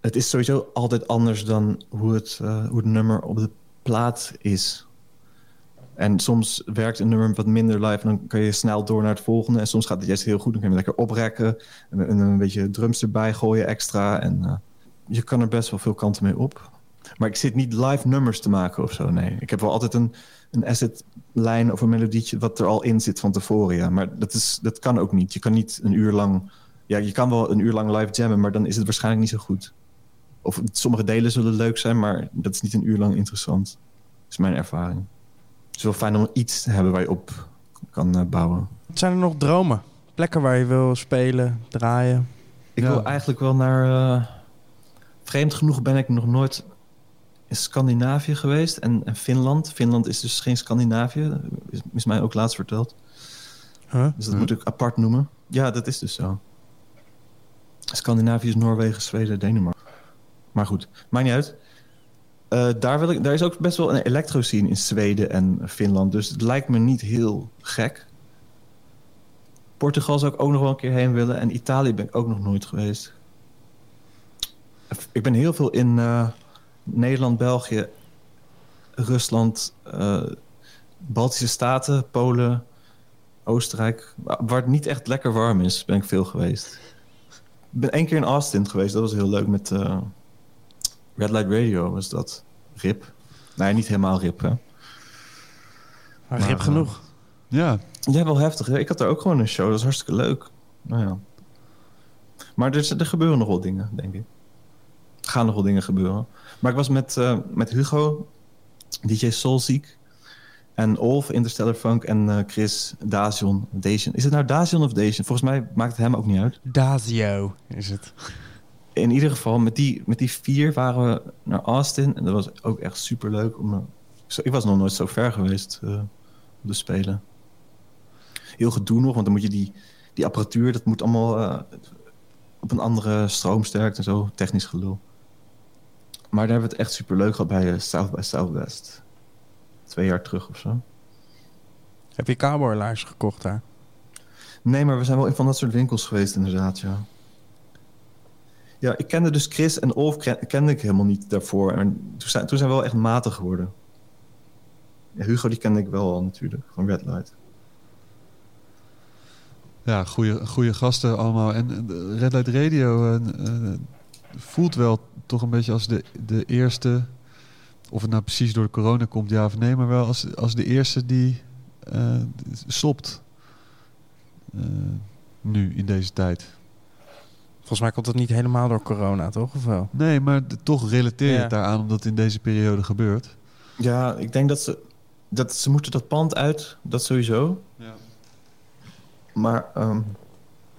Het is sowieso altijd anders dan hoe het, eh, hoe het nummer op de plaat is. En soms werkt een nummer wat minder live... en dan kan je snel door naar het volgende. En soms gaat het juist heel goed. Dan kan je lekker oprekken. En, en een beetje drums erbij gooien extra. En eh, je kan er best wel veel kanten mee op. Maar ik zit niet live nummers te maken of zo, nee. Ik heb wel altijd een, een asset-lijn of een melodietje... wat er al in zit van tevoren, ja. Maar dat, is, dat kan ook niet. Je kan niet een uur lang... Ja, je kan wel een uur lang live jammen... maar dan is het waarschijnlijk niet zo goed. Of sommige delen zullen leuk zijn... maar dat is niet een uur lang interessant. Dat is mijn ervaring. Het is wel fijn om iets te hebben waar je op kan eh, bouwen. Zijn er nog dromen? Plekken waar je wil spelen, draaien? Ik Ja. wil eigenlijk wel naar... eh, vreemd genoeg ben ik nog nooit in Scandinavië geweest en, en Finland. Finland is dus geen Scandinavië, is, is mij ook laatst verteld. Huh? Dus dat Hm. moet ik apart noemen. Ja, dat is dus zo. Scandinavië is Noorwegen, Zweden, Denemarken. Maar goed, maakt niet uit. Eh, daar, wil ik, daar is ook best wel een electro scene in Zweden en Finland. Dus het lijkt me niet heel gek. Portugal zou ik ook nog wel een keer heen willen. En Italië ben ik ook nog nooit geweest. Ik ben heel veel in eh, Nederland, België, Rusland, eh, Baltische Staten, Polen, Oostenrijk. wa- Waar het niet echt lekker warm is, ben ik veel geweest. Ik ben één keer in Austin geweest. Dat was heel leuk met Red Light Radio was dat. Rip. Nee, niet helemaal rip, hè. Maar Maar, rip eh, genoeg. Ja, Ja, wel heftig. hè? Ik had daar ook gewoon een show. Dat is hartstikke leuk. Nou ja. Maar er, er gebeuren nog wel dingen, denk ik. Er gaan nog wel dingen gebeuren. Maar ik was met, eh, met Hugo, DJ Soulziek... en Olf, Interstellar Funk... en eh, Chris, Dazion, Dacian. Is het nou Dazion of Dacian? Volgens mij maakt het hem ook niet uit. Dazio is het. In ieder geval, met die, met die vier waren we naar Austin. En dat was ook echt super leuk. Om, zo- ik was nog nooit zo ver geweest eh, op de Spelen. Heel gedoe nog, want dan moet je die, die apparatuur... dat moet allemaal eh, op een andere stroomsterkte en zo. Technisch gelul. Maar daar hebben we het echt super leuk gehad bij eh, South by Southwest. Twee jaar terug of zo. Heb je cowboylaars gekocht daar? Nee, maar we zijn wel in van dat soort winkels geweest, inderdaad, ja. Ja, ik kende dus Chris en Olf ken- kende ik helemaal niet daarvoor. En toen zijn, toen zijn we wel echt matig geworden. Hugo, die kende ik wel natuurlijk, van Red Light. ja goede, gasten allemaal. En eh, Red Light Radio eh, eh, voelt wel toch een beetje als de, de eerste... Of het nou precies door de corona komt, ja of nee, maar wel als, als de eerste die eh, stopt. Nu, in deze tijd. Volgens mij komt dat niet helemaal door corona, toch? Of wel? Nee, maar toch relateer je Ja. het daaraan omdat het in deze periode gebeurt. Ja, ik denk dat ze, dat ze moeten dat pand uit, dat sowieso. Ja. Maar ehm,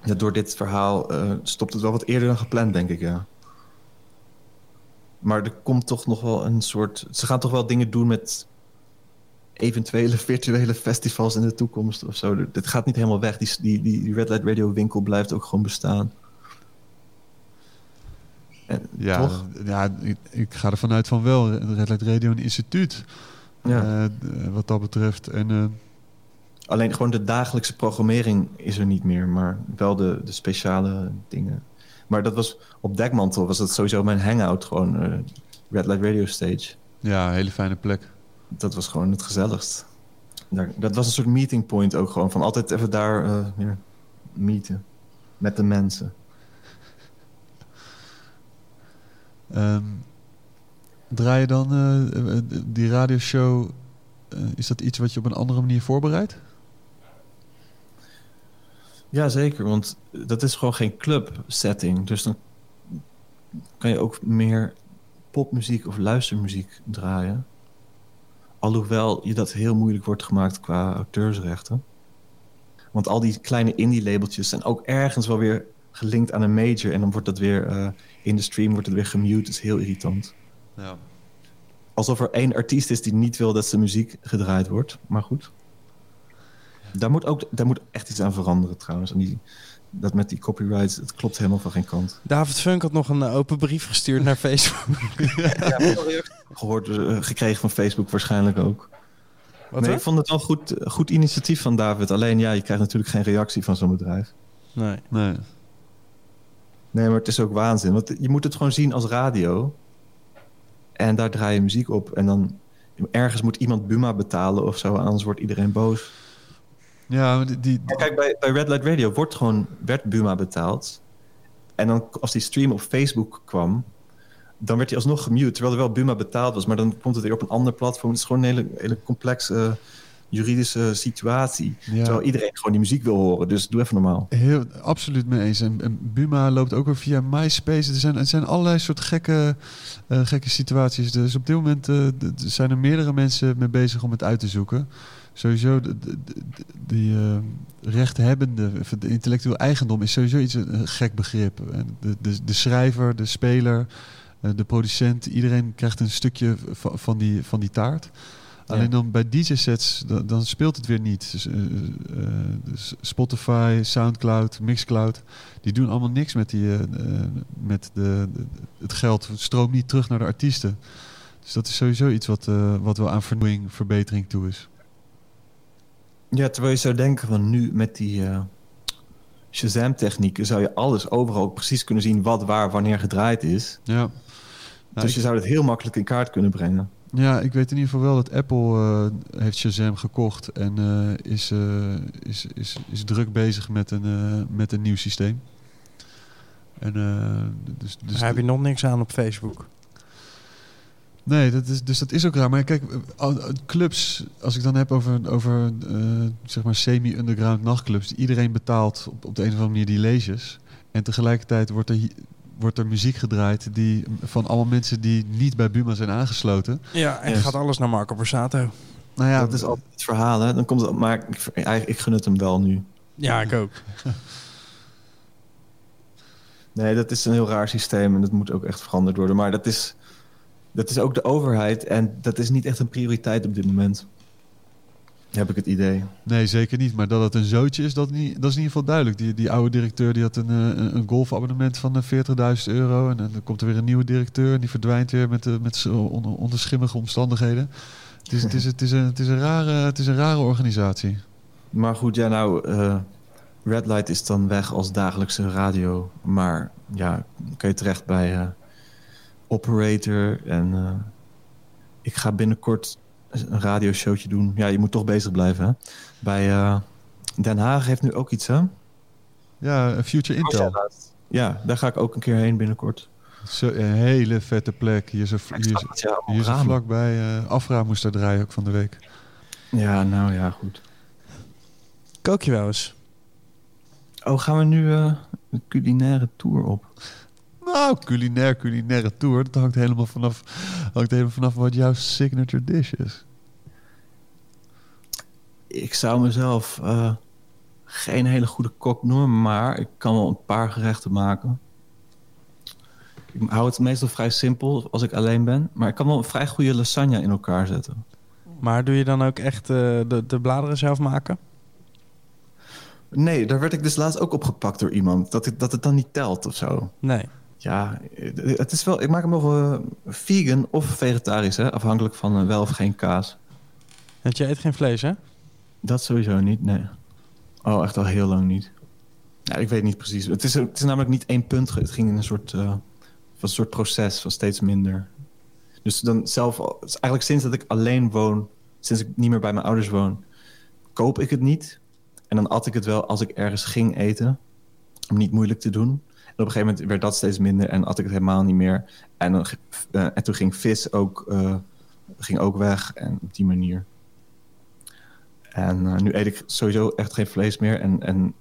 ja, door dit verhaal eh, stopt het wel wat eerder dan gepland, denk ik, ja. Maar er komt toch nog wel een soort... Ze gaan toch wel dingen doen met eventuele virtuele festivals in de toekomst of zo. Dit gaat niet helemaal weg. Die, die, die Red Light Radio winkel blijft ook gewoon bestaan. En, Ja, Toch? ja ik, ik ga ervan uit van wel. Red Light Radio een instituut. Ja. eh, wat dat betreft. En eh, Alleen gewoon de dagelijkse programmering is er niet meer, maar wel de, de speciale dingen. Maar dat was op Dekmantel was dat sowieso mijn hangout, gewoon eh, Red Light Radio Stage. ja, hele fijne plek. Dat was gewoon het gezelligst. Daar, dat was een soort meeting point ook gewoon, van altijd even daar eh ja, meeten met de mensen. Ehm, draai je dan eh, eh, die radioshow? eh, is dat iets wat je op een andere manier voorbereidt? Ja, zeker, want dat is gewoon geen club setting. Dus dan kan je ook meer popmuziek of luistermuziek draaien. Alhoewel je dat heel moeilijk wordt gemaakt qua auteursrechten. Want al die kleine indie-labeltjes zijn ook ergens wel weer gelinkt aan een major. En dan wordt dat weer in de stream wordt het weer gemute. Dat is heel irritant. Ja. Alsof er één artiest is die niet wil dat zijn muziek gedraaid wordt. Maar goed. Daar moet, ook, daar moet echt iets aan veranderen trouwens. En die, dat met die copyrights, het klopt helemaal van geen kant. David Funk had nog een eh, open brief gestuurd naar Facebook. Gehoord, eh, gekregen van Facebook waarschijnlijk ook. Wat nee, ik vond het wel goed, goed initiatief van David. Alleen ja, je krijgt natuurlijk geen reactie van zo'n bedrijf. Nee. Nee. Nee, maar het is ook waanzin. Want je moet het gewoon zien als radio. En daar draai je muziek op. En dan ergens moet iemand Buma betalen of zo. Anders wordt iedereen boos. Ja, die, kijk, bij, bij Red Light Radio wordt gewoon, werd Buma betaald. En dan als die stream op Facebook kwam, dan werd hij alsnog gemute. Terwijl er wel Buma betaald was, maar dan komt het weer op een ander platform. Het is gewoon een hele, hele complexe eh, juridische situatie. ja, Terwijl iedereen gewoon die muziek wil horen. Dus doe even normaal. heel, absoluut mee eens. En, en Buma loopt ook weer via MySpace. Er zijn, er zijn allerlei soort gekke, eh, gekke situaties. Dus op dit moment eh, zijn er meerdere mensen mee bezig om het uit te zoeken. sowieso de, de, de- die eh, rechthebbende, de intellectueel eigendom is sowieso iets een, gek begrip. De, de, de schrijver, de speler, de producent, iedereen krijgt een stukje va- van die, van die taart. Alleen dan bij DJ-sets, dan, dan speelt het weer niet. Dus, eh, eh, dus Spotify, Soundcloud, Mixcloud, die doen allemaal niks met, die, eh, met de, de- het geld. Het stroomt niet terug naar de artiesten. Dus dat is sowieso iets wat, wat wel aan vernieuwing, verbetering toe is. Ja, terwijl je zou denken van nu met die Shazam-technieken... zou je alles overal ook precies kunnen zien wat, waar, wanneer gedraaid is. Ja. Nou, dus je zou het heel makkelijk in kaart kunnen brengen. Ja, ik weet in ieder geval wel dat Apple eh, heeft Shazam gekocht en eh, is, eh, is, is, is druk bezig met een, met een nieuw systeem. En, dus, dus Daar heb je nog niks aan op Facebook. Nee, dat is, dus dat is ook raar. Maar kijk, clubs, als ik dan heb over, over zeg maar semi-underground nachtclubs, die iedereen betaalt op, op de een of andere manier die leges. En tegelijkertijd wordt er, wordt er muziek gedraaid die, van allemaal mensen die niet bij Buma zijn aangesloten. Ja, en Yes. gaat alles naar Marco Borsato. Nou ja, dat is altijd het verhaal, hè. Dan komt het, maar ik, eigenlijk, ik gun het hem wel nu. Ja, ik ook. Nee, dat is een heel raar systeem en dat moet ook echt veranderd worden. Maar dat is, dat is ook de overheid en dat is niet echt een prioriteit op dit moment. Heb ik het idee. Nee, zeker niet. Maar dat het een zootje is, dat, niet, dat is in ieder geval duidelijk. Die, die oude directeur die had een, eh, een, een golfabonnement van eh, 40.000 euro. En dan komt er weer een nieuwe directeur en die verdwijnt weer met, de met z'n onder, onder schimmige omstandigheden. Het is, het, is, het, is een, het, is een rare, het is een rare organisatie. Maar goed, ja, nou, eh, Red Light is dan weg als dagelijkse radio. Maar ja, kan je terecht bij eh, Operator. En eh, ik ga binnenkort een radioshowtje doen. Ja, je moet toch bezig blijven, hè? Bij eh, Den Haag heeft nu ook iets, hè? Ja, een Future Intel. Ja, daar ga ik ook een keer heen binnenkort. Zo, een hele vette plek. Hier zo ramen. vlakbij. eh Afra moest daar draaien ook van de week. Ja, nou ja, goed. Kook je wel eens? Oh, gaan we nu eh, een culinaire tour op? Nou, culinair, culinaire tour. Dat hangt helemaal vanaf, hangt helemaal vanaf wat jouw signature dish is. Ik zou mezelf eh, geen hele goede kok noemen, maar ik kan wel een paar gerechten maken. Ik hou het meestal vrij simpel als ik alleen ben, maar ik kan wel een vrij goede lasagne in elkaar zetten. Maar doe je dan ook echt eh, de, de bladeren zelf maken? Nee, daar werd ik dus laatst ook opgepakt door iemand, dat het, dat het dan niet telt of zo. Nee. Ja, het is wel, ik maak hem nog eh, vegan of vegetarisch, hè, afhankelijk van eh, wel of geen kaas. Want je eet geen vlees, hè? Dat sowieso niet, nee. Oh, echt al heel lang niet. Ja, ik weet niet precies. Het is, het is namelijk niet één punt. Het ging in een soort, was een soort proces van steeds minder. Dus dan zelf, eigenlijk sinds dat ik alleen woon, sinds ik niet meer bij mijn ouders woon, koop ik het niet. En dan at ik het wel als ik ergens ging eten, om niet moeilijk te doen. Op een gegeven moment werd dat steeds minder en at ik het helemaal niet meer. En, dan, eh, en toen ging vis ook, eh, ging ook weg en op die manier. En eh, nu eet ik sowieso echt geen vlees meer. En, en,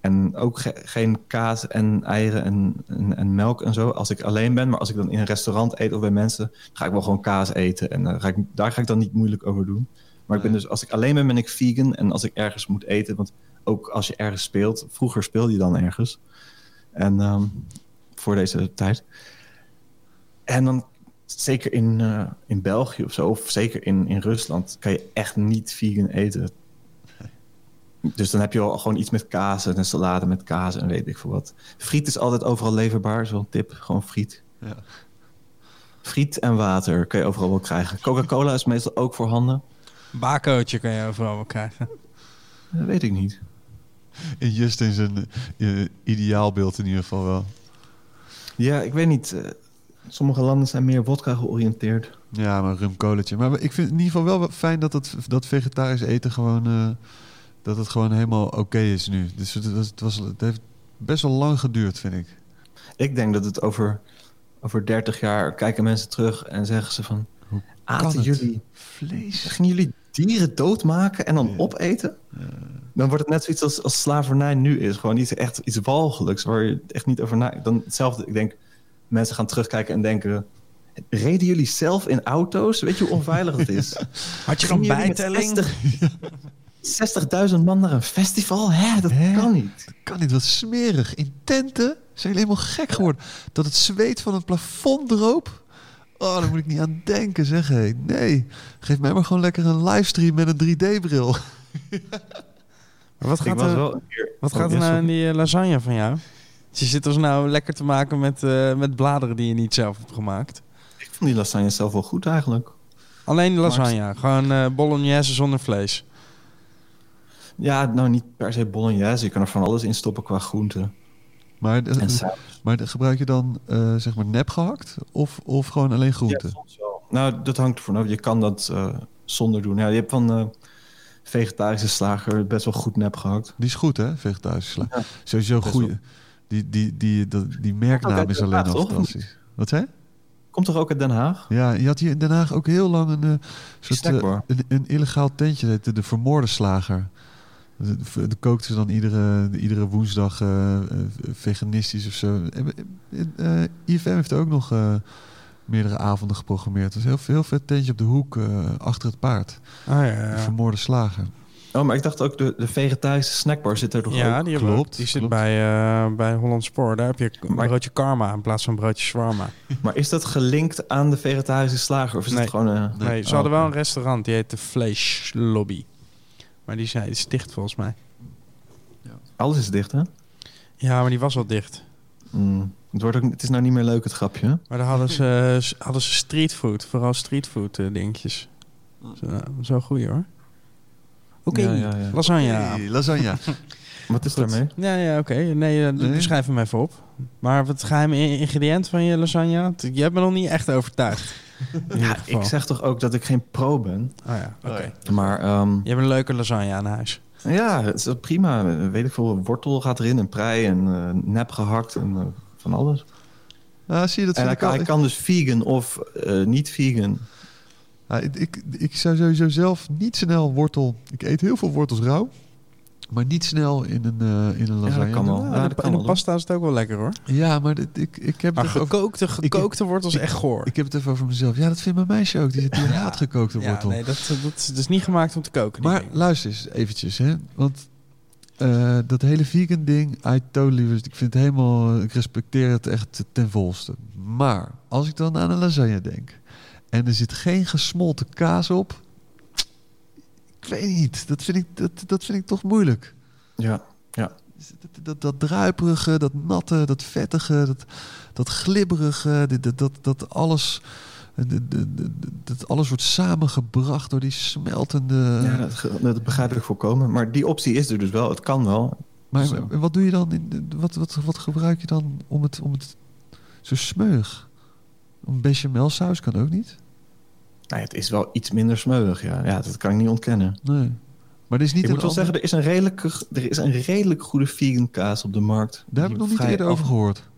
en ook ge- geen kaas en eieren en, en, en melk en zo. Als ik alleen ben. Maar als ik dan in een restaurant eet of bij mensen... ga ik wel gewoon kaas eten. En ga ik, daar ga ik dan niet moeilijk over doen. Maar ik ben dus, als ik alleen ben, ben ik vegan. En als ik ergens moet eten... want ook als je ergens speelt... vroeger speelde je dan ergens. En ehm, voor deze tijd. En dan zeker in, eh, in België of zo, of zeker in, in Rusland, kan je echt niet vegan eten. Dus dan heb je al gewoon iets met kaas en een salade met kaas en weet ik veel wat. Friet is altijd overal leverbaar, is wel een tip. Gewoon friet. Ja. Friet en water kan je overal wel krijgen. Coca-Cola is meestal ook voorhanden. Bakootje kan je overal wel krijgen. Dat weet ik niet. In Justin zijn eh, ideaalbeeld in ieder geval wel. Ja, ik weet niet. eh, sommige landen zijn meer wodka georiënteerd. Ja, maar rumkoletje. Maar ik vind in ieder geval wel fijn dat het, dat vegetarisch eten gewoon... eh, dat het gewoon helemaal oké is nu. Dus het, was- het, was, het heeft best wel lang geduurd, vind ik. Ik denk dat het over, over 30 jaar kijken mensen terug en zeggen ze van... Hoe Aten jullie Vlees? Gingen jullie dieren doodmaken en dan Ja. opeten? Dan wordt het net zoiets als, als slavernij nu is. Gewoon iets, echt iets walgelijks waar je echt niet over na... Dan hetzelfde, ik denk, mensen gaan terugkijken en denken... Reden jullie zelf in auto's? Weet je hoe onveilig het is? Had je dan bijtelling? 60 60.000 man naar een festival? Hè, dat Hè? kan niet. Kan niet, wat smerig. In tenten zijn jullie helemaal gek geworden. Dat het zweet van het plafond droop. Oh, daar moet ik niet aan denken, zeg hé. Nee, geef mij maar gewoon lekker een livestream met een 3D-bril. Maar wat Ik gaat er, wel wat Oh, gaat er nou in die eh, lasagne van jou? Dus je zit ons nou lekker te maken met, eh, met bladeren die je niet zelf hebt gemaakt. Ik vond die lasagne zelf wel goed eigenlijk. Alleen lasagne, gewoon eh bolognese zonder vlees. Ja, nou niet per se bolognese. Je kan er van alles in stoppen qua groenten. Maar, de- maar de- gebruik je dan eh, zeg maar nep gehakt of, of gewoon alleen groenten? Ja, soms wel. Nou, dat hangt ervan af. Je kan dat eh, zonder doen. Ja, je hebt van eh, vegetarische slager best wel goed nep gehakt. Die is goed, hè, vegetarische sla. Ja. Sowieso goede. Die, die, die, die, die merknaam is alleen toch? fantastisch. Wat zei? Komt toch ook uit Den Haag? Ja, je had hier in Den Haag ook heel lang een, eh, soort, eh, een, een illegaal tentje, dat heette de Vermoorde Slager. De kookten ze dan iedere, iedere woensdag eh, veganistisch of zo. En, eh, eh, IFM heeft ook nog eh, meerdere avonden geprogrammeerd. Dus heel, heel vet tentje op de hoek eh, achter het paard. Oh ja, De ja. Vermoorde Slager. Oh, maar ik dacht ook, de, de vegetarische snackbar zit er toch Ja, ook? die, hebben. Klopt, die zit bij, eh, bij Holland Spoor. Daar heb je een Maar- broodje karma in plaats van broodje shawarma. Maar is dat gelinkt aan de vegetarische slager? Of is Nee. het gewoon... eh, Nee, ze oh, hadden wel een oké. restaurant, die heet de Vleeslobby. Maar die zei, is dicht volgens mij. Alles is dicht, hè? Ja, maar die was al dicht. Mm. Het, wordt ook, het is nou niet meer leuk, het grapje. hè? Maar daar hadden ze, s- hadden ze streetfood, vooral streetfood eh, dingetjes. Zo, zo goed hoor. Oké, Ja, ja, ja. lasagne. Hey, lasagne. Wat is daarmee? Ja, ja, oké. Nee, eh, Nee? beschrijf hem even op. Maar wat geheime ingrediënt van je lasagne? Je hebt me nog niet echt overtuigd. Ja, ik zeg toch ook dat ik geen pro ben. Oh ja, oké. Maar ehm, Je hebt een leuke lasagne aan huis. ja, het is prima. Weet ik veel, wortel gaat erin en prei en eh, nep gehakt en eh, van alles. Ah, zie je, dat En hij kan, hij kan dus vegan of eh, niet vegan. Ah, ik, ik, ik zou sowieso zelf niet snel wortel... Ik eet heel veel wortels rauw. Maar niet snel in een, eh, in een lasagne. kan wel. doen. Ja, Ja, dat kan in de wel, pasta is het ook wel lekker hoor. Ja, maar dit- ik, ik heb Maar het over, gekookte, gekookte wortels is echt goor. ik heb het even over mezelf. Ja, dat vindt mijn meisje ook. Die, die haat gekookte ja, wortel. nee, dat, dat, is- dat is niet gemaakt om te koken. maar dingen. luister eens eventjes, hè. Want eh, dat hele vegan ding, I totally... Ik vind het helemaal... Ik respecteer het echt ten volste. Maar als ik dan aan een lasagne denk... en er zit geen gesmolten kaas op... Ik weet niet. Dat vind ik, dat, dat vind ik toch moeilijk. Ja, Dus Dat, dat, dat druiperige, dat natte, dat vettige, dat, dat glibberige, dat, dat, dat alles... Dat, alles wordt samengebracht door die smeltende... ja dat, begrijp ik volkomen. Maar die optie is er dus wel. Het kan wel. maar zo. wat doe je dan? In, wat, wat, wat gebruik je dan om het, om het zo smeug? Een bechamelsaus kan ook niet? Nou, ja, het is wel iets minder smeuig. Ja. ja, dat kan ik niet ontkennen. Nee. Maar er is niet ik moet wel zeggen, er is, een redelijke, er is een redelijk goede vegan kaas op de markt. Daar heb ik nog niet eerder over gehoord.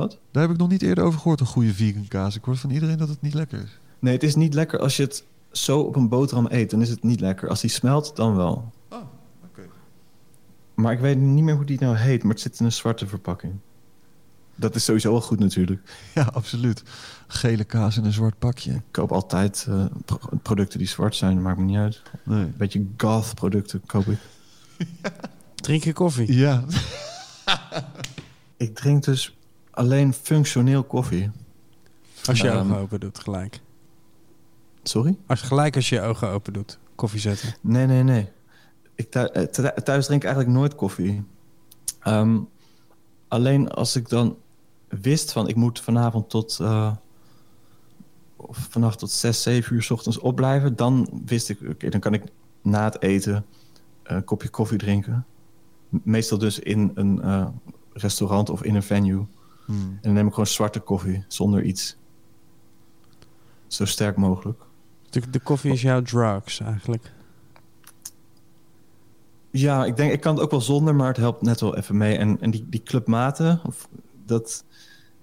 Wat? Daar heb ik nog niet eerder over gehoord, een goede vegan kaas. Ik hoor van iedereen dat het niet lekker is. Nee, het is niet lekker als je het zo op een boterham eet. Dan is het niet lekker. Als die smelt, dan wel. Oh, oké. Maar ik weet niet meer hoe die nou heet. Maar het zit in een zwarte verpakking. Dat is sowieso wel goed natuurlijk. Ja, absoluut. Gele kaas in een zwart pakje. Ik koop altijd eh, pro- producten die zwart zijn. Dat maakt me niet uit. Nee. Een beetje goth producten koop ik. Drink je koffie? Ja, Ik drink dus alleen functioneel koffie. Als je je Ehm, ogen open doet, gelijk. Sorry? Als, gelijk als je je ogen open doet, koffie zetten. Nee, nee, nee. Ik eh, thu- thuis drink ik eigenlijk nooit koffie. Ehm, alleen als ik dan wist van ik moet vanavond tot uh, of vannacht tot 6, 7 uur 's ochtends opblijven, dan wist ik, oké, dan kan ik na het eten een kopje koffie drinken. Meestal dus in een uh, restaurant of in een venue. Hmm. En dan neem ik gewoon zwarte koffie zonder iets. Zo sterk mogelijk. De, de koffie is jouw drugs eigenlijk. Ja, ik denk, ik kan het ook wel zonder, maar het helpt net wel even mee. En, en die, die clubmaten, of, dat,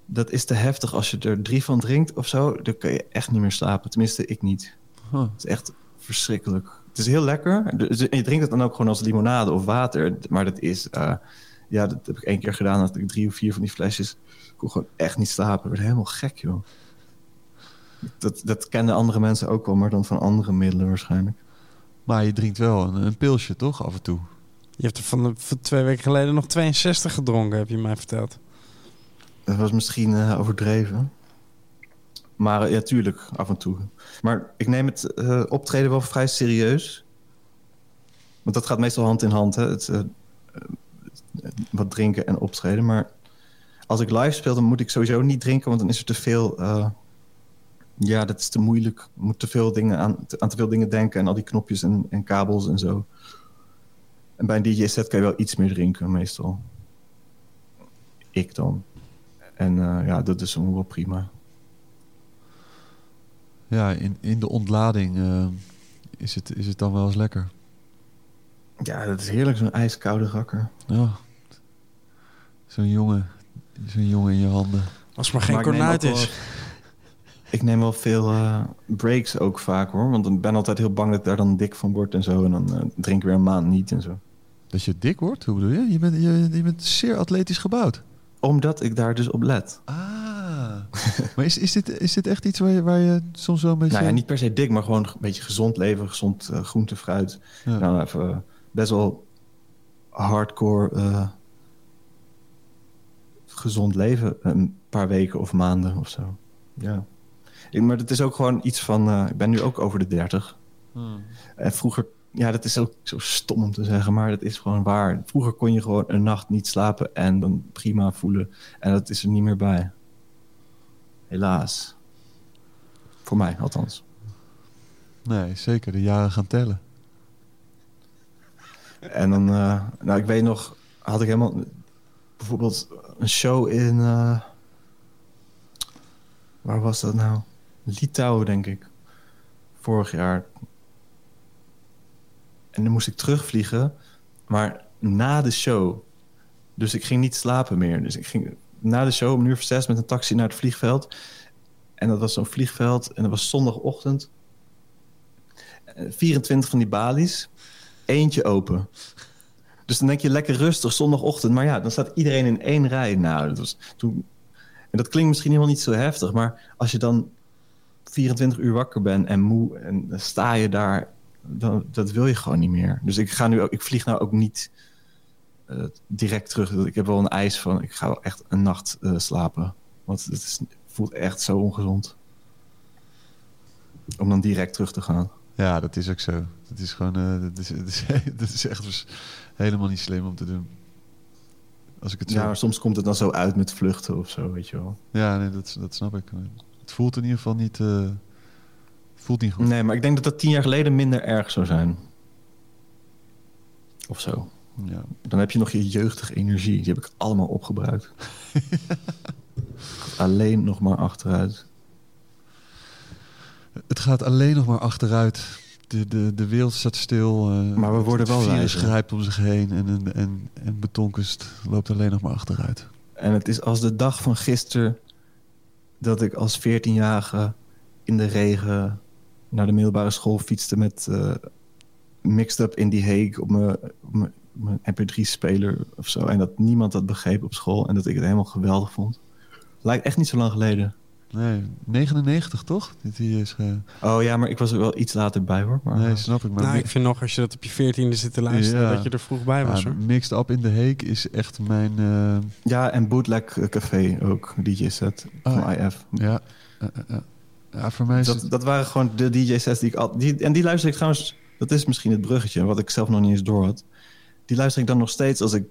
dat is te heftig als je er drie van drinkt of zo. Dan kun je echt niet meer slapen. Tenminste, ik niet. Huh. Het is echt verschrikkelijk. Het is heel lekker. Dus je drinkt het dan ook gewoon als limonade of water. Maar dat is, uh, ja, dat heb ik één keer gedaan. Dat ik drie of vier van die flesjes kon gewoon echt niet slapen. Ik werd helemaal gek, joh. Dat, dat kenden andere mensen ook wel, maar dan van andere middelen waarschijnlijk. Maar je drinkt wel een, een pilsje, toch? Af en toe. Je hebt er van, de, van twee weken geleden nog 62 gedronken, heb je mij verteld. Dat was misschien eh, overdreven. Maar eh, ja, tuurlijk, af en toe. Maar ik neem het eh, optreden wel vrij serieus. Want dat gaat meestal hand in hand, hè? Het, wat drinken en optreden. Maar als ik live speel, dan moet ik sowieso niet drinken, want dan is er te veel. eh, ja, dat is te moeilijk. Moet te veel dingen aan, aan te veel dingen denken en al die knopjes en, en kabels en zo. En bij een DJ-set kan je wel iets meer drinken, meestal. Ik dan. En eh, ja, dat is wel prima. Ja, in, in de ontlading eh, is, het, is het dan wel eens lekker. Ja, dat is heerlijk, zo'n ijskoude rakker. Ja. Zo'n jongen, zo'n jongen in je handen. Als het maar geen Maar kornuit wel- is. Ik neem wel veel eh, breaks ook vaak hoor. Want ik ben altijd heel bang dat ik daar dan dik van word en zo. En dan eh, drink ik weer een maand niet en zo. Dat je dik wordt? Hoe bedoel je? Je bent, je, je bent zeer atletisch gebouwd. Omdat ik daar dus op let. Ah. maar is, is, dit, is dit echt iets waar je, waar je soms wel een beetje... Nou ja, niet per se dik, maar gewoon een beetje gezond leven. Gezond eh, groente, fruit. Ja. Nou, even best wel hardcore eh, gezond leven. Een paar weken of maanden of zo. Ja. Ik- maar het is ook gewoon iets van... eh, ik ben nu ook over de 30. Hmm. En vroeger, ja, dat is ook zo stom om te zeggen, maar dat is gewoon waar. Vroeger kon je gewoon een nacht niet slapen en dan prima voelen. En dat is er niet meer bij. Helaas. Voor mij, althans. Nee, zeker. De jaren gaan tellen. En dan, eh, nou, ik weet nog, had ik helemaal bijvoorbeeld een show in. eh, waar was dat nou? Litouwen, denk ik. Vorig jaar. En dan moest ik terugvliegen, maar na de show. Dus ik ging niet slapen meer. Dus ik ging na de show om een uur of zes met een taxi naar het vliegveld. En dat was zo'n vliegveld en dat was zondagochtend. Eh, 24 van die balies eentje open. Dus dan denk je lekker rustig zondagochtend. Maar ja, dan staat iedereen in één rij. Nou, dat was toen. En dat klinkt misschien helemaal niet zo heftig. Maar als je dan 24 uur wakker bent en moe. En sta je daar. Dan, dat wil je gewoon niet meer. Dus ik ga nu. Ik vlieg nou ook niet eh, direct terug. Ik heb wel een eis van. Ik ga wel echt een nacht eh, slapen. Want het is, voelt echt zo ongezond. Om dan direct terug te gaan. Ja, dat is ook zo. Dat is gewoon... eh, dat, is, dat, is, dat is echt dus helemaal niet slim om te doen. Als ik het zo... Ja, maar soms komt het dan zo uit met vluchten of zo, weet je wel. Ja, nee, dat, dat snap ik. Het voelt in ieder geval niet... eh, voelt niet goed. Nee, maar ik denk dat dat tien jaar geleden minder erg zou zijn. Of zo. Ja. Dan heb je nog je jeugdige energie. Die heb ik allemaal opgebruikt. Alleen nog maar achteruit. Het gaat alleen nog maar achteruit. De, de, de wereld staat stil. eh, Maar we worden het wel wijzer. grijpt om zich heen. En, en, en, en betonkunst loopt alleen nog maar achteruit. En het is als de dag van gisteren dat ik als 14-jarige in de regen naar de middelbare school fietste met eh, Mixed Up in die Hague op mijn, op mijn MP3-speler of zo. En dat niemand dat begreep op school en dat ik het helemaal geweldig vond. Lijkt echt niet zo lang geleden. Nee, 99 toch? Dit hier is... eh, Oh ja, maar ik was er wel iets later bij hoor. Maar, nee, snap ik. Maar nou, ik vind nog, als je dat op je veertiende zit te luisteren, Ja. dat je er vroeg bij was. ja, hoor. Mixed Up in the Hague is echt mijn... eh, Ja, en Bootleg Café ook, DJ-set van Oh, IF. ja, eh, ja, voor mij is Dat, het... dat waren gewoon de DJ-sets die ik al... Die, en die luister ik trouwens... Dat is misschien het bruggetje, wat ik zelf nog niet eens door had. Die luister ik dan nog steeds als ik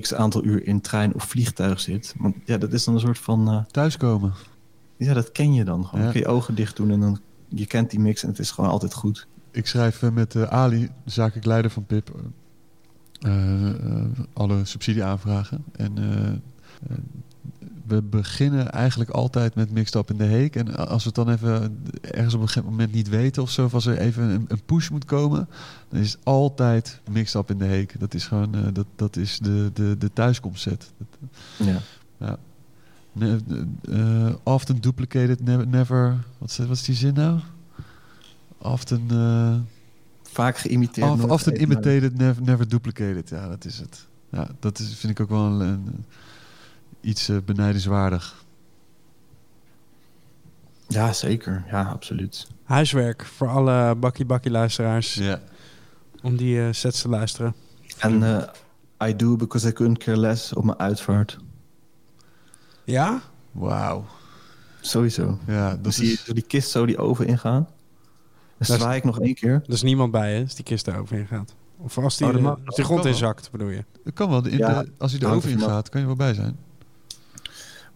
x aantal uur in trein of vliegtuig zit. Want ja, dat is dan een soort van... eh, Thuiskomen. ja, dat ken je dan gewoon. Ja. Dan kun je ogen dicht doen en dan... Je kent die mix en het is gewoon altijd goed. Ik schrijf eh, met eh, Ali, zakelijk leider van PIP, alle subsidieaanvragen. En we beginnen eigenlijk altijd met Mixed Up in de Heek. En als we het dan even ergens op een gegeven moment niet weten of zo, of als er even een, een push moet komen, dan is het altijd Mixed Up in de Heek. Dat is gewoon, eh, dat, dat is de, de, de thuiskomstset. Dat, Ja. Ne- eh, often duplicated, never, never wat, is, wat is die zin nou? Often, eh, Vaak geïmiteerd. of, often imitated, never, never duplicated. Ja, dat is het. Ja, dat is, vind ik ook wel een, een- iets eh, benijdenswaardig. Ja, zeker. Ja, absoluut. Huiswerk voor alle bakkie bakkie luisteraars. Ja. Om die eh, sets te luisteren. En eh, I do because I couldn't care less op mijn uitvaart. Ja? Wauw. Sowieso. Ja, Dan dat zie is... die kist zo die oven ingaan. Dan zwaai ik nog één keer. Er is niemand bij hè, als die kist er overheen gaat. Of als die, Oh, als die grond kan wel. inzakt, bedoel je? Kan wel. De, in Ja, de- als hij de oven ingaat, kan je wel bij zijn.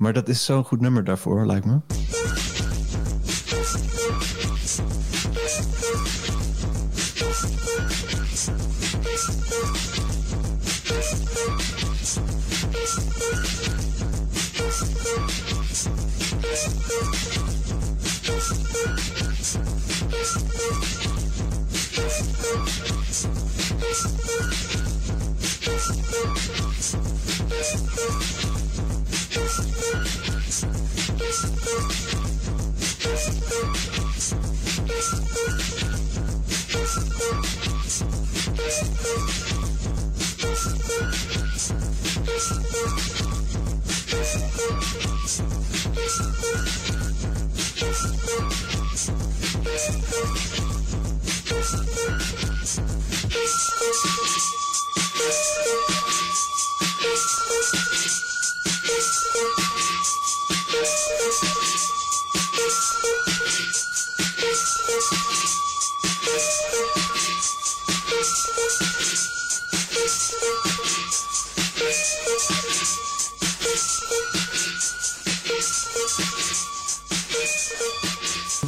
Maar dat is zo'n goed nummer daarvoor, lijkt me.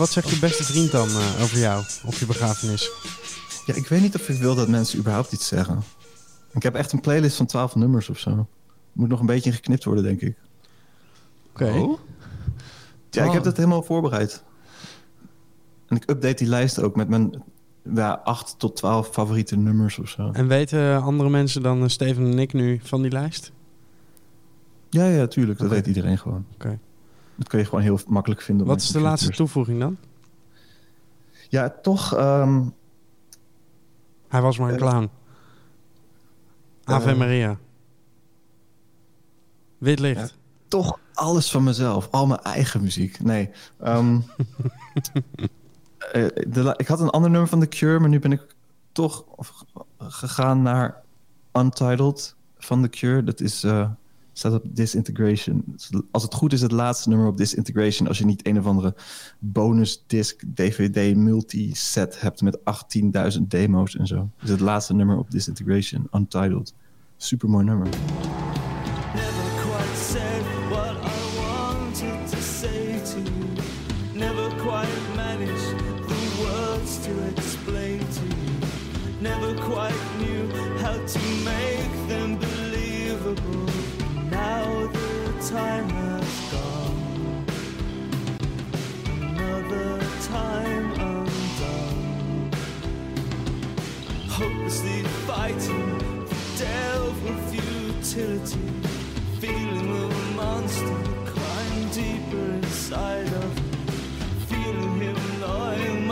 Wat zegt je beste vriend dan eh, over jou op je begrafenis? Ja, ik weet niet of ik wil dat mensen überhaupt iets zeggen. Ik heb echt een playlist van 12 nummers of zo. Moet nog een beetje geknipt worden, denk ik. Oké. Oh? Ja, ik heb Oh. dat helemaal voorbereid. En ik update die lijst ook met mijn ja, 8 tot 12 favoriete nummers of zo. En weten andere mensen dan eh, Steven en ik nu van die lijst? Ja, ja, tuurlijk. Dat weet iedereen gewoon. Oké. Dat kun je gewoon heel makkelijk vinden. Wat is de laatste toevoeging dan? Ja, toch... ehm, Hij was maar een Eh, clown. Ave eh, Maria. Wit licht. toch alles van mezelf. Al mijn eigen muziek. Nee. ehm, eh, de ik had een ander nummer van The Cure, maar nu ben ik toch gegaan naar Untitled van The Cure. Dat is, staat op Disintegration. Als het goed is, het laatste nummer op Disintegration. Als je niet een of andere bonus disc DVD multi-set hebt met 18.000 demo's en zo. Is het laatste nummer op Disintegration, Untitled. Super mooi nummer. Hopelessly fighting the devil futility. Feeling the monster climb deeper inside of me. Feeling him gnawing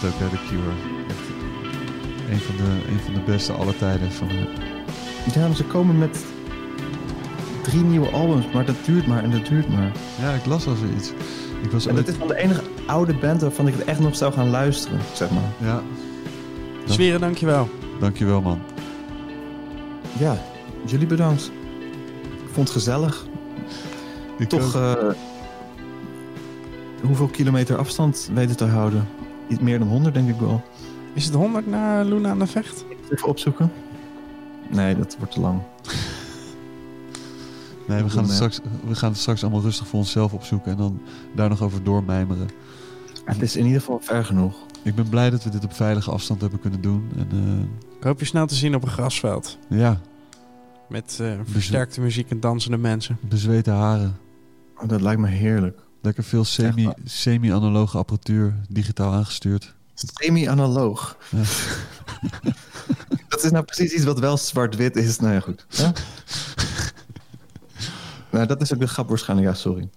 band ook, hè, The Cure. Echt een van de, een van de beste alle tijden van mij. Ja, maar ze komen met drie nieuwe albums, maar dat duurt maar en dat duurt maar. Ja, ik las al zoiets. Ik was En dat ooit... is van de enige oude band waarvan ik het echt nog zou gaan luisteren, zeg maar. Ja, Zweren, dankjewel. dankjewel man. Ja, jullie bedankt. Ik vond het gezellig. Ik Toch ook. eh, hoeveel kilometer afstand weten te houden? Iets meer dan 100 denk ik wel. Is het 100 naar Luna aan de Vecht? Even opzoeken. Nee, dat wordt te lang. nee, we gaan, het Google straks, we gaan het straks allemaal rustig voor onszelf opzoeken en dan daar nog over doormijmeren. Het is in ieder geval ver genoeg. Ik ben blij dat we dit op veilige afstand hebben kunnen doen. En Ik hoop je snel te zien op een grasveld. eh, ja, Met eh, versterkte muziek en dansende mensen. bezweten haren. Oh, dat lijkt me heerlijk. Lekker veel semi- semi-analoge apparatuur, digitaal aangestuurd. Semi-analoog. Ja. dat is nou precies iets wat wel zwart-wit is. Nou ja, goed. Ja? nou, dat is ook de grap waarschijnlijk. Ja, sorry.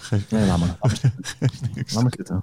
Geef, Nee, laat maar. Laat maar zitten.